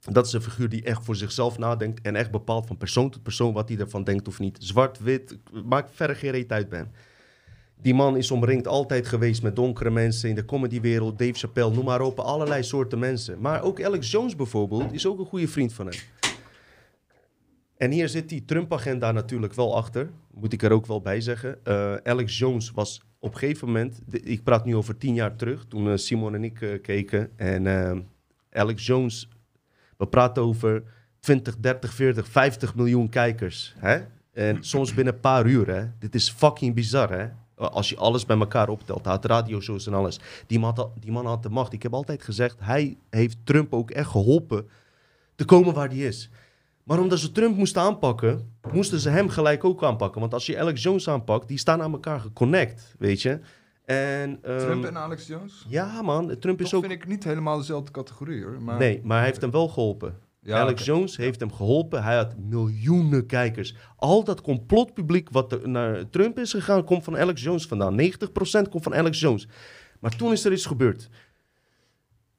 Dat is een figuur die echt voor zichzelf nadenkt en echt bepaalt van persoon tot persoon wat hij ervan denkt of niet. Zwart, wit, maakt verder geen reet uit hem. Die man is omringd altijd geweest met donkere mensen in de comedywereld, Dave Chappelle, noem maar op, allerlei soorten mensen. Maar ook Alex Jones bijvoorbeeld is ook een goede vriend van hem. En hier zit die Trump-agenda natuurlijk wel achter, moet ik er ook wel bij zeggen. Eh, Alex Jones was op een gegeven moment, ik praat nu over tien jaar terug, toen eh, Simon en ik eh, keken. En Alex Jones, we praten over 20, 30, 40, 50 miljoen kijkers. Hè? En soms binnen een paar uur. Hè? Dit is fucking bizar. Hè? Als je alles bij elkaar optelt, hij had radioshows en alles. Die man, had, die man had de macht. Ik heb altijd gezegd, hij heeft Trump ook echt geholpen te komen waar hij is. Maar omdat ze Trump moesten aanpakken, moesten ze hem gelijk ook aanpakken. Want als je Alex Jones aanpakt, die staan aan elkaar geconnect, weet je. En, ehm, Trump en Alex Jones? Ja man, Trump is ook... vind ik niet helemaal dezelfde categorie hoor. Maar, Nee, maar hij heeft hem wel geholpen. Ja, Alex. Jones heeft hem geholpen. Hij had miljoenen kijkers. Al dat complotpubliek wat er naar Trump is gegaan, komt van Alex Jones vandaan. 90% komt van Alex Jones. Maar toen is er iets gebeurd.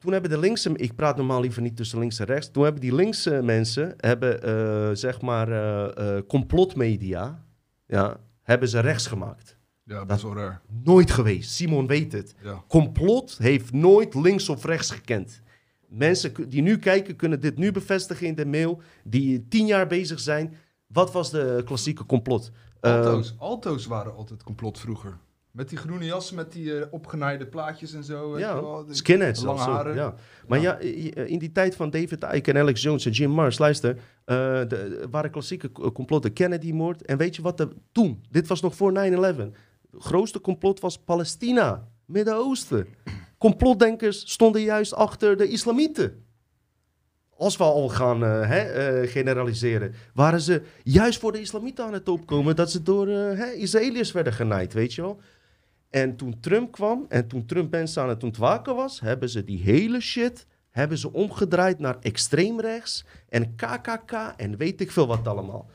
Toen hebben de linkse... Ik praat normaal liever niet tussen links en rechts. Toen hebben die linkse mensen, hebben, eh, zeg maar, eh, complotmedia, ja, hebben ze rechts gemaakt. Ja, best wel raar. Nooit geweest. Simon weet het. Ja. Complot heeft nooit links of rechts gekend. Mensen die nu kijken kunnen dit nu bevestigen in de mail. Die tien jaar bezig zijn. Wat was de klassieke complot? Alto's, alto's waren altijd complot vroeger. Met die groene jassen, met die eh, opgenaaide plaatjes en zo. wel. ja, skinheads Lange haren. Ja. Maar ja. i- in die tijd van David Icke en Alex Jones en Jim Mars, luister, eh, de, waren klassieke complotten, Kennedy-moord. En weet je wat er toen, dit was nog voor 9-11, het grootste complot was Palestina, Midden-Oosten. Complotdenkers stonden juist achter de islamieten. Als we al gaan eh, hè, eh, generaliseren, waren ze juist voor de islamieten aan het opkomen dat ze door eh, Israëliërs werden genaaid, weet je wel. En toen Trump kwam en toen Trump mensen aan het ontwaken was, hebben ze die hele shit hebben ze omgedraaid naar extreemrechts en KKK en weet ik veel wat allemaal.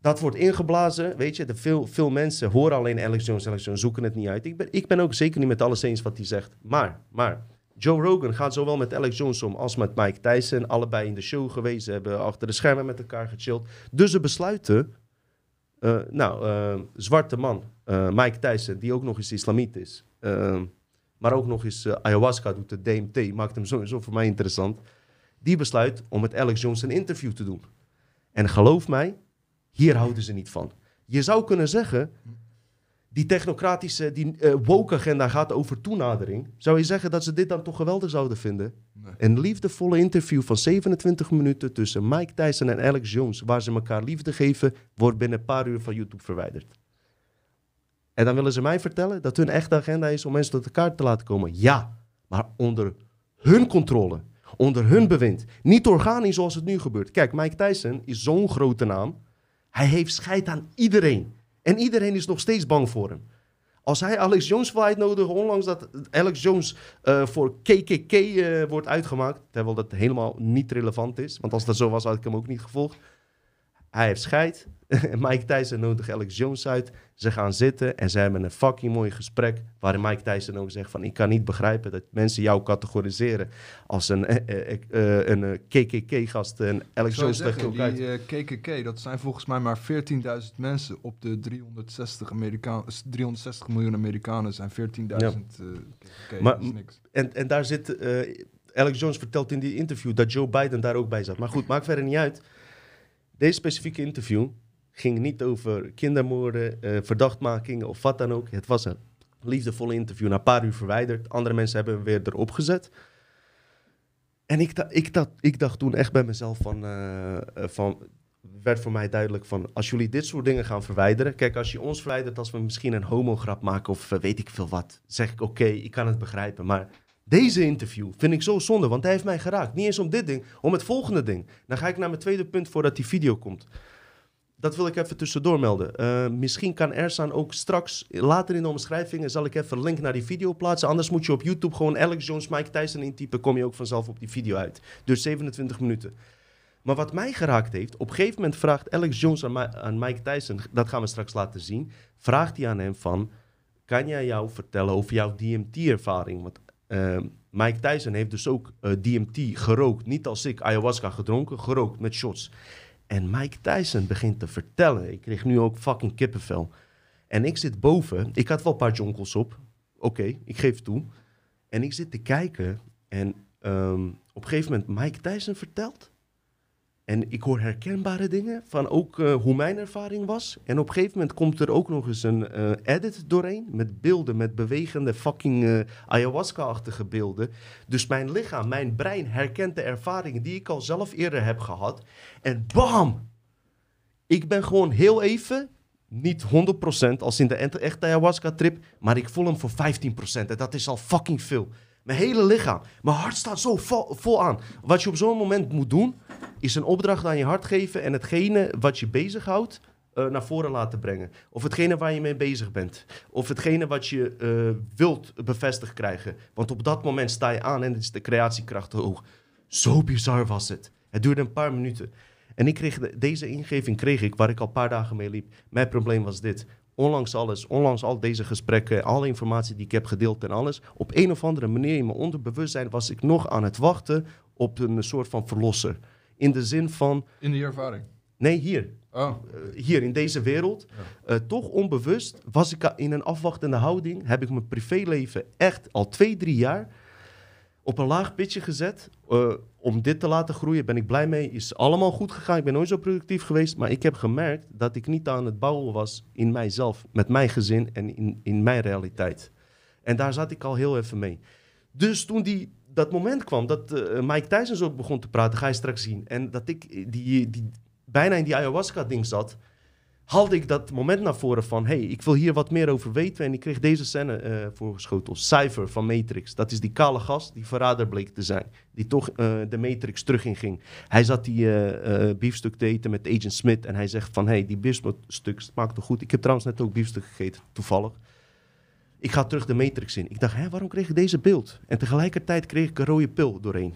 Dat wordt ingeblazen, weet je. De veel, veel mensen horen alleen Alex Jones, Alex Jones, zoeken het niet uit. Ik ben, ik ben ook zeker niet met alles eens wat hij zegt. Maar, maar, Joe Rogan gaat zowel met Alex Jones om als met Mike Tyson. Allebei in de show geweest, hebben achter de schermen met elkaar gechilled. Dus ze besluiten, eh, nou, eh, zwarte man, eh, Mike Tyson, die ook nog eens islamiet is. maar ook nog eens ayahuasca doet, de DMT, maakt hem sowieso voor mij interessant. Die besluit om met Alex Jones een interview te doen. En geloof mij, hier houden ze niet van. Je zou kunnen zeggen, die technocratische, die eh, woke-agenda gaat over toenadering. Zou je zeggen dat ze dit dan toch geweldig zouden vinden? Nee. Een liefdevolle interview van 27 minuten tussen Mike Tyson en Alex Jones, waar ze elkaar liefde geven, wordt binnen een paar uur van YouTube verwijderd. En dan willen ze mij vertellen dat hun echte agenda is om mensen tot elkaar te laten komen. Ja, maar onder hun controle, onder hun bewind. Niet organisch zoals het nu gebeurt. Kijk, Mike Tyson is zo'n grote naam. Hij heeft scheid aan iedereen. En iedereen is nog steeds bang voor hem. Als hij Alex Jones wil uitnodigen, ondanks dat Alex Jones eh, voor KKK eh, wordt uitgemaakt, terwijl dat helemaal niet relevant is, want als dat zo was, had ik hem ook niet gevolgd. Hij heeft scheid. [laughs] Mike Tyson nodigt Alex Jones uit. Ze gaan zitten en ze hebben een fucking mooi gesprek. Waarin Mike Tyson ook zegt van... ik kan niet begrijpen dat mensen jou categoriseren als een, eh, eh, eh, een eh, KKK-gast. En Alex Jones legt zeggen, ook uit. die eh, KKK, dat zijn volgens mij maar 14.000 mensen op de 360, Amerikaan, 360 miljoen Amerikanen zijn 14.000 eh, KKK. Maar- dat is niks. En, en daar zit... eh, Alex Jones vertelt in die interview dat Joe Biden daar ook bij zat. Maar goed, maakt verder niet uit. Deze specifieke interview ging niet over kindermoorden, eh, verdachtmakingen of wat dan ook. Het was een liefdevolle interview, na een paar uur verwijderd. Andere mensen hebben hem weer erop gezet. En ik, ik, dacht, ik dacht toen echt bij mezelf van, eh, eh, van... werd voor mij duidelijk van... als jullie dit soort dingen gaan verwijderen... kijk, als je ons verwijdert als we misschien een homograp maken... of weet ik veel wat, zeg ik oké, ik kan het begrijpen. Maar deze interview vind ik zo zonde, want hij heeft mij geraakt. Niet eens om dit ding, om het volgende ding. Dan ga ik naar mijn tweede punt voordat die video komt. Dat wil ik even tussendoor melden. Eh, misschien kan Ersan ook straks, later in de omschrijvingen, zal ik even een link naar die video plaatsen. Anders moet je op YouTube gewoon Alex Jones, Mike Tyson intypen, kom je ook vanzelf op die video uit. Dus 27 minuten. Maar wat mij geraakt heeft, op een gegeven moment vraagt Alex Jones aan, Mi- aan Mike Tyson, dat gaan we straks laten zien, vraagt hij aan hem van, kan jij jou vertellen over jouw DMT-ervaring? Want eh, Mike Tyson heeft dus ook eh, DMT gerookt, niet als ik, ayahuasca gedronken, gerookt met shots. En Mike Tyson begint te vertellen. Ik kreeg nu ook fucking kippenvel. En ik zit boven. Ik had wel een paar jonkels op. Oké, ik geef toe. En ik zit te kijken. En ehm, op een gegeven moment Mike Tyson vertelt. En ik hoor herkenbare dingen van ook eh, hoe mijn ervaring was. En op een gegeven moment komt er ook nog eens een eh, edit doorheen. Met beelden, met bewegende fucking eh, ayahuasca-achtige beelden. Dus mijn lichaam, mijn brein herkent de ervaringen die ik al zelf eerder heb gehad. En bam! Ik ben gewoon heel even, niet 100% als in de echte ayahuasca-trip, maar ik voel hem voor 15%. En dat is al fucking veel. Mijn hele lichaam, mijn hart staat zo vol, aan. Wat je op zo'n moment moet doen, is een opdracht aan je hart geven en hetgene wat je bezighoudt, eh naar voren laten brengen. Of hetgene waar je mee bezig bent. Of hetgene wat je eh, wilt bevestigd krijgen. Want op dat moment sta je aan en is de creatiekracht hoog. Zo bizar was het. Het duurde een paar minuten. En ik kreeg de- deze ingeving kreeg ik waar ik al een paar dagen mee liep. Mijn probleem was dit. Ondanks alles, ondanks al deze gesprekken, alle informatie die ik heb gedeeld en alles, op een of andere manier in mijn onderbewustzijn was ik nog aan het wachten op een soort van verlosser. In de zin van, In die ervaring. nee hier, Oh, eh, hier in deze wereld. Eh, toch onbewust was ik in een afwachtende houding. Heb ik mijn privéleven echt al twee, drie jaar op een laag pitje gezet. eh, om dit te laten groeien. Ben ik blij mee. Is allemaal goed gegaan. Ik ben nooit zo productief geweest. Maar ik heb gemerkt dat ik niet aan het bouwen was in mijzelf. Met mijn gezin en in, in mijn realiteit. En daar zat ik al heel even mee. Dus toen die, dat moment kwam dat eh, Mike Tyson zo begon te praten, ga je straks zien. En dat ik die, die, bijna in die ayahuasca-ding zat, haalde ik dat moment naar voren van... hey, ik wil hier wat meer over weten. En ik kreeg deze scène eh voorgeschoteld. Cypher van Matrix. Dat is die kale gast die verrader bleek te zijn. Die toch eh, de Matrix terug in ging. Hij zat die eh, biefstuk te eten met Agent Smith. En hij zegt van, hey, die biefstuk smaakt toch goed. Ik heb trouwens net ook biefstuk gegeten, toevallig. Ik ga terug de Matrix in. Ik dacht, hè, waarom kreeg ik deze beeld? En tegelijkertijd kreeg ik een rode pil doorheen.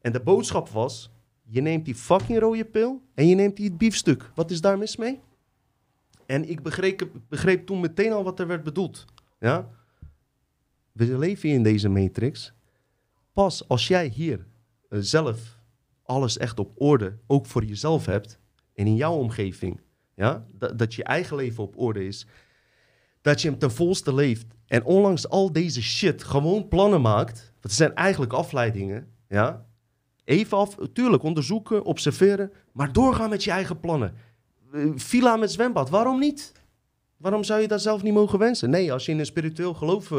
En de boodschap was, je neemt die fucking rode pil en je neemt die biefstuk. Wat is daar mis mee? En ik begreep, begreep toen meteen al wat er werd bedoeld. Ja? We leven in deze matrix. Pas als jij hier eh, zelf alles echt op orde, ook voor jezelf hebt, en in jouw omgeving, ja? dat, dat je eigen leven op orde is, dat je hem ten volste leeft en ondanks al deze shit gewoon plannen maakt, want zijn eigenlijk afleidingen, ja? Even af, tuurlijk, onderzoeken, observeren, maar doorgaan met je eigen plannen. Eh, Villa met zwembad, waarom niet? Waarom zou je dat zelf niet mogen wensen? Nee, als je in een spiritueel geloof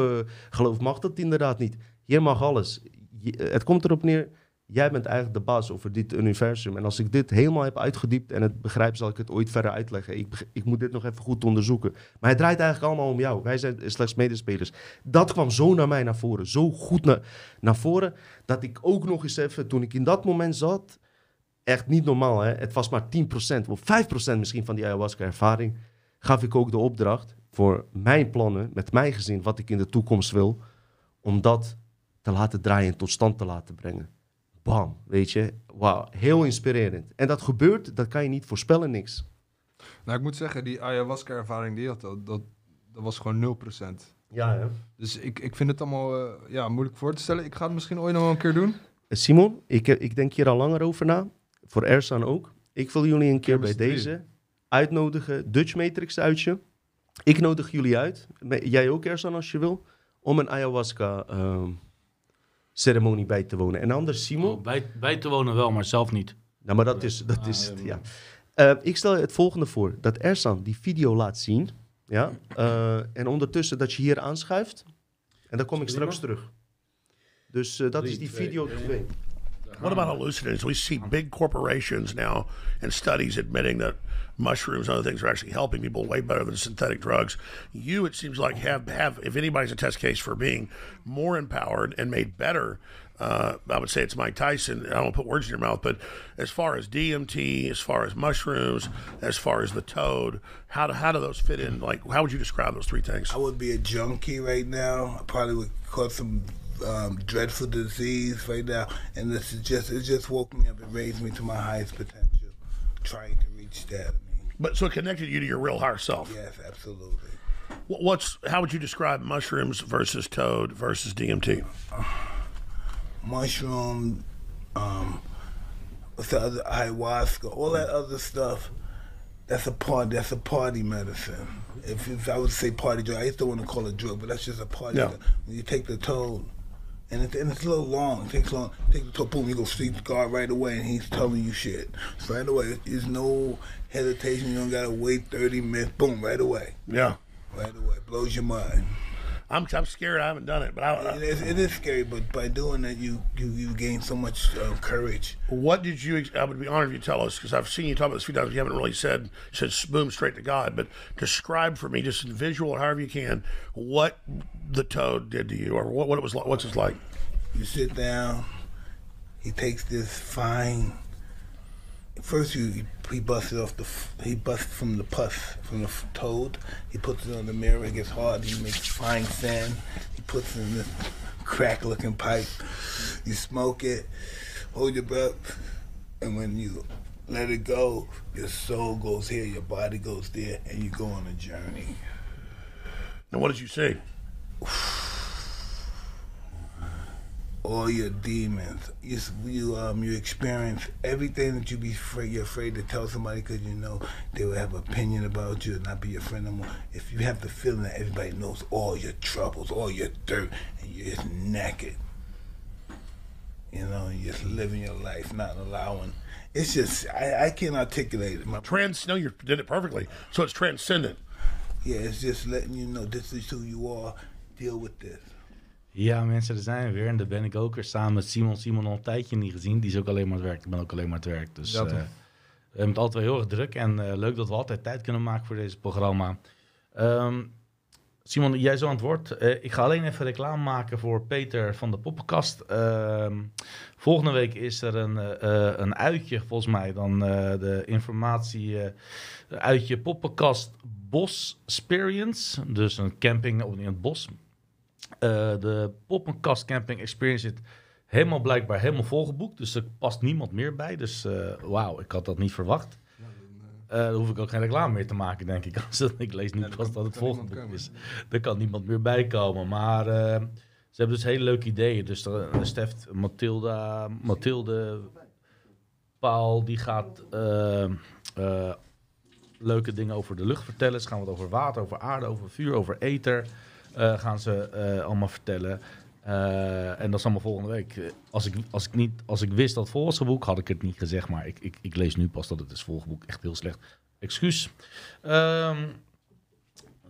gelooft, mag dat inderdaad niet. Hier mag alles. Je- eh, het komt erop neer, jij bent eigenlijk de baas over dit universum. En als ik dit helemaal heb uitgediept en het begrijp, zal ik het ooit verder uitleggen. Ik, ik moet dit nog even goed onderzoeken. Maar het draait eigenlijk allemaal om jou. Wij zijn slechts medespelers. Dat kwam zo naar mij naar voren, zo goed na- naar voren, dat ik ook nog eens even, toen ik in dat moment zat, echt niet normaal, hè? het was maar 10% of 5% misschien van die ayahuasca-ervaring, gaf ik ook de opdracht voor mijn plannen, met mijn gezin, wat ik in de toekomst wil, om dat te laten draaien en tot stand te laten brengen. Bam, weet je. Wauw, heel inspirerend. En dat gebeurt, dat kan je niet voorspellen, niks. nou ik moet zeggen, die ayahuasca-ervaring die je had, dat, dat, dat was gewoon 0%. Ja, hè? Dus ik, ik vind het allemaal eh, ja, moeilijk voor te stellen. Ik ga het misschien ooit nog wel een keer doen. Eh, Simon, ik, eh, ik denk hier al langer over na. Voor Ersan ook. Ik wil jullie een keer bij deze uitnodigen. Dutch Matrix uitje. Ik nodig jullie uit. Jij ook, Ersan, als je wil. Om een ayahuasca ehm, ceremonie bij te wonen. En anders, Simon. Oh, bij, bij te wonen wel, maar zelf niet. Nou, maar dat is, dat Ah, is ja, het, ja. Eh, ik stel je het volgende voor. Dat Ersan die video laat zien. Ja? Eh, en ondertussen dat je hier aanschuift. En dan kom ik straks terug. Dus eh, dat is die video 2. What about hallucinogens? We see big corporations now and studies admitting that mushrooms and other things are actually helping people way better than synthetic drugs. You, it seems like, have have if anybody's a test case for being more empowered and made better. Uh, I would say it's Mike Tyson. I don't put words in your mouth, but as far as DMT, as far as mushrooms, as far as the toad, how do how do those fit in? Like, how would you describe those three things? I would be a junkie right now. I probably would cause some um, dreadful disease right now, and this is just it just woke me up and raised me to my highest potential. Trying to reach that. I mean, But so it connected you to your real higher self. yes, absolutely. What's how would you describe mushrooms versus toad versus DMT? [sighs] Mushroom, um, what's the other ayahuasca, all that other stuff. That's a part. That's a party medicine. If, if I would say party drug, I used to want to call it drug, but that's just a party. Yeah. When you take the toad, and, it, and it's a little long. It takes long. Take the toad, boom, you go street guard right away, and he's telling you shit right away. There's no hesitation. You don't gotta wait 30 minutes. Boom, right away, Yeah, right away. Blows your mind. I'm, I'm scared. I haven't done it, but I, It is, it is scary, but by doing it, you you, you gain so much uh, courage. what did you? I would be honored if you tell us because I've seen you talk about this a few times. You haven't really said said boom straight to God, but describe for me, just in visual however you can, what the toad did to you, or what, what it was like. What's it like? You sit down. He takes this fine. First, you he busts it off the he busts from the pus from the toad. He puts it on the mirror. It gets hard. He makes fine sand. He puts it in this crack-looking pipe. You smoke it. Hold your breath, and when you let it go, your soul goes here, your body goes there, and you go on a journey. And what did you see? [sighs] [sighs] [sighs] all your demons. You you um you experience everything that you be afraid you're afraid to tell somebody because you know they will have opinion about you and not be your friend anymore. If you have the feeling that everybody knows all your troubles, all your dirt, and you're just naked, you know, and you're just living your life, not allowing. It's just I, I can't articulate it. My Trans. No, you did it perfectly. So it's transcendent. yeah, it's just letting you know this is who you are. Deal with this. Ja, mensen, er zijn we weer. En daar ben ik ook weer samen met Simon. Simon al een tijdje niet gezien. Die is ook alleen maar aan het werk. Ik ben ook alleen maar aan het werk. Dus Ja, eh, toch? we hebben het altijd wel heel erg druk. En eh, leuk dat we altijd tijd kunnen maken voor deze programma. Ehm, Simon, jij zo aan het woord. Eh, ik ga alleen even reclame maken voor Peter van de Poppenkast. Ehm, volgende week is er een, eh, eh, een uitje, volgens mij. Dan eh, de informatie eh, uitje Poppenkast Bos Experience. Dus een camping in het bos. Eh, de Poppenkast Camping Experience zit helemaal blijkbaar helemaal volgeboekt. Dus er past niemand meer bij. Dus eh, wauw, ik had dat niet verwacht. Eh dan hoef ik ook geen reclame meer te maken, denk ik. [laughs] Ik lees nu Ja, pas dat het komen. is. Er kan niemand meer bij komen. Maar ze hebben dus hele leuke ideeën. Dus de Stef, Mathilda, Mathilde, Paul, die gaat leuke dingen over de lucht vertellen. Ze gaan wat over water, over aarde, over vuur, over ether. Eh, gaan ze eh, allemaal vertellen. Eh, en dat is allemaal volgende week. Als ik, als, ik niet, als ik wist dat het vol was geboekt, had ik het niet gezegd. Maar ik, ik, ik lees nu pas dat het is volgeboekt. Echt heel slecht. Excuus. Ehm,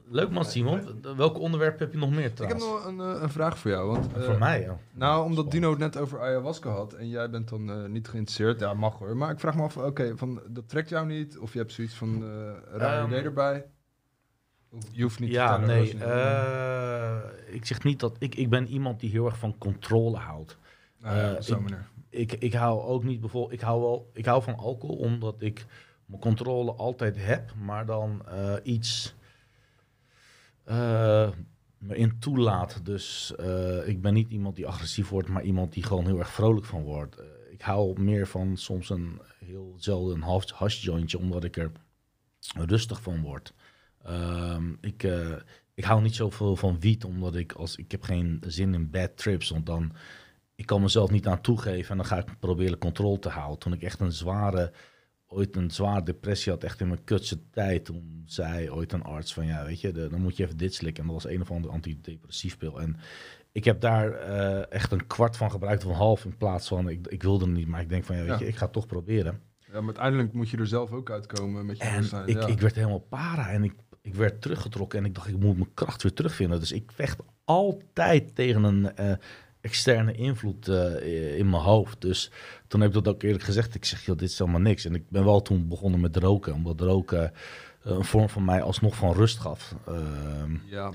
leuk man, Simon. Welke onderwerpen heb je nog meer Ik heb trouwens? nog een, een vraag voor jou. Want, eh, Voor mij, ja. Nou, omdat Dino het net over ayahuasca had en jij bent dan eh, niet geïnteresseerd. Ja, mag hoor. Maar ik vraag me af, oké, van dat trekt jou niet? Of je hebt zoiets van uh, raar Ehm, idee erbij? Je hoeft niet te Ja, vertellen, nee. Eh, ik zeg niet dat... Ik, ik ben iemand die heel erg van controle houdt. Nou ja, eh, op zo'n ik-. Ik, ik hou ook niet bijvoorbeeld... Ik hou, wel, ik hou van alcohol omdat ik mijn controle altijd heb. Maar dan eh, iets eh, me in toelaat. Dus eh, ik ben niet iemand die agressief wordt, maar iemand die gewoon heel erg vrolijk van wordt. Eh, ik hou meer van soms een heel zelden een half hashjointje, omdat ik er rustig van word. Ehm, ik, eh, ik hou niet zoveel van wiet, omdat ik als ik heb geen zin in bad trips, want dan ik kan mezelf niet aan toegeven en dan ga ik proberen controle te houden. Toen ik echt een zware, ooit een zware depressie had, echt in mijn kutse tijd, toen zei ooit een arts van ja, weet je, de- dan moet je even dit slikken. En dat was een of andere antidepressief pil. En ik heb daar eh, echt een kwart van gebruikt, of een half in plaats van, ik, ik wilde het niet, maar ik denk van ja, weet Ja. je, ik ga het toch proberen. Ja, maar uiteindelijk moet je er zelf ook uitkomen met je En bewustzijn. ik, ja. ik werd helemaal para en ik, ik werd teruggetrokken en ik dacht, ik moet mijn kracht weer terugvinden. Dus ik vecht altijd tegen een eh, externe invloed eh, in mijn hoofd. Dus toen heb ik dat ook eerlijk gezegd. Ik zeg, joh, dit is helemaal niks. En ik ben wel toen begonnen met roken, omdat roken eh, een vorm van mij alsnog van rust gaf. Ehm, ja,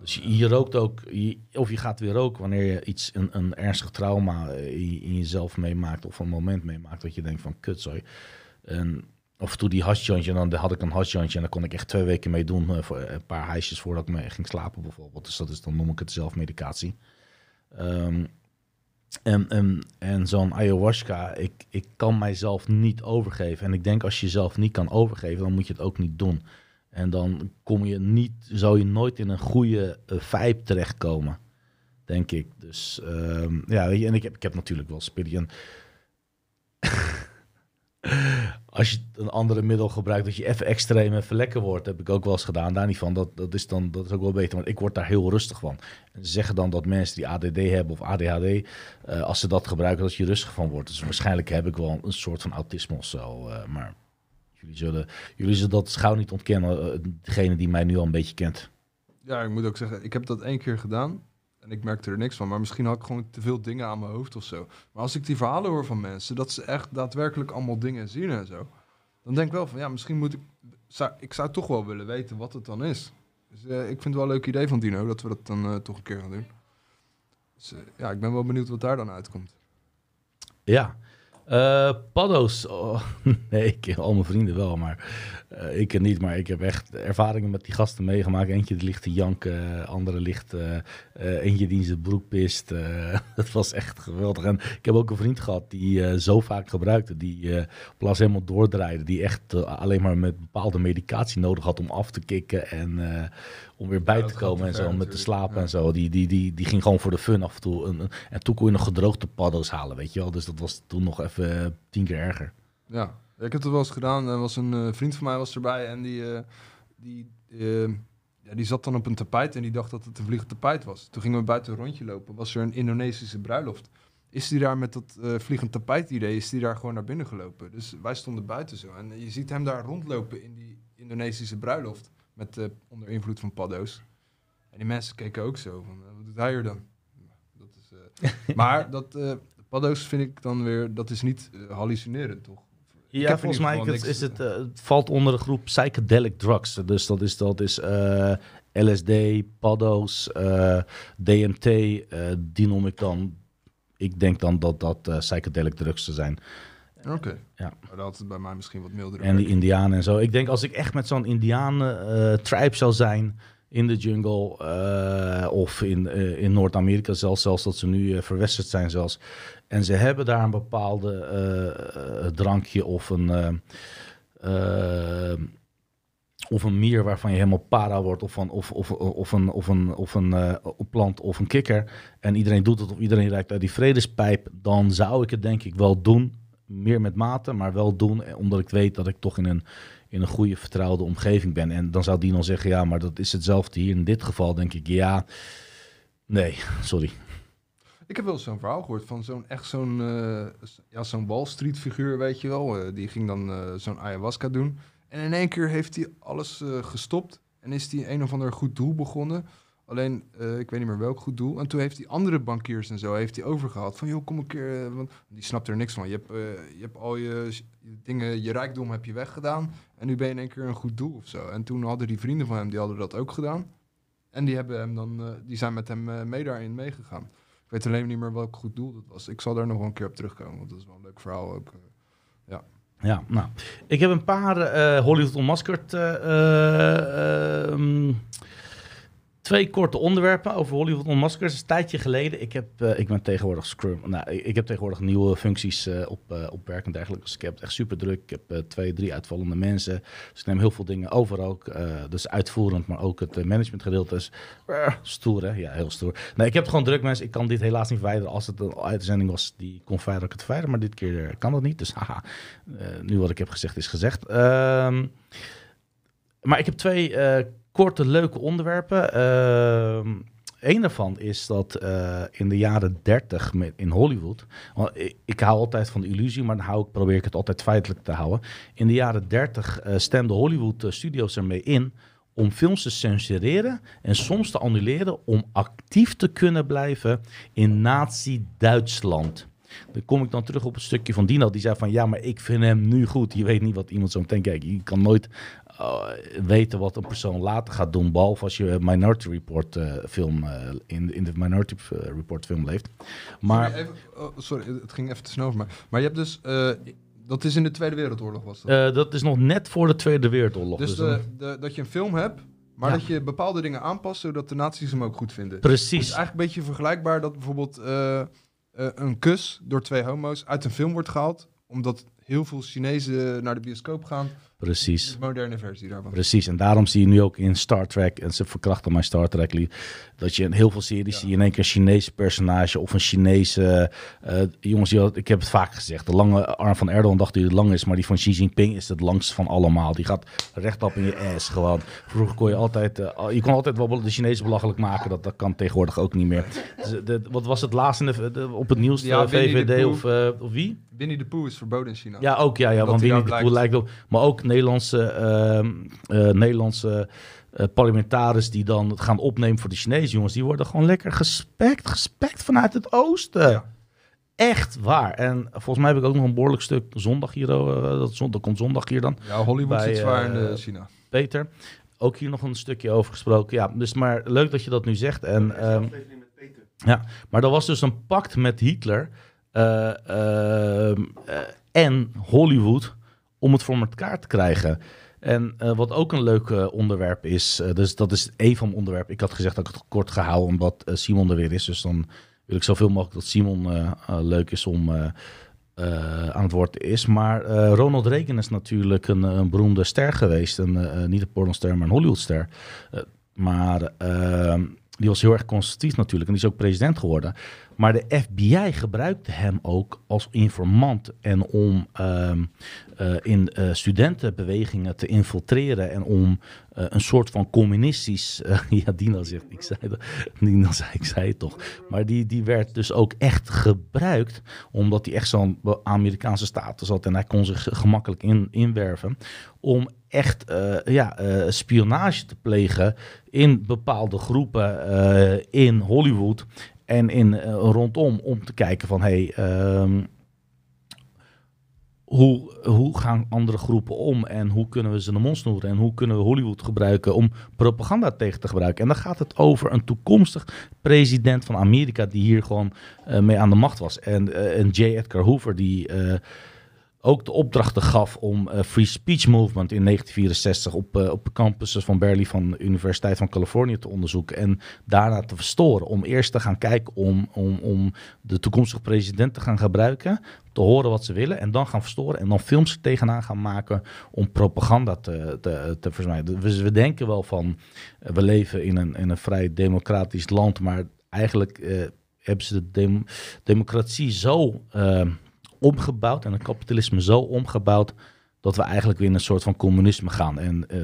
dus je, je rookt ook, je- of je gaat weer roken wanneer je iets, een, een ernstig trauma in, in jezelf meemaakt of een moment meemaakt dat je denkt van kutzooi. En af en toe die hashjointje, en dan had ik een hashjointje en dan kon ik echt twee weken mee doen, eh, voor een paar hijsjes voordat ik mee ging slapen bijvoorbeeld. Dus dat is, dan noem ik het zelfmedicatie. Ehm, en en, en zo'n ayahuasca, ik, ik kan mijzelf niet overgeven. En ik denk als je jezelf niet kan overgeven, dan moet je het ook niet doen. En dan kom je niet, zou je nooit in een goede eh, vibe terechtkomen, denk ik. Dus ehm, ja, weet je, en ik heb, ik heb natuurlijk wel spirit. [laughs] [laughs] Als je een andere middel gebruikt, dat je even extreem even lekker wordt, heb ik ook wel eens gedaan. Daar niet van, dat, dat, is dan, dat is ook wel beter, want ik word daar heel rustig van. En ze zeggen dan dat mensen die ADD hebben of ADHD, eh, als ze dat gebruiken, dat je rustig van wordt. Dus waarschijnlijk heb ik wel een soort van autisme of zo, eh, maar... Jullie zullen, jullie zullen dat schouw niet ontkennen, eh, degene die mij nu al een beetje kent. ja, ik moet ook zeggen, ik heb dat één keer gedaan. En ik merkte er niks van. Maar misschien had ik gewoon te veel dingen aan mijn hoofd of zo. Maar als ik die verhalen hoor van mensen, dat ze echt daadwerkelijk allemaal dingen zien en zo. Dan denk ik wel van, ja, misschien moet ik... Ik zou toch wel willen weten wat het dan is. Dus eh, ik vind het wel een leuk idee van Dino, dat we dat dan eh, toch een keer gaan doen. Dus eh, ja, ik ben wel benieuwd wat daar dan uitkomt. Ja. Eh, paddo's. Oh, [laughs] nee, ik al mijn vrienden wel, maar eh, ik niet. Maar ik heb echt ervaringen met die gasten meegemaakt. Eentje die ligt te janken, andere ligt... eh, eh, eentje die in zijn broek pist. eh, [laughs] dat was echt geweldig. En ik heb ook een vriend gehad die eh, zo vaak gebruikte. Die eh plas helemaal doordraaide. Die echt eh, alleen maar met bepaalde medicatie nodig had om af te kicken. En eh, om weer bij Ja, te komen en ver zo. Met te slapen Ja. en zo. Die, die, die, die ging gewoon voor de fun af en toe. En, en toen kon je nog gedroogde paddo's halen, weet je wel. Dus dat was toen nog even eh, tien keer erger. Ja, ik heb het wel eens gedaan. Er was een eh, vriend van mij was erbij en die, eh, die, ja, die zat dan op een tapijt en die dacht dat het een vliegend tapijt was. Toen gingen we buiten een rondje lopen. Was er een Indonesische bruiloft. Is die daar met dat vliegend tapijt idee, is die daar gewoon naar binnen gelopen. Dus wij stonden buiten zo. En je ziet hem daar rondlopen in die Indonesische bruiloft. Met eh, onder invloed van paddo's. En die mensen keken ook zo van, eh, wat doet hij hier dan? Dat is, eh, [laughs] maar dat paddo's vind ik dan weer, dat is niet hallucinerend, toch? Ja, volgens mij geval is, het, het valt onder de groep psychedelic drugs. Dus dat is, dat is LSD, paddo's, DMT. die noem ik dan. Ik denk dan dat dat psychedelic drugs zijn. Oké. Ja. Maar dat had bij mij misschien wat milder. En die indianen en zo. Ik denk als ik echt met zo'n indianen eh, tribe zou zijn in de jungle eh, of in, eh, in Noord-Amerika zelfs, zelfs dat ze nu verwesterd zijn zelfs. En ze hebben daar een bepaalde drankje of een, of een mier waarvan je helemaal para wordt of, van, of, of, of een, of een, of een plant of een kikker. En iedereen doet het of iedereen reikt uit die vredespijp. Dan zou ik het denk ik wel doen. Meer met mate, maar wel doen. eh, Omdat ik weet dat ik toch in een, in een goede vertrouwde omgeving ben. En dan zou die dan zeggen, ja, maar dat is hetzelfde hier. In dit geval denk ik, ja, nee, [laughs] sorry. Ik heb wel zo'n verhaal gehoord van zo'n echt zo'n eh, ja, zo'n Wall Street figuur, weet je wel. Eh, die ging dan zo'n ayahuasca doen. En in één keer heeft hij alles gestopt. En is hij een of ander goed doel begonnen. Alleen, eh, ik weet niet meer welk goed doel. En toen heeft hij andere bankiers en zo heeft hij overgehaald. Van, joh, kom een keer... eh, want die snapt er niks van. Je hebt, eh, je hebt al je, dingen, je rijkdom heb je weggedaan. En nu ben je in één keer een goed doel of zo. En toen hadden die vrienden van hem, die hadden dat ook gedaan. En die, hebben hem dan, die zijn met hem mee daarin meegegaan. Ik weet alleen niet meer welk goed doel dat was. Ik zal daar nog wel een keer op terugkomen, want dat is wel een leuk verhaal ook. eh. Ja, nou, ik heb een paar Hollywood Unmasked eh, eh, ehm, twee korte onderwerpen over Hollywood is een tijdje geleden. Ik, heb, eh, ik ben tegenwoordig Scrum. Nou, ik, heb tegenwoordig nieuwe functies eh, op, eh, op werk en dergelijke. Dus ik heb het echt super druk. Ik heb twee, drie uitvallende mensen. Dus ik neem heel veel dingen over ook. dus uitvoerend, maar ook het managementgedeelte is stoer, hè? Ja, heel stoer. Nee, ik heb gewoon druk, mensen. Ik kan dit helaas niet verwijderen. Als het een uitzending was die kon verwijderen, ik het verwijderen. Maar dit keer kan dat niet. Dus haha, nu wat ik heb gezegd is gezegd. Ehm, maar ik heb twee korte, leuke onderwerpen. Ehm Eén daarvan is dat eh, in de jaren 30 met, in Hollywood. Want ik, hou altijd van de illusie, maar dan hou ik, probeer ik het altijd feitelijk te houden. In de jaren 30 eh stemden Hollywood eh, studios ermee in om films te censureren en soms te annuleren om actief te kunnen blijven in Nazi-Duitsland. Dan kom ik dan terug op het stukje van Dino. Die zei van ja, maar ik vind hem nu goed. Je weet niet wat iemand zo meteen kijkt. Je kan nooit uh, weten wat een persoon later gaat doen. Behalve als je Minority Report uh, film uh, in, in de Minority Report film leeft. Maar sorry, even, oh, sorry, het ging even te snel voor mij. Maar je hebt dus. Dat is in de Tweede Wereldoorlog was dat? Dat is nog net voor de Tweede Wereldoorlog. Dus, dus de, de, dat je een film hebt, maar ja. dat je bepaalde dingen aanpast zodat de nazi's hem ook goed vinden. Precies. Het is eigenlijk een beetje vergelijkbaar dat bijvoorbeeld uh, uh, een kus door twee homo's uit een film wordt gehaald, omdat heel veel Chinezen naar de bioscoop gaan. Precies. De moderne versie daarvan. Precies, en daarom zie je nu ook in Star Trek, en ze verkrachten mijn Star Trek, dat je in heel veel series ja. zie je in één keer een Chinese personage of een Chinese... Uh, jongens, die, ik heb het vaak gezegd, de lange arm van Erdogan dacht hij het lang is, maar die van Xi Jinping is het langst van allemaal. Die gaat rechtop in je ass gewoon. Vroeger kon je altijd, uh, je kon altijd wel de Chinezen belachelijk maken, dat, dat kan tegenwoordig ook niet meer. Dus, de, wat was het laatst in de, de, op het nieuws, ja, de VVD of, uh, of wie? Winnie de Pooh is verboden in China. Ja, ook ja, ja want Winnie de Pooh lijkt op. Maar ook Nederlandse, uh, uh, Nederlandse uh, parlementariërs die dan het gaan opnemen voor de Chinese jongens, die worden gewoon lekker gespekt, gespekt vanuit het oosten. Ja. Echt waar. En volgens mij heb ik ook nog een behoorlijk stuk zondag hier. dat, zon, dat komt zondag hier dan. Ja, Hollywood bij, zit zwaar in de China. Peter. Ook hier nog een stukje over gesproken. Ja, dus maar leuk dat je dat nu zegt. En, um, ja, maar er was dus een pact met Hitler eh, ehm, eh, en Hollywood om het voor elkaar te krijgen. En eh, wat ook een leuk eh, onderwerp is, eh, dus dat is één van mijn onderwerpen. Ik had gezegd dat ik het kort ga houden omdat Simon er weer is. Dus dan wil ik zoveel mogelijk dat Simon leuk is om aan het woord is. Maar Ronald Reagan is natuurlijk een, een beroemde ster geweest. Een, niet een pornoster, maar een Hollywoodster. Eh, maar eh, die was heel erg conservatief natuurlijk en die is ook president geworden. Maar de FBI gebruikte hem ook als informant en om ehm, eh, in eh, studentenbewegingen te infiltreren en om eh, een soort van communistisch. [laughs] ja, Dino zegt, ik zei, dat, [laughs] Dino zei, ik zei het toch. Maar die, die werd dus ook echt gebruikt, omdat hij echt zo'n Amerikaanse status had en hij kon zich gemakkelijk in, inwerven. Om echt eh, ja, eh, spionage te plegen in bepaalde groepen eh, in Hollywood en in, rondom om te kijken van hey, ehm, hoe, hoe gaan andere groepen om en hoe kunnen we ze de mond snoeren en hoe kunnen we Hollywood gebruiken om propaganda tegen te gebruiken. En dan gaat het over een toekomstig president van Amerika die hier gewoon mee aan de macht was. En, en J. Edgar Hoover die ook de opdrachten gaf om eh, free speech movement in 1964 op, eh, op de campussen van Berkeley van de Universiteit van Californië te onderzoeken en daarna te verstoren. Om eerst te gaan kijken om, om, om de toekomstige president te gaan gebruiken, te horen wat ze willen en dan gaan verstoren en dan films tegenaan gaan maken om propaganda te, te, te. Dus we denken wel van, eh, we leven in een, in een vrij democratisch land, maar eigenlijk hebben ze de dem- democratie zo omgebouwd en het kapitalisme zo omgebouwd dat we eigenlijk weer in een soort van communisme gaan. En eh,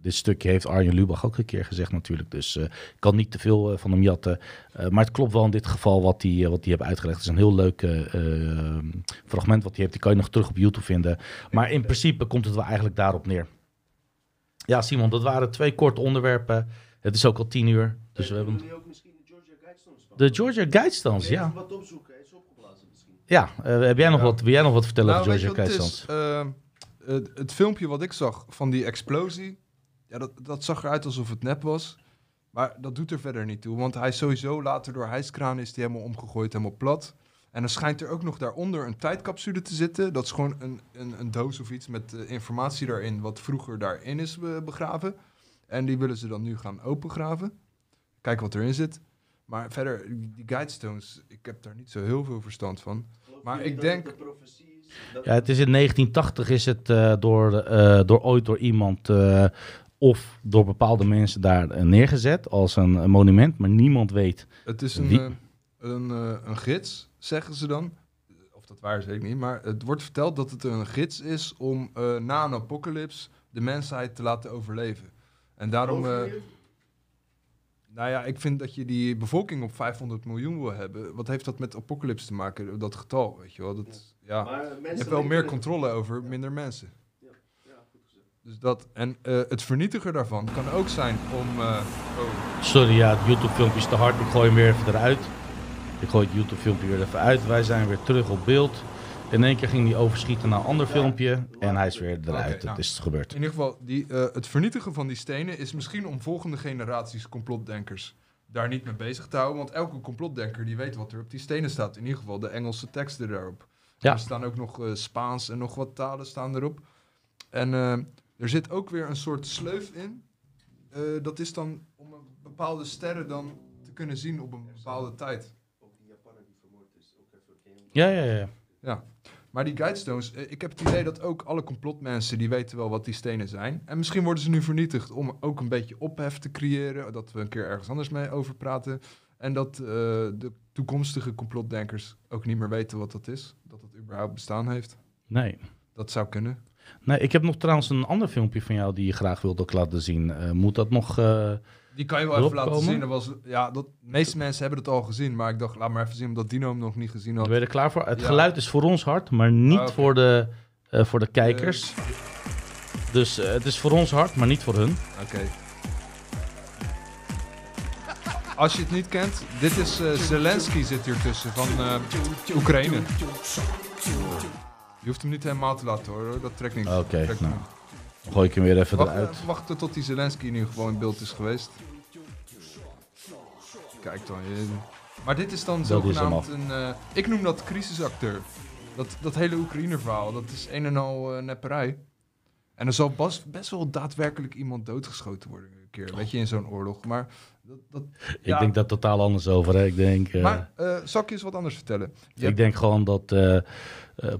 dit stukje heeft Arjen Lubach ook een keer gezegd natuurlijk. Dus eh, ik kan niet te veel eh, van hem jatten. Maar het klopt wel in dit geval wat hij wat hij heeft uitgelegd. Het is een heel leuk fragment wat hij heeft. Die kan je nog terug op YouTube vinden. Maar in principe komt het wel eigenlijk daarop neer. Ja, Simon, dat waren twee korte onderwerpen. Het is ook al tien uur. Dus we hebben... ook misschien de Georgia Guidestones De Georgia Guidestones, ja. Wat opzoeken, hij is opgeblazen misschien. Ja, eh, heb jij nog wat, wil jij nog wat vertellen Nou, over Georgia? Guidestones? Eh, het, het filmpje wat ik zag van die explosie, ja, dat, dat zag eruit alsof het nep was. Maar dat doet er verder niet toe, want hij is sowieso later door hijskraan is die helemaal omgegooid, helemaal plat. En dan schijnt er ook nog daaronder een tijdcapsule te zitten. Dat is gewoon een, een, een doos of iets met eh, informatie daarin, wat vroeger daarin is begraven. En die willen ze dan nu gaan opengraven. Kijken wat erin zit. Maar verder, die guidestones, ik heb daar niet zo heel veel verstand van. Maar ik denk... Ja, het is in 1980 is het eh, door, eh, door ooit door iemand eh, of door bepaalde mensen daar neergezet als een, een monument, maar niemand weet. Het is een, Wie- een, een gids, zeggen ze dan. Of dat waar is, weet ik niet. Maar het wordt verteld dat het een gids is om eh, na een apocalyps de mensheid te laten overleven. En daarom... eh, nou ja, ik vind dat je die bevolking op 500 miljoen wil hebben. Wat heeft dat met apocalypse te maken, dat getal, weet je wel? Dat, ja. Je hebt wel meer controle over minder mensen. Dus dat, en eh, het vernietigen daarvan kan ook zijn om... eh, oh, Sorry, ja, het YouTube-filmpje is te hard. Ik gooi hem weer even eruit. Ik gooi het YouTube-filmpje weer even uit. Wij zijn weer terug op beeld. In één keer ging hij overschieten naar een ander filmpje. En hij is weer eruit. Nou. Het is gebeurd. In ieder geval, die, eh, het vernietigen van die stenen is misschien om volgende generaties complotdenkers daar niet mee bezig te houden. Want elke complotdenker die weet wat er op die stenen staat. In ieder geval de Engelse teksten daarop. Ja. Er staan ook nog eh, Spaans en nog wat talen staan erop. En eh, er zit ook weer een soort sleuf in. Eh, dat is dan om een bepaalde sterren dan te kunnen zien op een bepaalde tijd. Ja, ja, ja. Ja, maar die guidestones, eh, ik heb het idee dat ook alle complotmensen, die weten wel wat die stenen zijn. En misschien worden ze nu vernietigd om ook een beetje ophef te creëren, dat we een keer ergens anders mee over praten. En dat eh, de toekomstige complotdenkers ook niet meer weten wat dat is, dat het überhaupt bestaan heeft. Nee. Dat zou kunnen. Nee, ik heb nog trouwens een ander filmpje van jou die je graag wilde ook laten zien. Eh, moet dat nog... Die kan je wel even laten komen? zien. Dat was, ja, dat, de meeste mensen hebben het al gezien, maar ik dacht, laat maar even zien, omdat Dino hem nog niet gezien had. ben je er klaar voor? Het Ja. geluid is voor ons hard, maar niet Ah, voor, de, eh, voor de kijkers. Dus eh, het is voor ons hard, maar niet voor hun. Oké. Als je het niet kent, dit is eh, Zelensky zit hier tussen van eh, Oekraïne. Je hoeft hem niet helemaal te laten horen, hoor. dat trekt niet. Oké, Trekt nou. Gooi ik hem weer even Wacht, eruit. wachten tot die Zelensky nu gewoon in beeld is geweest. Kijk dan. Je, Maar dit is dan zogenaamd een... eh, ik noem dat crisisacteur. Dat, dat hele Oekraïne-verhaal, dat is een en al eh, nepperij. En er zal bas- best wel daadwerkelijk iemand doodgeschoten worden een keer, weet je, in zo'n oorlog. Maar dat... dat Ik ja, denk daar totaal anders over. Hè. Ik denk, eh, Maar eh, zal ik je eens wat anders vertellen? Je ik hebt- denk gewoon dat eh,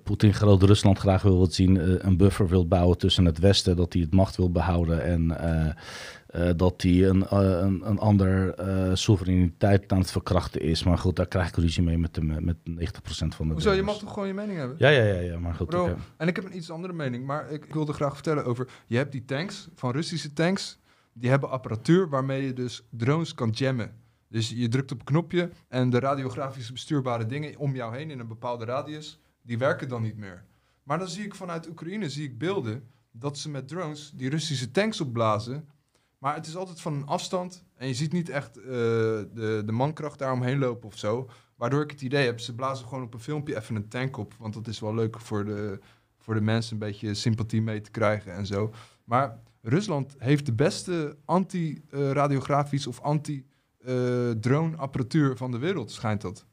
Poetin Groot-Rusland graag wil zien. een buffer wil bouwen tussen het Westen. Dat hij het macht wil behouden. En dat hij een, een, een ander soevereiniteit aan het verkrachten is. Maar goed, daar krijg ik ruzie mee met, de, met 90% van de Hoezo, je mag toch gewoon je mening hebben? Ja, ja, ja, ja, maar goed. Bro, en ik heb een iets andere mening, maar ik wilde graag vertellen over... Je hebt die tanks, van Russische tanks, die hebben apparatuur waarmee je dus drones kan jammen. Dus je drukt op een knopje en de radiografische bestuurbare dingen om jou heen in een bepaalde radius, die werken dan niet meer. Maar dan zie ik vanuit Oekraïne zie ik beelden dat ze met drones die Russische tanks opblazen. Maar het is altijd van een afstand en je ziet niet echt eh, de, de mankracht daaromheen lopen of zo. Waardoor ik het idee heb, ze blazen gewoon op een filmpje even een tank op. Want dat is wel leuk voor de, voor de mensen een beetje sympathie mee te krijgen en zo. Maar Rusland heeft de beste anti-radiografisch of anti-drone apparatuur van de wereld, schijnt dat.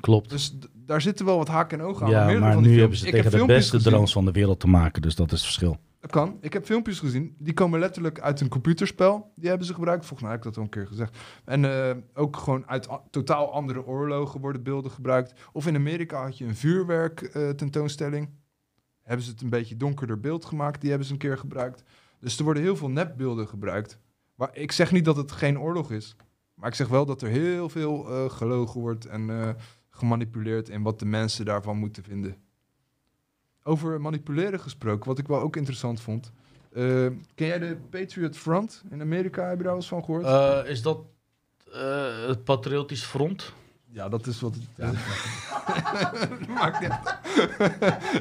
Klopt. Dus daar zitten wel wat haken en ogen aan. Ja, maar van nu hebben ze Ik heb tegen de beste gezien. drones van de wereld te maken. Dus dat is het verschil. Dat kan. Ik heb filmpjes gezien. Die komen letterlijk uit een computerspel. Die hebben ze gebruikt. Volgens mij heb ik dat al een keer gezegd. En eh, ook gewoon uit totaal andere oorlogen worden beelden gebruikt. Of in Amerika had je een vuurwerk eh, tentoonstelling. Hebben ze het een beetje donkerder beeld gemaakt. Die hebben ze een keer gebruikt. Dus er worden heel veel nepbeelden gebruikt. Maar ik zeg niet dat het geen oorlog is. Maar ik zeg wel dat er heel veel eh, gelogen wordt en eh, gemanipuleerd in wat de mensen daarvan moeten vinden. Over manipuleren gesproken, wat ik wel ook interessant vond. Eh, ken jij de Patriot Front in Amerika? Heb je daar wel eens van gehoord? Eh, is dat het Patriotisch Front? Ja, dat is wat het [laughs] Maakt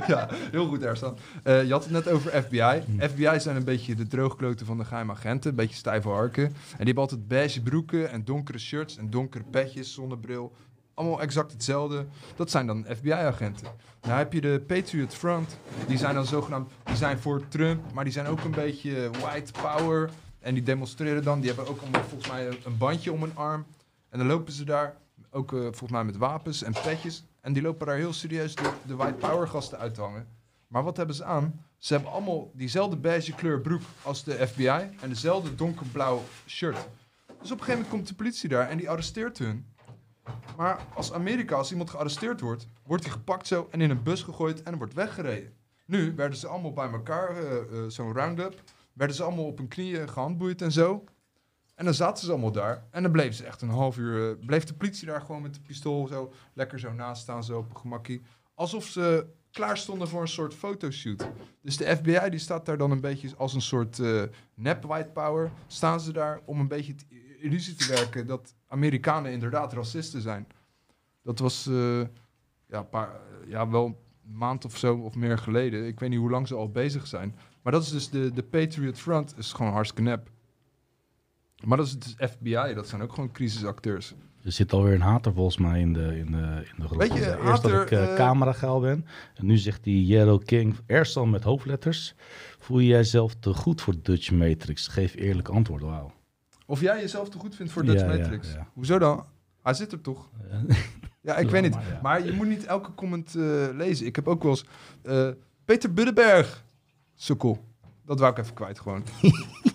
ja, heel goed Erstan. Eh je had het net over FBI. FBI zijn een beetje de droogkloten van de geheime agenten. Een beetje stijve harken. En die hebben altijd beige broeken en donkere shirts en donkere petjes, zonnebril. Allemaal exact hetzelfde. Dat zijn dan FBI-agenten. Nou heb je de Patriot Front. Die zijn dan zogenaamd... Die zijn voor Trump, maar die zijn ook een beetje white power. En die demonstreren dan. Die hebben ook allemaal volgens mij een- een bandje om hun arm. En dan lopen ze daar, ook eh, volgens mij met wapens en petjes. En die lopen daar heel serieus de, de white power gasten uit te hangen. Maar wat hebben ze aan? Ze hebben allemaal diezelfde beige kleur broek als de FBI. En dezelfde donkerblauw shirt. Dus op een gegeven moment komt de politie daar en die arresteert hun. Maar als Amerika, als iemand gearresteerd wordt, wordt hij gepakt zo en in een bus gegooid en wordt weggereden. Nu werden ze allemaal bij elkaar, eh, eh, zo'n round-up. Werden ze allemaal op hun knieën gehandboeid en zo. En dan zaten ze allemaal daar. En dan bleef ze echt een half uur. eh, bleef de politie daar gewoon met de pistool zo lekker zo naast staan, zo op een gemakkie. Alsof ze klaar stonden voor een soort fotoshoot. Dus de FBI die staat daar dan een beetje als een soort eh, nep white power. Staan ze daar om een beetje het illusie te werken dat Amerikanen inderdaad racisten zijn. Dat was eh, ja, paar, ja, wel een maand of zo of meer geleden. Ik weet niet hoe lang ze al bezig zijn. Maar dat is dus de, de Patriot Front. is gewoon hartstikke nep. Maar dat is dus FBI. Dat zijn ook gewoon crisisacteurs. Er zit alweer een hater volgens mij in de, in de, in de groep. Weet je, Eerst hater, dat ik eh eh, camerageil ben. En nu zegt die Yellow King, Ersan met hoofdletters. Voel je jijzelf te goed voor Dutch Matrix? Geef eerlijk antwoord. Wauw. Of jij jezelf te goed vindt voor Dutch Ja, Matrix. ja. Hoezo dan? Hij zit er toch? [laughs] Ja, ik weet niet. maar je moet niet elke comment eh, lezen. Ik heb ook wel eens... eh, Peter Buddenberg. Sukkel. Dat wou ik even kwijt gewoon. [laughs]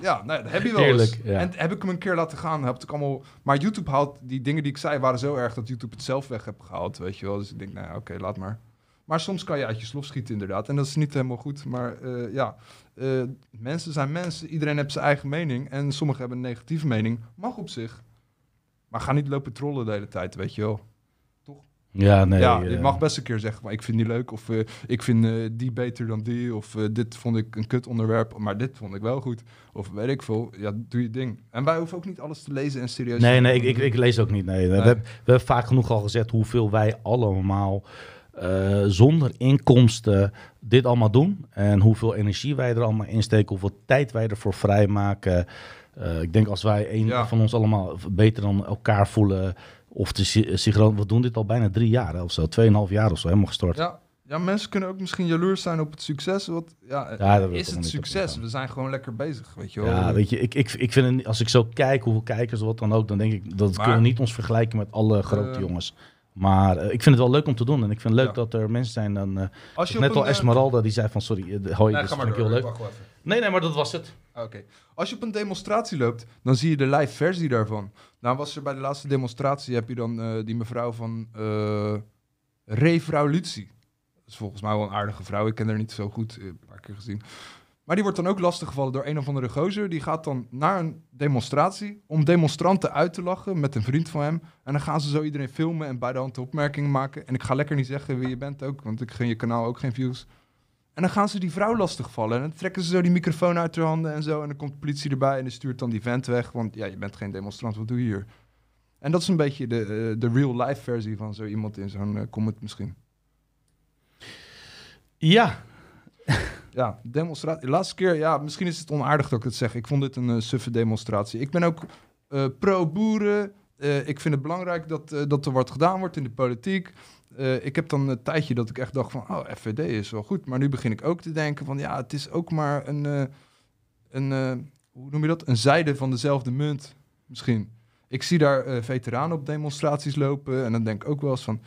ja, nou, dat heb je wel eens. ja. En heb ik hem een keer laten gaan. Heb ik allemaal... Maar YouTube haalt... Die dingen die ik zei waren zo erg dat YouTube het zelf weg heb gehaald. Weet je wel. Dus ik denk, nou ja, oké, laat maar. Maar soms kan je uit je slof schieten inderdaad. En dat is niet helemaal goed. Maar eh, ja, eh, mensen zijn mensen. Iedereen heeft zijn eigen mening. En sommigen hebben een negatieve mening. Mag op zich. Maar ga niet lopen trollen de hele tijd, weet je wel. Ja, nee. ja, eh, je mag best een keer zeggen, maar ik vind die leuk. Of eh, ik vind eh, die beter dan die. Of dit vond ik een kut onderwerp, maar dit vond ik wel goed. Of weet ik veel. Ja, doe je ding. En wij hoeven ook niet alles te lezen en serieus Nee, nee, ik, ik, ik lees ook niet. Nee. We, hebben, we hebben vaak genoeg al gezegd hoeveel wij allemaal zonder inkomsten dit allemaal doen. En hoeveel energie wij er allemaal insteken, hoeveel tijd wij ervoor vrijmaken. Ik denk als wij een Ja. van ons allemaal beter dan elkaar voelen. Of de synchroon, we doen dit al bijna drie jaar of zo, tweeënhalf jaar of zo, helemaal gestart. Ja, Ja, mensen kunnen ook misschien jaloers zijn op het succes. Wat, ja, Ja, dat is het succes? We zijn gewoon lekker bezig, weet je wel. Ja, weet je, ik, ik, ik vind als ik zo kijk hoeveel kijkers, wat dan ook, dan denk ik dat Maar- kunnen we niet ons vergelijken met alle grote Eh, jongens. Maar eh, ik vind het wel leuk om te doen. En ik vind het leuk Ja. dat er mensen zijn dan. eh, Als je net al eh, Esmeralda die zei van sorry, eh, hoi, Nee, dat vind ik heel leuk. Nee, nee, maar dat was het. Oké. Als je op een demonstratie loopt, dan zie je de live versie daarvan. Nou was er bij de laatste demonstratie, heb je dan eh, die mevrouw van eh Revolutie. Dat is volgens mij wel een aardige vrouw. Ik ken haar niet zo goed, eh, een paar keer gezien. Maar die wordt dan ook lastiggevallen door een of andere gozer. Die gaat dan naar een demonstratie om demonstranten uit te lachen met een vriend van hem. En dan gaan ze zo iedereen filmen en bij de hand opmerkingen maken. En ik ga lekker niet zeggen wie je bent ook, want ik gun je kanaal ook geen views. En dan gaan ze die vrouw lastigvallen. En dan trekken ze zo die microfoon uit haar handen en zo. En dan komt de politie erbij en die stuurt dan die vent weg. Want ja, je bent geen demonstrant, wat doe je hier? En dat is een beetje de, eh, de real-life versie van zo iemand in zo'n eh, comment misschien. Ja, [laughs] Ja, demonstratie. De laatste keer, ja, misschien is het onaardig dat ik het zeg. Ik vond dit een eh, suffe demonstratie. Ik ben ook pro-boeren. Ik vind het belangrijk dat, dat er wat gedaan wordt in de politiek. Eh, ik heb dan een tijdje dat ik echt dacht van, oh, FVD is wel goed. Maar nu begin ik ook te denken van, ja, het is ook maar een, eh, een eh, hoe noem je dat? Een zijde van dezelfde munt, misschien. Ik zie daar veteranen op demonstraties lopen en dan denk ik ook wel eens van,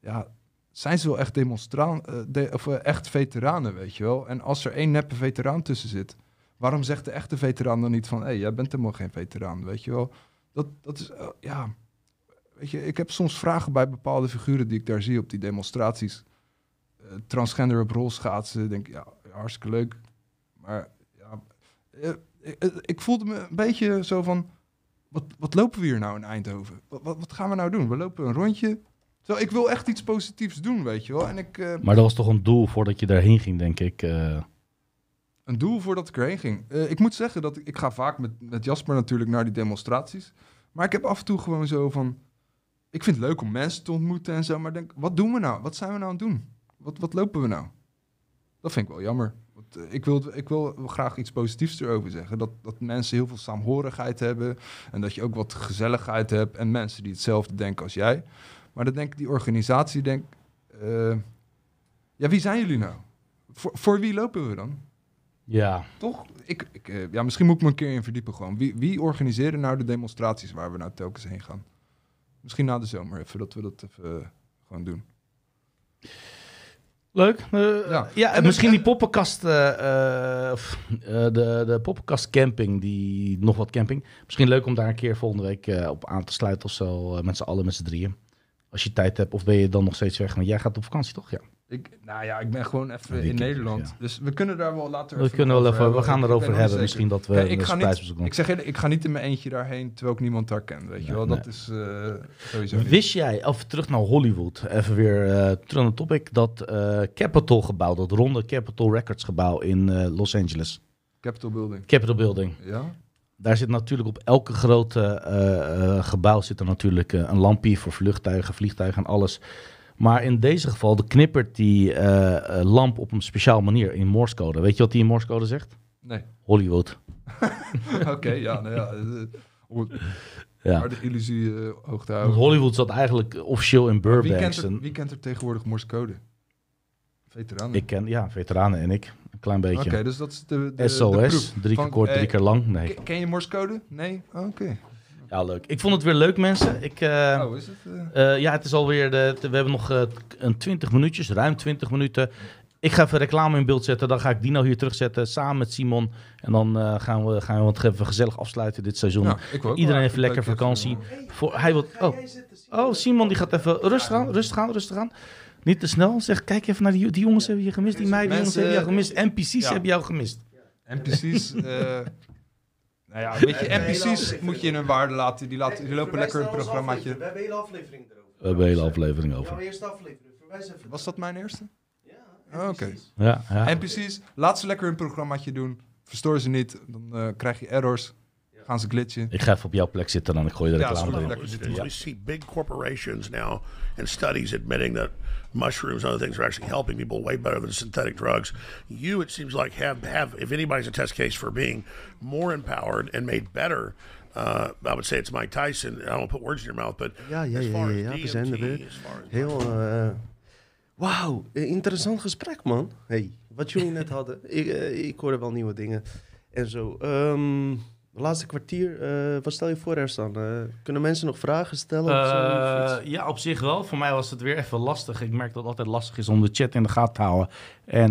ja, zijn ze wel echt demonstraan, de, of echt veteranen, weet je wel? En als er één neppe veteraan tussen zit, waarom zegt de echte veteraan dan niet van, hé, hey, jij bent helemaal geen veteraan, weet je wel? Dat, dat is, ja, weet je, ik heb soms vragen bij bepaalde figuren die ik daar zie op die demonstraties. Eh, transgender op rolschaatsen, denk ik, ja, hartstikke leuk. Maar ja, eh, ik, ik voelde me een beetje zo van, wat, wat lopen we hier nou in Eindhoven? Wat, wat, wat gaan we nou doen? We lopen een rondje. Zo, ik wil echt iets positiefs doen, weet je wel. En ik, eh, maar dat was toch een doel voordat je daarheen ging, denk ik. eh. een doel voordat ik erheen ging. Eh, ik moet zeggen dat ik, ik ga vaak met, met Jasper natuurlijk naar die demonstraties. Maar ik heb af en toe gewoon zo van... Ik vind het leuk om mensen te ontmoeten en zo. Maar denk, wat doen we nou? Wat zijn we nou aan het doen? Wat, wat lopen we nou? Dat vind ik wel jammer. Want, eh, ik, wil, ik wil graag iets positiefs erover zeggen. Dat, dat mensen heel veel saamhorigheid hebben. En dat je ook wat gezelligheid hebt. En mensen die hetzelfde denken als jij. Maar dan denk ik, die organisatie denk... eh, ja, wie zijn jullie nou? Voor, voor wie lopen we dan? ja, Toch? Ik, ik, eh, ja, misschien moet ik me een keer in verdiepen gewoon. Wie, wie nou de demonstraties waar we nou telkens heen gaan? Misschien na de zomer even, dat we dat even eh, gewoon doen. Leuk. Eh, Ja. ja. En misschien en- die poppenkast, eh, de, de poppenkast camping, die nog wat camping. Misschien leuk om daar een keer volgende week op aan te sluiten of zo, met z'n allen, met z'n drieën. Als je tijd hebt, of ben je dan nog steeds weg? Want jij gaat op vakantie, toch? Ja. Ik, nou ja, ik ben gewoon even in Nederland. ja. Dus we kunnen daar wel later We, even kunnen wel over even, we gaan erover hebben. Misschien dat we Kijk, ik, ga niet, ik zeg eerlijk, ik ga niet in mijn eentje daarheen terwijl ik niemand daar ken, weet je wel. Nee, Dat is eh, sowieso niet. Wist jij, of terug naar Hollywood, even weer eh, terug naar het topic, dat eh Capitol gebouw, dat ronde Capitol Records gebouw in eh, Los Angeles, Capitol Building. Capitol Building, Ja? daar zit natuurlijk op elke grote eh, eh, gebouw zit er natuurlijk eh, een lampje voor vliegtuigen, vliegtuigen en alles. Maar in deze geval de knippert die eh, eh, lamp op een speciaal manier in Morsecode. Weet je wat die in Morsecode zegt? Nee. Hollywood. [laughs] Oké, ja, nou ja. eh, om het- Ja. Maar de illusie eh, hoog te Want houden. Hollywood zat eigenlijk officieel in Wie Burbank. kent, er, wie kent er tegenwoordig Morse code? Veteranen. Ik ken, ja, veteranen en ik. Een klein beetje. Oké, dus dat is de, de, SOS, drie keer kort, drie keer lang. Nee. Ken, je Morse code? Nee? Oké. Ja, leuk. Ik vond het weer leuk, mensen. Ik, eh, oh, is het? eh? eh, ja, het is alweer. De, we hebben nog eh, een 20 minuutjes, ruim 20 minuten. Ik ga even reclame in beeld zetten. Dan ga ik Dino hier terugzetten samen met Simon. En dan eh, gaan we, gaan we het even gezellig afsluiten dit seizoen. Ja, ik wil ook Iedereen wel heeft lekker vakantie. even, Voor, hij wil, oh. oh, Simon die gaat even rustig aan, rustig aan, rustig aan. Niet te snel. Zeg, kijk even naar die, die jongens hebben je gemist. Die meiden jongens hebben jou gemist. NPC's Ja. hebben jou gemist. NPC's. [laughs] nou ja, weet je, NPC's moet je in hun waarde laten. Die, laten, die lopen lekker een programmaatje. We hebben een hele aflevering erover. We hebben een hele aflevering over. Jouw eerste aflevering. Verwijs even. Was dat mijn eerste? Ja, Oh, oké. precies. Ja, ja. NPC's, laat ze lekker hun programmaatje doen. Verstoor ze niet, dan eh, krijg je errors. Gaan ze glitchen. Ik ga even op jouw plek zitten en dan gooi je de Ja, reclame sorry. erin. We see big corporations now and studies admitting that mushrooms and other things are actually helping people way better than synthetic drugs. You, it seems like, have, have if anybody's a test case for being more empowered and made better, uh, I would say it's Mike Tyson. I don't put words in your mouth, but Ja, ja, as ja, far ja, as ja, we zijn er weer. as far as Heel, eh, Wauw, interessant gesprek, man. Hey, wat jullie net hadden. Ik, eh, ik hoorde wel nieuwe dingen en zo. Ehm, de laatste kwartier, eh, wat stel je voor, Ersan? Eh kunnen mensen nog vragen stellen? of zo? Eh, iets? ja, op zich wel. Voor mij was het weer even lastig. Ik merk dat het altijd lastig is om de chat in de gaten te houden en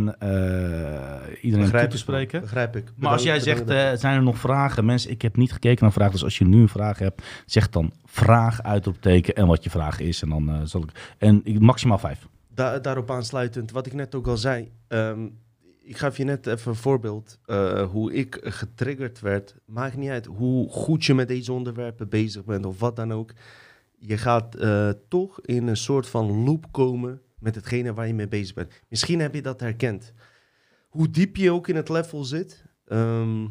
iedereen toe te ik, spreken. Begrijp ik. Maar als jij zegt, zijn er nog vragen? Mensen, ik heb niet gekeken naar vragen. Dus als je nu een vraag hebt, zeg dan vraag, uitroepteken en wat je vraag is. En dan zal ik... En ik, maximaal vijf. Da- daarop aansluitend, wat ik net ook al zei. ehm, ik gaf je net even een voorbeeld eh, hoe ik getriggerd werd. Maakt niet uit hoe goed je met deze onderwerpen bezig bent of wat dan ook. Je gaat eh, toch in een soort van loop komen met hetgene waar je mee bezig bent. Misschien heb je dat herkend. Hoe diep je ook in het level zit, ehm,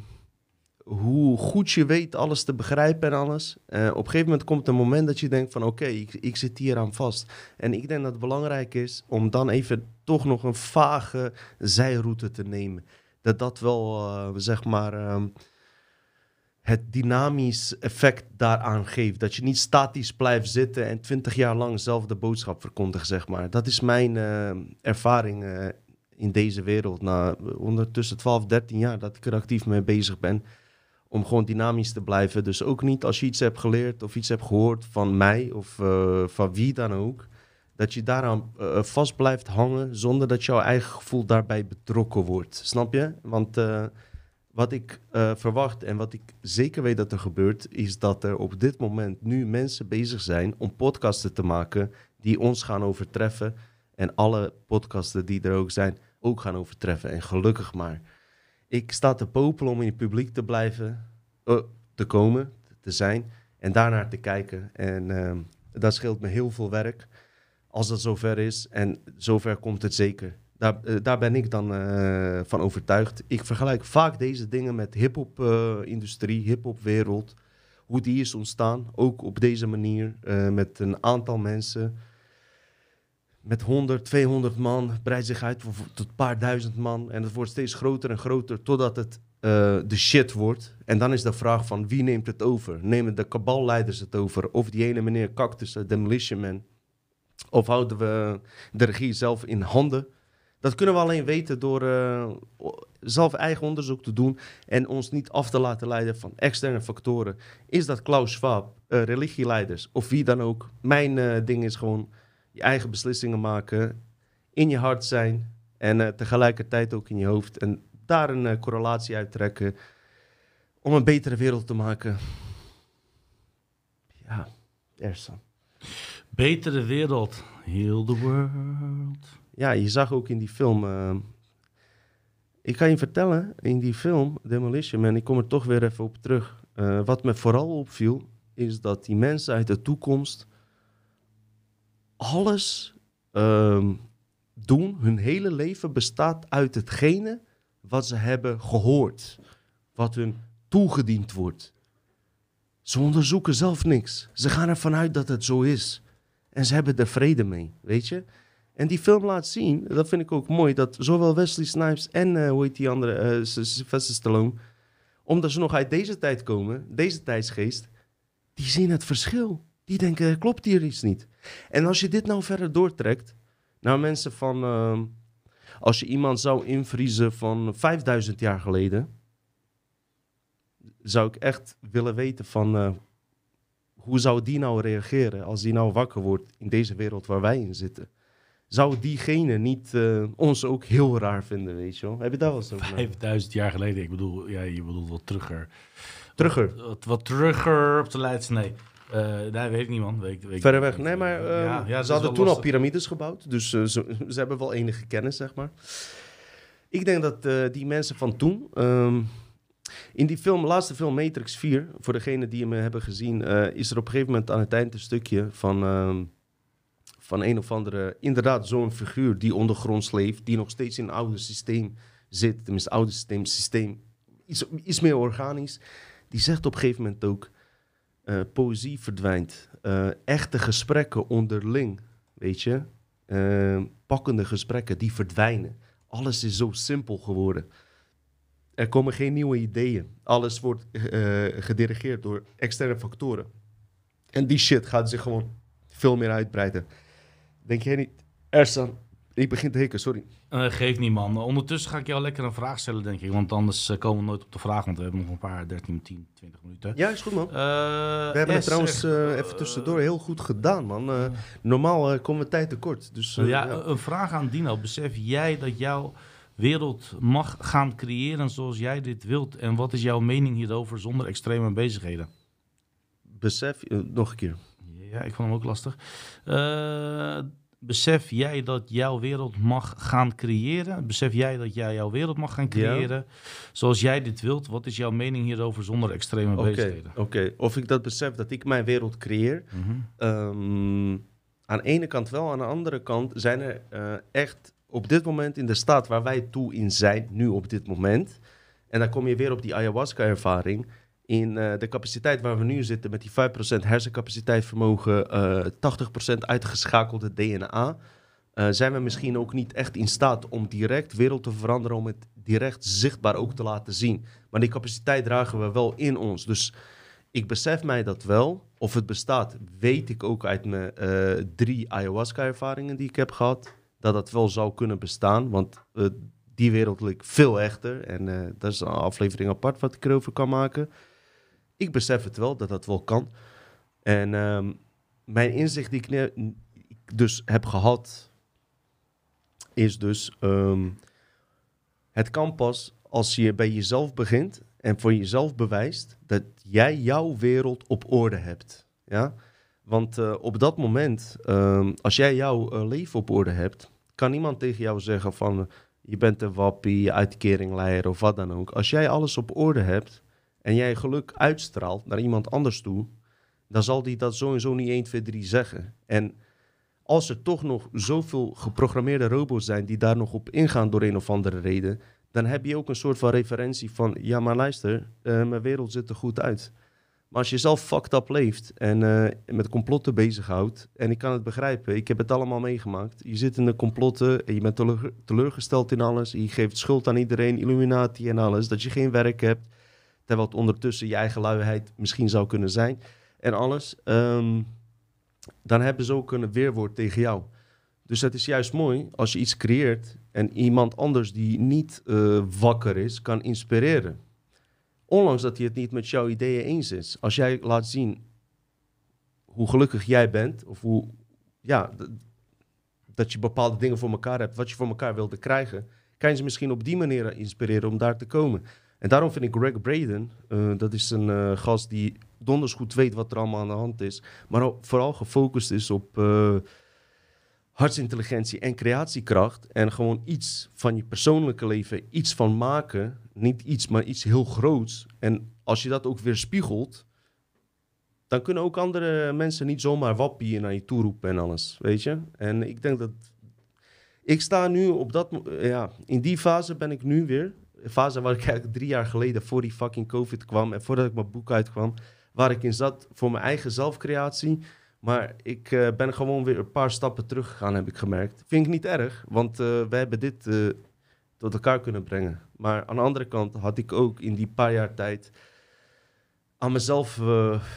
hoe goed je weet alles te begrijpen en alles. eh, op een gegeven moment komt een moment dat je denkt van oké, ik, ik zit hier aan vast. En ik denk dat het belangrijk is om dan even toch nog een vage zijroute te nemen. Dat dat wel, eh, zeg maar, ehm, het dynamisch effect daaraan geeft. Dat je niet statisch blijft zitten en twintig jaar lang zelf de boodschap verkondigt, zeg maar. Dat is mijn eh, ervaring in deze wereld. Na ondertussen 12, 13 jaar dat ik er actief mee bezig ben. Om gewoon dynamisch te blijven. Dus ook niet als je iets hebt geleerd of iets hebt gehoord van mij of eh, van wie dan ook. Dat je daaraan eh, vast blijft hangen zonder dat jouw eigen gevoel daarbij betrokken wordt. Snap je? Want eh, wat ik verwacht en wat ik zeker weet dat er gebeurt, is dat er op dit moment nu mensen bezig zijn om podcasten te maken die ons gaan overtreffen. En alle podcasten die er ook zijn, ook gaan overtreffen. En gelukkig maar. Ik sta te popelen om in het publiek te blijven, eh, te komen, te zijn en daarnaar te kijken. En ehm, dat scheelt me heel veel werk als dat zover is. En zover komt het zeker. Daar, eh, daar ben ik dan eh, van overtuigd. Ik vergelijk vaak deze dingen met hip-hop-industrie, hip-hop-wereld. Hoe die is ontstaan. Ook op deze manier. met een aantal mensen. Met 100, 200 man. Breidt zich uit tot een paar duizend man. En het wordt steeds groter en groter. Totdat het eh, de shit wordt. En dan is de vraag van wie neemt het over? Nemen de kaballeiders het over? Of die ene meneer Cactus, de Demolition? Of houden we de regie zelf in handen? Dat kunnen we alleen weten door eh, zelf eigen onderzoek te doen en ons niet af te laten leiden van externe factoren. Is dat Klaus Schwab, eh, religieleiders of wie dan ook? Mijn eh, ding is gewoon je eigen beslissingen maken, in je hart zijn en eh, tegelijkertijd ook in je hoofd. En daar een eh, correlatie uit trekken om een betere wereld te maken. Ja, Ersan. Betere wereld. Heal the world. Ja, je zag ook in die film. eh, ik kan je vertellen, in die film, Demolition Man, ik kom er toch weer even op terug. Eh, wat me vooral opviel, is dat die mensen uit de toekomst alles ehm, doen. Hun hele leven bestaat uit hetgene wat ze hebben gehoord. Wat hun toegediend wordt. Ze onderzoeken zelf niks. Ze gaan ervan uit dat het zo is. En ze hebben er vrede mee, weet je? En die film laat zien, dat vind ik ook mooi, dat zowel Wesley Snipes en eh, hoe heet die andere, S- Sylvester Stallone, omdat ze nog uit deze tijd komen, deze tijdsgeest, die zien het verschil. Die denken, klopt hier iets niet. En als je dit nou verder doortrekt, naar mensen van, ehm, als je iemand zou invriezen van 5000 jaar geleden, zou ik echt willen weten van, eh, hoe zou die nou reageren als die nou wakker wordt in deze wereld waar wij in zitten? Zou diegene niet eh, ons ook heel raar vinden, weet je wel? Heb je daar wel nagedacht? 5000 jaar geleden. Ik bedoel, ja, je bedoelt wat terugger. Terugger. Wat, wat terugger op de Leidse. Nee. Eh nee, weet ik niet, man. Weet, weet, Verder weg. Nee, maar Ja, is ze hadden toen al piramides gebouwd. Dus eh, ze, ze hebben wel enige kennis, zeg maar. Ik denk dat eh, die mensen van toen... ehm, in die film, laatste film Matrix 4... voor degenen die hem hebben gezien... is er op een gegeven moment aan het eind een stukje van... ehm, van een of andere... Inderdaad, zo'n figuur die ondergronds leeft... die nog steeds in het oude systeem zit. Tenminste, het oude systeem, systeem iets, iets meer organisch. Die zegt op een gegeven moment ook... eh, poëzie verdwijnt. Eh, echte gesprekken onderling, weet je. Eh, pakkende gesprekken, die verdwijnen. Alles is zo simpel geworden. Er komen geen nieuwe ideeën. Alles wordt gedirigeerd door externe factoren. En die shit gaat zich gewoon veel meer uitbreiden. Denk jij niet, Ersan, Ik begin te hikken, sorry. Eh geef niet, man. Ondertussen ga ik jou lekker een vraag stellen, denk ik. Want anders eh, komen we nooit op de vraag. Want we hebben nog een paar 13, 10, 20 minuten. Ja, is goed, man. Eh, We hebben het trouwens even tussendoor heel goed gedaan, man. Normaal komen we tijd tekort. Dus, ja, ja. een vraag aan Dino. Besef jij dat jouw wereld mag gaan creëren zoals jij dit wilt? En wat is jouw mening hierover zonder extreme bezigheden? Besef, nog een keer. Ja, ik vond hem ook lastig. Eh, besef jij dat jouw wereld mag gaan creëren? Besef jij dat jij jouw wereld mag gaan Ja. creëren zoals jij dit wilt? Wat is jouw mening hierover zonder extreme Oké, bezigheden? oké. Of ik dat besef dat ik mijn wereld creëer. Mhm. Ehm, aan de ene kant wel, aan de andere kant zijn er eh, echt op dit moment in de staat waar wij toe in zijn, nu op dit moment. En dan kom je weer op die ayahuasca-ervaring. In eh, de capaciteit waar we nu zitten met die 5% hersencapaciteitsvermogen, eh 80% uitgeschakelde DNA, eh, zijn we misschien ook niet echt in staat om direct wereld te veranderen, om het direct zichtbaar ook te laten zien. Maar die capaciteit dragen we wel in ons. Dus ik besef mij dat wel. Of het bestaat, weet ik ook uit mijn drie ayahuasca-ervaringen die ik heb gehad. Dat dat wel zou kunnen bestaan. Want die wereld ligt veel echter. En dat is een aflevering apart wat ik erover kan maken. Ik besef het wel, dat dat wel kan. En ehm, mijn inzicht die ik dus heb gehad, is dus... ehm, het kan pas als je bij jezelf begint en voor jezelf bewijst dat jij jouw wereld op orde hebt. Ja? Want eh, op dat moment, ehm, als jij jouw eh, leven op orde hebt, kan niemand tegen jou zeggen van eh, je bent een wappie, uitkeringleier of wat dan ook. Als jij alles op orde hebt en jij geluk uitstraalt naar iemand anders toe, dan zal die dat sowieso niet 1, 2, 3 zeggen. En als er toch nog zoveel geprogrammeerde robots zijn die daar nog op ingaan door een of andere reden, dan heb je ook een soort van referentie van, ja maar luister, eh, mijn wereld ziet er goed uit. Maar als je zelf fucked up leeft en eh, met complotten bezighoudt, en ik kan het begrijpen, ik heb het allemaal meegemaakt. Je zit in de complotten en je bent teleur- teleurgesteld in alles, je geeft schuld aan iedereen, illuminatie en alles, dat je geen werk hebt, terwijl het ondertussen je eigen luiheid misschien zou kunnen zijn en alles. Ehm, dan hebben ze ook een weerwoord tegen jou. Dus het is juist mooi als je iets creëert en iemand anders die niet eh, wakker is, kan inspireren. Ondanks dat hij het niet met jouw ideeën eens is. Als jij laat zien hoe gelukkig jij bent, of hoe, ja, dat je bepaalde dingen voor elkaar hebt, wat je voor elkaar wilde krijgen, kan je ze misschien op die manier inspireren om daar te komen. En daarom vind ik Greg Braden, eh, dat is een eh, gast die donders goed weet wat er allemaal aan de hand is, maar vooral gefocust is op eh, hartsintelligentie en creatiekracht. En gewoon iets van je persoonlijke leven, iets van maken. Niet iets, maar iets heel groots. En als je dat ook weer spiegelt, dan kunnen ook andere mensen niet zomaar wappie naar je toe roepen en alles. Weet je? En ik denk dat. Ik sta nu op dat. Ja, in die fase ben ik nu weer. Fase waar ik eigenlijk drie jaar geleden voor die fucking COVID kwam. En voordat ik mijn boek uitkwam. Waar ik in zat voor mijn eigen zelfcreatie. Maar ik eh, ben gewoon weer een paar stappen teruggegaan, heb ik gemerkt. Vind ik niet erg, want eh we hebben dit eh, tot elkaar kunnen brengen. Maar aan de andere kant had ik ook in die paar jaar tijd aan mezelf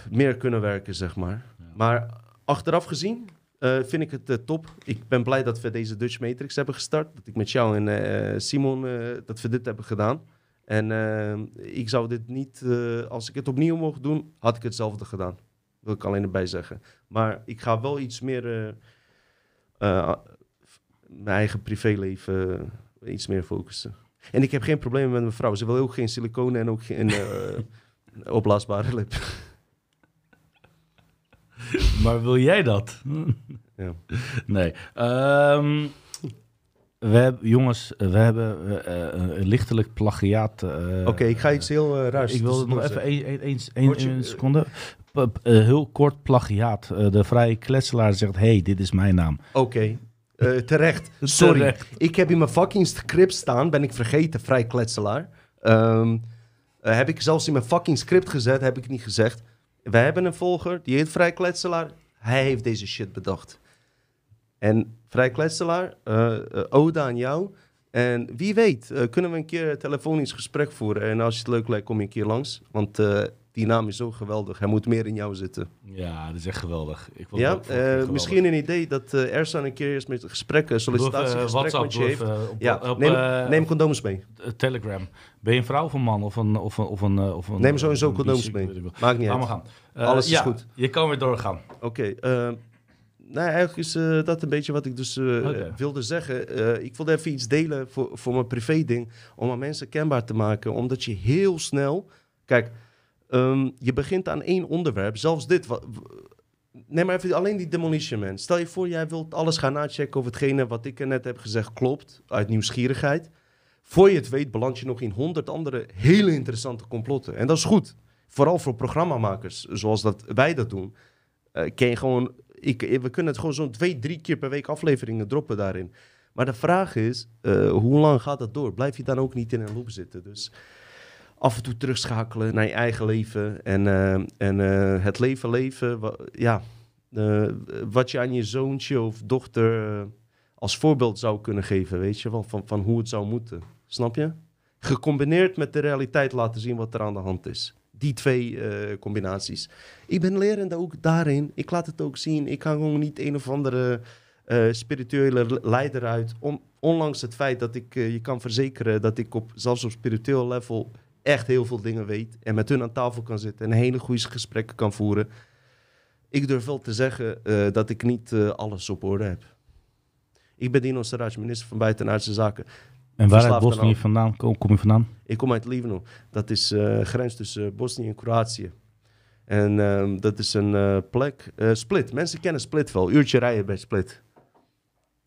meer kunnen werken, zeg maar. Maar achteraf gezien eh, vind ik het eh, top. Ik ben blij dat we deze Dutch Matrix hebben gestart. Dat ik met jou en eh, Simon, dat we dit hebben gedaan. En ik zou dit niet, als ik het opnieuw mocht doen, had ik hetzelfde gedaan. Wil ik alleen erbij zeggen. Maar ik ga wel iets meer mijn eigen privéleven iets meer focussen. En ik heb geen problemen met mijn vrouw. Ze wil ook geen siliconen en ook geen [laughs] opblaasbare lip. [laughs] Maar wil jij dat? Ja. Nee. Ehm, we hebben, jongens, we hebben eh, een lichtelijk plagiaat. eh, Oké, ik ga iets heel eh, raars Ik wil tussendoor nog even je- één seconde. Heel kort plagiaat. De vrije kletselaar zegt: hey, dit is mijn naam. Oké, terecht. [laughs] Sorry. Terecht. Ik heb in mijn fucking script staan, ben ik vergeten, vrij kletselaar. Ehm, eh, heb ik zelfs in mijn fucking script gezet, heb ik niet gezegd. We hebben een volger, die heet Vrij Kletselaar. Hij heeft deze shit bedacht. En Vrij Kletselaar, eh eh, ode aan jou. En wie weet, eh, kunnen we een keer een telefonisch gesprek voeren. En als je het leuk lijkt, kom je een keer langs. Want Die naam is zo geweldig. Hij moet meer in jou zitten. Ja, dat is echt geweldig. Ik vond Ja, het ook- eh, geweldig. misschien een idee dat eh Ersan een keer eens met een gesprek, een Doe even, eh, sollicitatiegesprek WhatsApp, met je heeft. even, op- ja, op, neem, neem condooms mee. Telegram. Ben je een vrouw of een man? Of een, of een, of een, of een, Neem sowieso een condooms mee. Maakt niet uit. gaan. Alles is ja, goed. Je kan weer doorgaan. Oké, eh, nou eigenlijk is dat een beetje wat ik dus wilde zeggen. Ik wilde even iets delen voor, voor mijn privé ding, om aan mensen kenbaar te maken. Omdat je heel snel, kijk, ehm, je begint aan één onderwerp, zelfs dit. Neem maar even alleen die Demolition Man. Stel je voor, jij wilt alles gaan nachecken of hetgene wat ik er net heb gezegd klopt, uit nieuwsgierigheid. Voor je het weet, beland je nog in honderd andere hele interessante complotten. En dat is goed. Vooral voor programmamakers, zoals dat wij dat doen. Eh, gewoon, ik, we kunnen het gewoon zo'n twee, drie keer per week afleveringen droppen daarin. Maar de vraag is, eh, hoe lang gaat dat door? Blijf je dan ook niet in een loop zitten? Dus af en toe terugschakelen naar je eigen leven en, eh, en eh, het leven leven. ja, eh, wat je aan je zoontje of dochter als voorbeeld zou kunnen geven, weet je wel, van, van hoe het zou moeten. Snap je? Gecombineerd met de realiteit laten zien wat er aan de hand is. Die twee combinaties. Ik ben lerend ook daarin. Ik laat het ook zien. Ik ga gewoon niet een of andere spirituele le- leider uit. On- ondanks het feit dat ik je kan verzekeren dat ik op, zelfs op spiritueel level echt heel veel dingen weet. En met hun aan tafel kan zitten en hele goede gesprekken kan voeren. Ik durf wel te zeggen eh, dat ik niet eh, alles op orde heb. Ik ben Dino Saraj, minister van Buitenaardse Zaken. En waar uit Bosnië vandaan kom, kom je vandaan? Ik kom uit Livno. Dat is eh grens tussen Bosnië en Kroatië. En ehm, dat is een plek, Split. Mensen kennen Split wel. Uurtje rijden bij Split.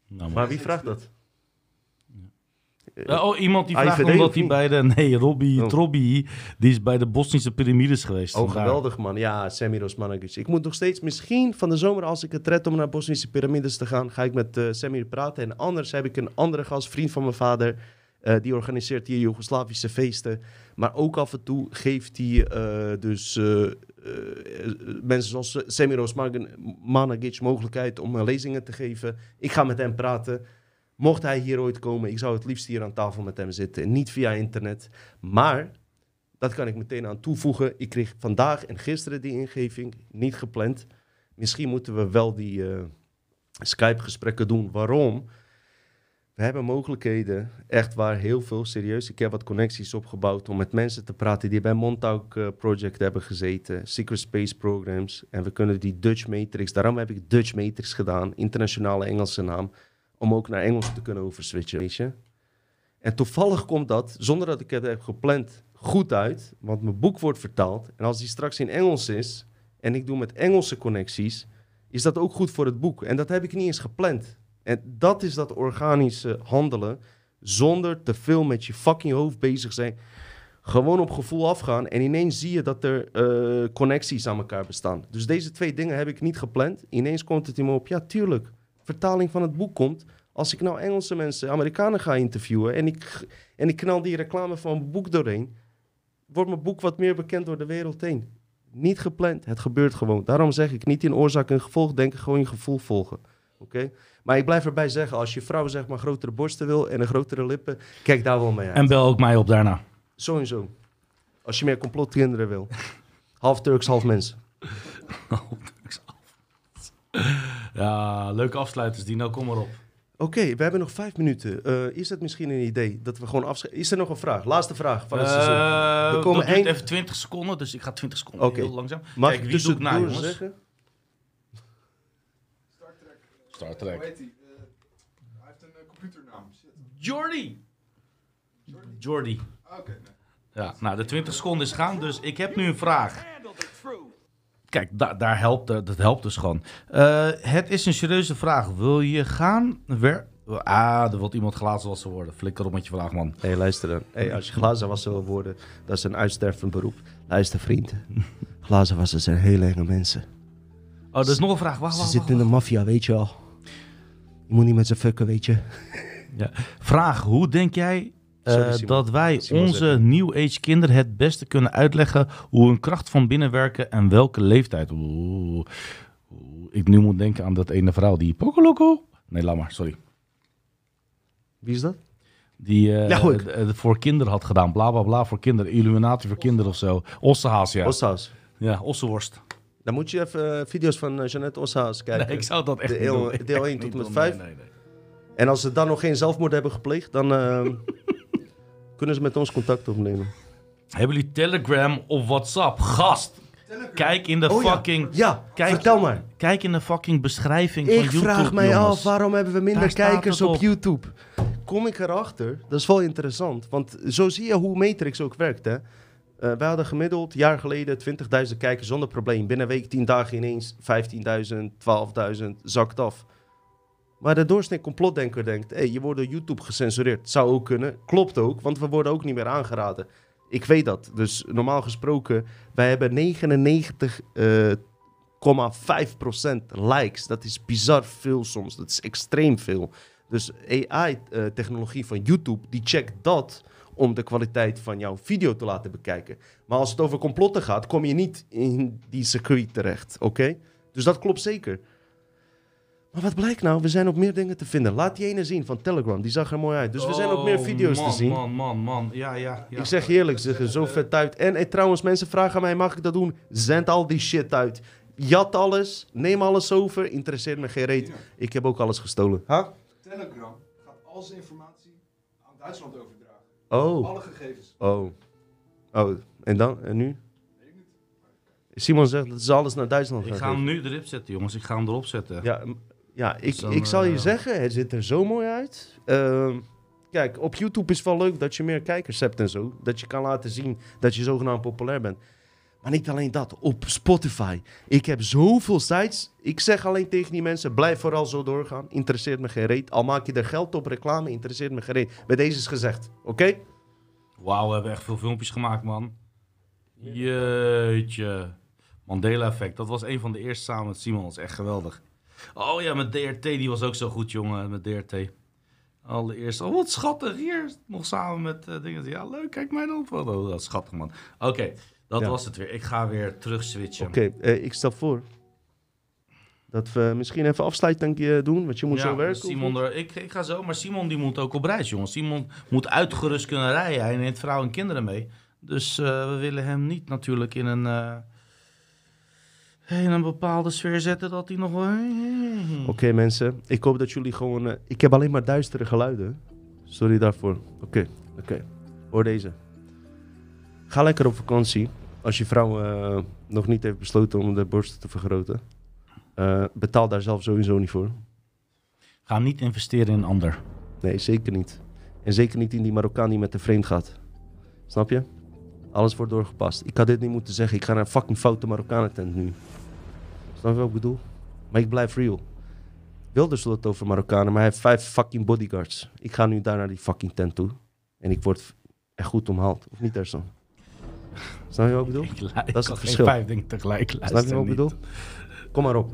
Nou, Maar wie vraagt dat? Eh, oh, iemand die vraagt AIVD omdat hij bij de... [laughs] Nee, Robbie Oh. Trobby, die is bij de Bosnische piramides geweest. Oh, Vandaar. geweldig man. Ja, Semir Osmanagic. Ik moet nog steeds, misschien van de zomer als ik het red om naar Bosnische piramides te gaan, ga ik met eh Semir praten. En anders heb ik een andere gast, vriend van mijn vader, eh, die organiseert hier Joegoslavische feesten. Maar ook af en toe geeft hij dus mensen zoals Semir Osmanagic mogelijkheid om lezingen te geven. Ik ga met hem praten. Mocht hij hier ooit komen, ik zou het liefst hier aan tafel met hem zitten. En niet via internet. Maar dat kan ik meteen aan toevoegen. Ik kreeg vandaag en gisteren die ingeving, niet gepland. Misschien moeten we wel die eh, Skype-gesprekken doen. Waarom? We hebben mogelijkheden, echt waar, heel veel serieus. Ik heb wat connecties opgebouwd om met mensen te praten die bij Montauk eh, Project hebben gezeten, Secret Space Programs. En we kunnen die Dutch Matrix, daarom heb ik Dutch Matrix gedaan, internationale Engelse naam, om ook naar Engels te kunnen overswitchen, weet je. En toevallig komt dat, zonder dat ik het heb gepland, goed uit. Want mijn boek wordt vertaald. En als die straks in Engels is en ik doe met Engelse connecties, is dat ook goed voor het boek. En dat heb ik niet eens gepland. En dat is dat organische handelen zonder te veel met je fucking hoofd bezig zijn. Gewoon op gevoel afgaan en ineens zie je dat er eh, connecties aan elkaar bestaan. Dus deze twee dingen heb ik niet gepland. Ineens komt het in me op, ja tuurlijk, vertaling van het boek komt. Als ik nou Engelse mensen, Amerikanen ga interviewen en ik, en ik knal die reclame van mijn boek doorheen, wordt mijn boek wat meer bekend door de wereld heen. Niet gepland, het gebeurt gewoon. Daarom zeg ik niet in oorzaak en gevolg denken, gewoon je gevoel volgen. Oké? Maar ik blijf erbij zeggen, als je vrouw zeg maar grotere borsten wil en een grotere lippen, kijk daar wel mee uit. En bel ook mij op daarna. Zo en zo. Als je meer complotkinderen wil. Half Turks, half mens. [laughs] Ja, leuke afsluiters, Dino, kom maar op. Oké, we hebben nog vijf minuten. Eh, is het misschien een idee dat we gewoon afscheiden? Is er nog een vraag? Laatste vraag van het seizoen. Eh, We komen dat duurt eind- even 20 seconden, dus ik ga 20 seconden Oké. heel langzaam. Mag Kijk, ik wie doe ik na, jongens? zeggen? Star Trek. Hoe heet hij? Eh, hij heeft een computernaam. Shit. Jordi! Jordi. Ah, Oké, nee. Ja, nou, de 20 seconden is gaan, dus ik heb nu een vraag. Kijk, da- daar helpt, dat helpt dus gewoon. Eh, het is een serieuze vraag. Wil je gaan? Wer ah, er wil iemand glazen wassen worden. Flikker op met je vraag, man. Hé, hey, luister dan. Hey, als je glazenwasser wil worden, dat is een uitstervend beroep. Luister, vriend. Glazenwassers zijn hele enge mensen. Oh, er is nog een vraag. Wacht, Ze wacht, zitten in de maffia, weet je al. Je moet niet met ze fucken, weet je. Ja. Vraag, hoe denk jij Sorry, Simon. dat wij Simon onze New Age kinderen het beste kunnen uitleggen hoe hun kracht van binnen werken en welke leeftijd? Oeh, Oeh, ik nu moet denken aan dat ene vrouw die Pokoloko. Nee, laat maar, sorry. Wie is dat? Die eh, d- eh, voor kinderen had gedaan. Bla bla bla voor kinderen. Illuminatie voor kinderen of zo. Ossehaas, ja. Ossa's. ja, ossenworst. Dan moet je even eh, video's van eh, Jeannette Ossa's kijken. Nee, ik zou dat echt De deel- doen. deel Echt één tot niet met doen. vijf? Nee, nee, nee. En als ze dan nog geen zelfmoord hebben gepleegd, dan eh, [laughs] kunnen ze met ons contact opnemen. Hebben jullie Telegram of WhatsApp? Gast! Kijk in de Oh ja. fucking... Ja, Kijk- vertel maar. Kijk in de fucking beschrijving van Ik YouTube, vraag mij jongens. af, waarom hebben we minder Daar staat kijkers het op. op. YouTube? Kom ik erachter, dat is wel interessant. Want zo zie je hoe Matrix ook werkt, hè. Eh wij hadden gemiddeld, jaar geleden, 20.000 kijkers zonder probleem. Binnen een week, 10 dagen ineens 15.000, 12.000, zakt af. Maar de doorsnee complotdenker denkt, hey, je wordt door YouTube gecensureerd. Zou ook kunnen. Klopt ook, want we worden ook niet meer aangeraden. Ik weet dat. Dus normaal gesproken, wij hebben 99 eh, 0,5% likes. Dat is bizar veel soms. Dat is extreem veel. Dus AI-technologie van YouTube, die checkt dat om de kwaliteit van jouw video te laten bekijken. Maar als het over complotten gaat, kom je niet in die circuit terecht, oké? Dus dat klopt zeker. Maar wat blijkt nou? We zijn op meer dingen te vinden. Laat die ene zien van Telegram, die zag er mooi uit. Dus we zijn op meer Oh, video's man, te zien. Man, man, man. Ja, ja, ja. Ik zeg je eerlijk, ze zeggen zo vet uit. En eh, trouwens, mensen vragen aan mij, mag ik dat doen? Zend al die shit uit. Jat alles, neem alles over, interesseert me geen reet. Ik heb ook alles gestolen. Huh? Telegram gaat al zijn informatie aan Duitsland overdragen. Oh, Alle gegevens. oh. Oh, en dan? En nu? Simon zegt dat ze alles naar Duitsland Ik gaan ga hem geven. nu erop zetten, jongens. Ik ga hem erop zetten. Ja, ja ik, Dus dan, ik zal je eh, zeggen, het ziet er zo mooi uit. Ehm, kijk, op YouTube is het wel leuk dat je meer kijkers hebt en zo. Dat je kan laten zien dat je zogenaamd populair bent. Maar niet alleen dat, op Spotify. Ik heb zoveel sites. Ik zeg alleen tegen die mensen, blijf vooral zo doorgaan. Interesseert me geen reet. Al maak je er geld op reclame, interesseert me geen reet. Bij deze is gezegd, oké? Wauw, we hebben echt veel filmpjes gemaakt, man. Jeetje. Mandela-effect. Dat was een van de eerste samen met Simon. Dat is echt geweldig. Oh ja, met DRT. Die was ook zo goed, jongen. Met DRT. Allereerst. Oh, wat schattig. Hier. Nog samen met eh, dingen. Ja, leuk. Kijk mij dan. Oh, dat is schattig, man. Oké, dat Ja. was het weer. Ik ga weer terug switchen. Oké, eh, ik stel voor dat we misschien even afsluiting doen, want je moet Ja, zo werken. Simon er, ik, ik ga zo, maar Simon die moet ook op reis, jongens. Simon moet uitgerust kunnen rijden. Hij neemt vrouw en kinderen mee. Dus eh, we willen hem niet natuurlijk in een, in een bepaalde sfeer zetten dat hij nog wel... Oké mensen, ik hoop dat jullie gewoon... eh, ik heb alleen maar duistere geluiden. Sorry daarvoor. Oké, oké. Hoor deze. Ga lekker op vakantie. Als je vrouw eh, nog niet heeft besloten om de borsten te vergroten. Eh, betaal daar zelf sowieso niet voor. Ga niet investeren in een ander. Nee, zeker niet. En zeker niet in die Marokkaan die met de vreemd gaat. Snap je? Alles wordt doorgepast. Ik had dit niet moeten zeggen. Ik ga naar een fucking foute Marokkanen-tent nu. Snap je wat ik bedoel? Maar ik blijf real. Wilders wil het over Marokkanen, maar hij heeft vijf fucking bodyguards. Ik ga nu daar naar die fucking tent toe. En ik word echt goed omhaald. Of niet, Ersan? Snap je wat ik bedoel? Ik, Dat is het geen verschil. vijf dingen tegelijk Snap je wat ik bedoel? Kom maar op.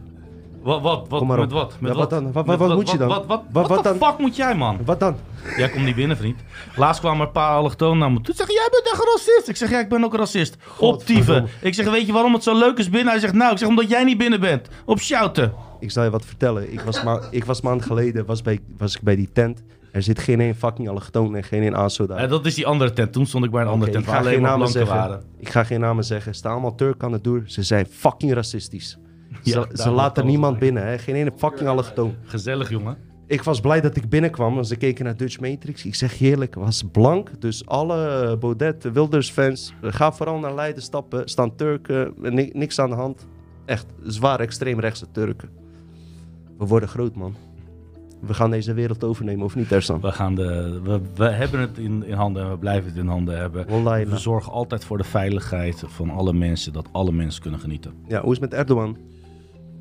Wat, wat, wat, met wat? Met Ja, wat dan? Wat- moet je dan? Wat, wat, Wat- wat, wat de fuck moet jij, man? Wat dan? Jij komt niet binnen, vriend. Laatst kwamen er een paar allochtonen naar me toe. Toen zeg jij bent echt een racist. Ik zeg, ja, ik ben ook een racist. Op dieven. Godverdomme. Ik zeg, weet je waarom het zo leuk is binnen? Hij zegt, nou, ik zeg, omdat jij niet binnen bent. Op shouten. Ik zal je wat vertellen. Ik was, ma ik was maand geleden was, bij, was ik bij die tent. Er zit geen één fucking allochtoon en geen één ASO daar. Eh, dat is die andere tent. Toen stond ik bij een andere tent ik ga geen namen zeggen. waren. Ik ga geen namen zeggen. Staan allemaal Turken aan de deur. Ze zijn fucking racistisch. Ja, ze laten niemand binnen. Hè. Geen ene fucking allochtoon. Gezellig, jongen. Ik was blij dat ik binnenkwam. Want ze keken naar Dutch Matrix. Ik zeg je eerlijk, was blank. Dus alle Baudet, Wilders fans. Ga vooral naar Leiden stappen. Staan Turken. ni- niks aan de hand. Echt zwaar extreemrechtse Turken. We worden groot, man. We gaan deze wereld overnemen, of niet, Ersan? We, gaan de, we, we hebben het in, in handen en we blijven het in handen hebben. We zorgen altijd voor de veiligheid van alle mensen. Dat alle mensen kunnen genieten. Ja, hoe is het met Erdogan?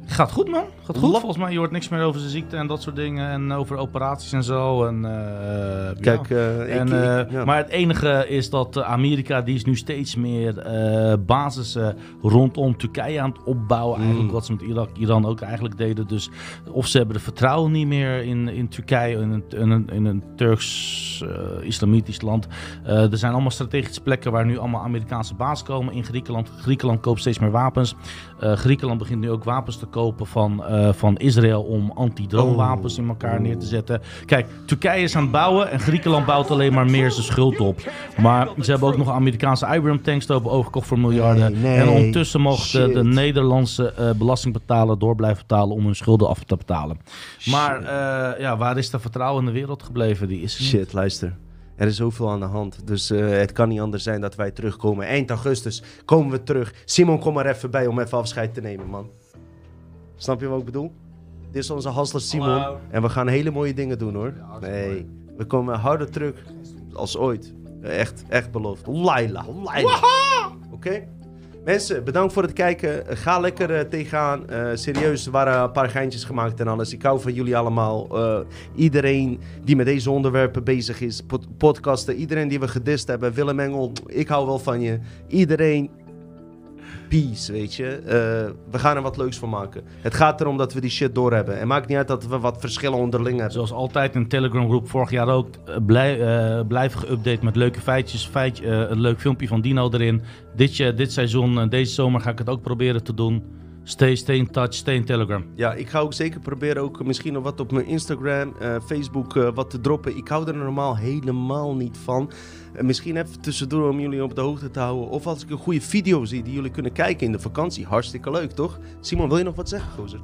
Gaat goed, man. Gaat goed. Volgens mij, je hoort niks meer over zijn ziekte en dat soort dingen. En over operaties en zo. En, eh, Kijk, ja. eh, ik- En, ik- eh, ja. Maar het enige is dat Amerika, die is nu steeds meer eh basissen rondom Turkije aan het opbouwen. Eigenlijk Mm. wat ze met Irak, Iran ook eigenlijk deden. Dus of ze hebben de vertrouwen niet meer in, in Turkije, in een, in een, in een Turks eh, islamitisch land. Eh, er zijn allemaal strategische plekken waar nu allemaal Amerikaanse bases komen. In Griekenland, Griekenland koopt steeds meer wapens. Eh, Griekenland begint nu ook wapens te kopen van, eh, van Israël om anti-droomwapens in elkaar neer te zetten. Kijk, Turkije is aan het bouwen en Griekenland bouwt alleen maar meer zijn schuld op. Maar ze hebben ook nog Amerikaanse Abrams tanks over overgekocht voor miljarden. Nee, nee, en ondertussen mogen de. Nederlandse eh, belastingbetaler door blijven betalen om hun schulden af te betalen. Maar eh, ja, waar is de vertrouwen in de wereld gebleven? Die is. Shit, luister. Er is zoveel aan de hand. Dus het kan niet anders zijn dat wij terugkomen. Eind augustus komen we terug. Simon, kom maar even bij om even afscheid te nemen, man. Snap je wat ik bedoel? Dit is onze Hasler Simon. Hallo. En we gaan hele mooie dingen doen, hoor. Nee, we komen harder terug als ooit. Echt, echt beloofd. Laila, Laila. Oké? Mensen, bedankt voor het kijken. Ga lekker eh, tegenaan. Eh, serieus, er waren een paar geintjes gemaakt en alles. Ik hou van jullie allemaal. Eh, iedereen die met deze onderwerpen bezig is. pod- podcasten. Iedereen die we gedist hebben. Willem Engel, ik hou wel van je. Iedereen. Peace, weet je. Eh, we gaan er wat leuks van maken. Het gaat erom dat we die shit doorhebben. En maakt niet uit dat we wat verschillen onderling hebben. Zoals altijd in de Telegram groep, vorig jaar ook, eh, blij, geüpdate met leuke feitjes. Feit, een leuk filmpje van Dino erin. Dit, jaar- dit seizoen, deze zomer ga ik het ook proberen te doen. Stay, stay in touch, stay in Telegram. Ja, ik ga ook zeker proberen ook misschien nog wat op mijn Instagram, Facebook wat te droppen. Ik hou er normaal helemaal niet van. Misschien even tussendoor om jullie op de hoogte te houden. Of als ik een goede video zie die jullie kunnen kijken in de vakantie. Hartstikke leuk, toch? Simon, wil je nog wat zeggen, gozer?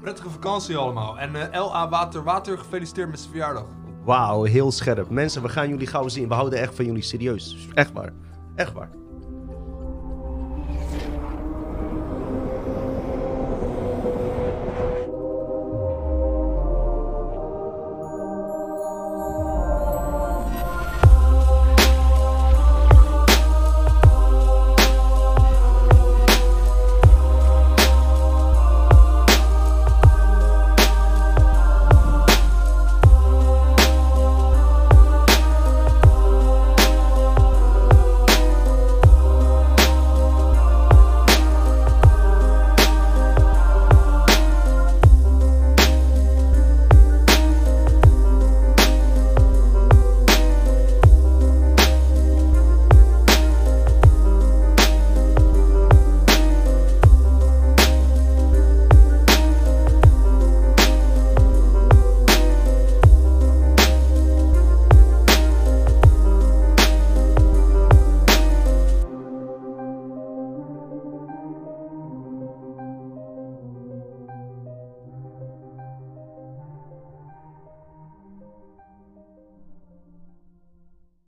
Prettige vakantie allemaal. En eh, LA Water Water, gefeliciteerd met zijn verjaardag. Wauw, heel scherp. Mensen, we gaan jullie gauw zien. We houden echt van jullie serieus. Echt waar. Echt waar.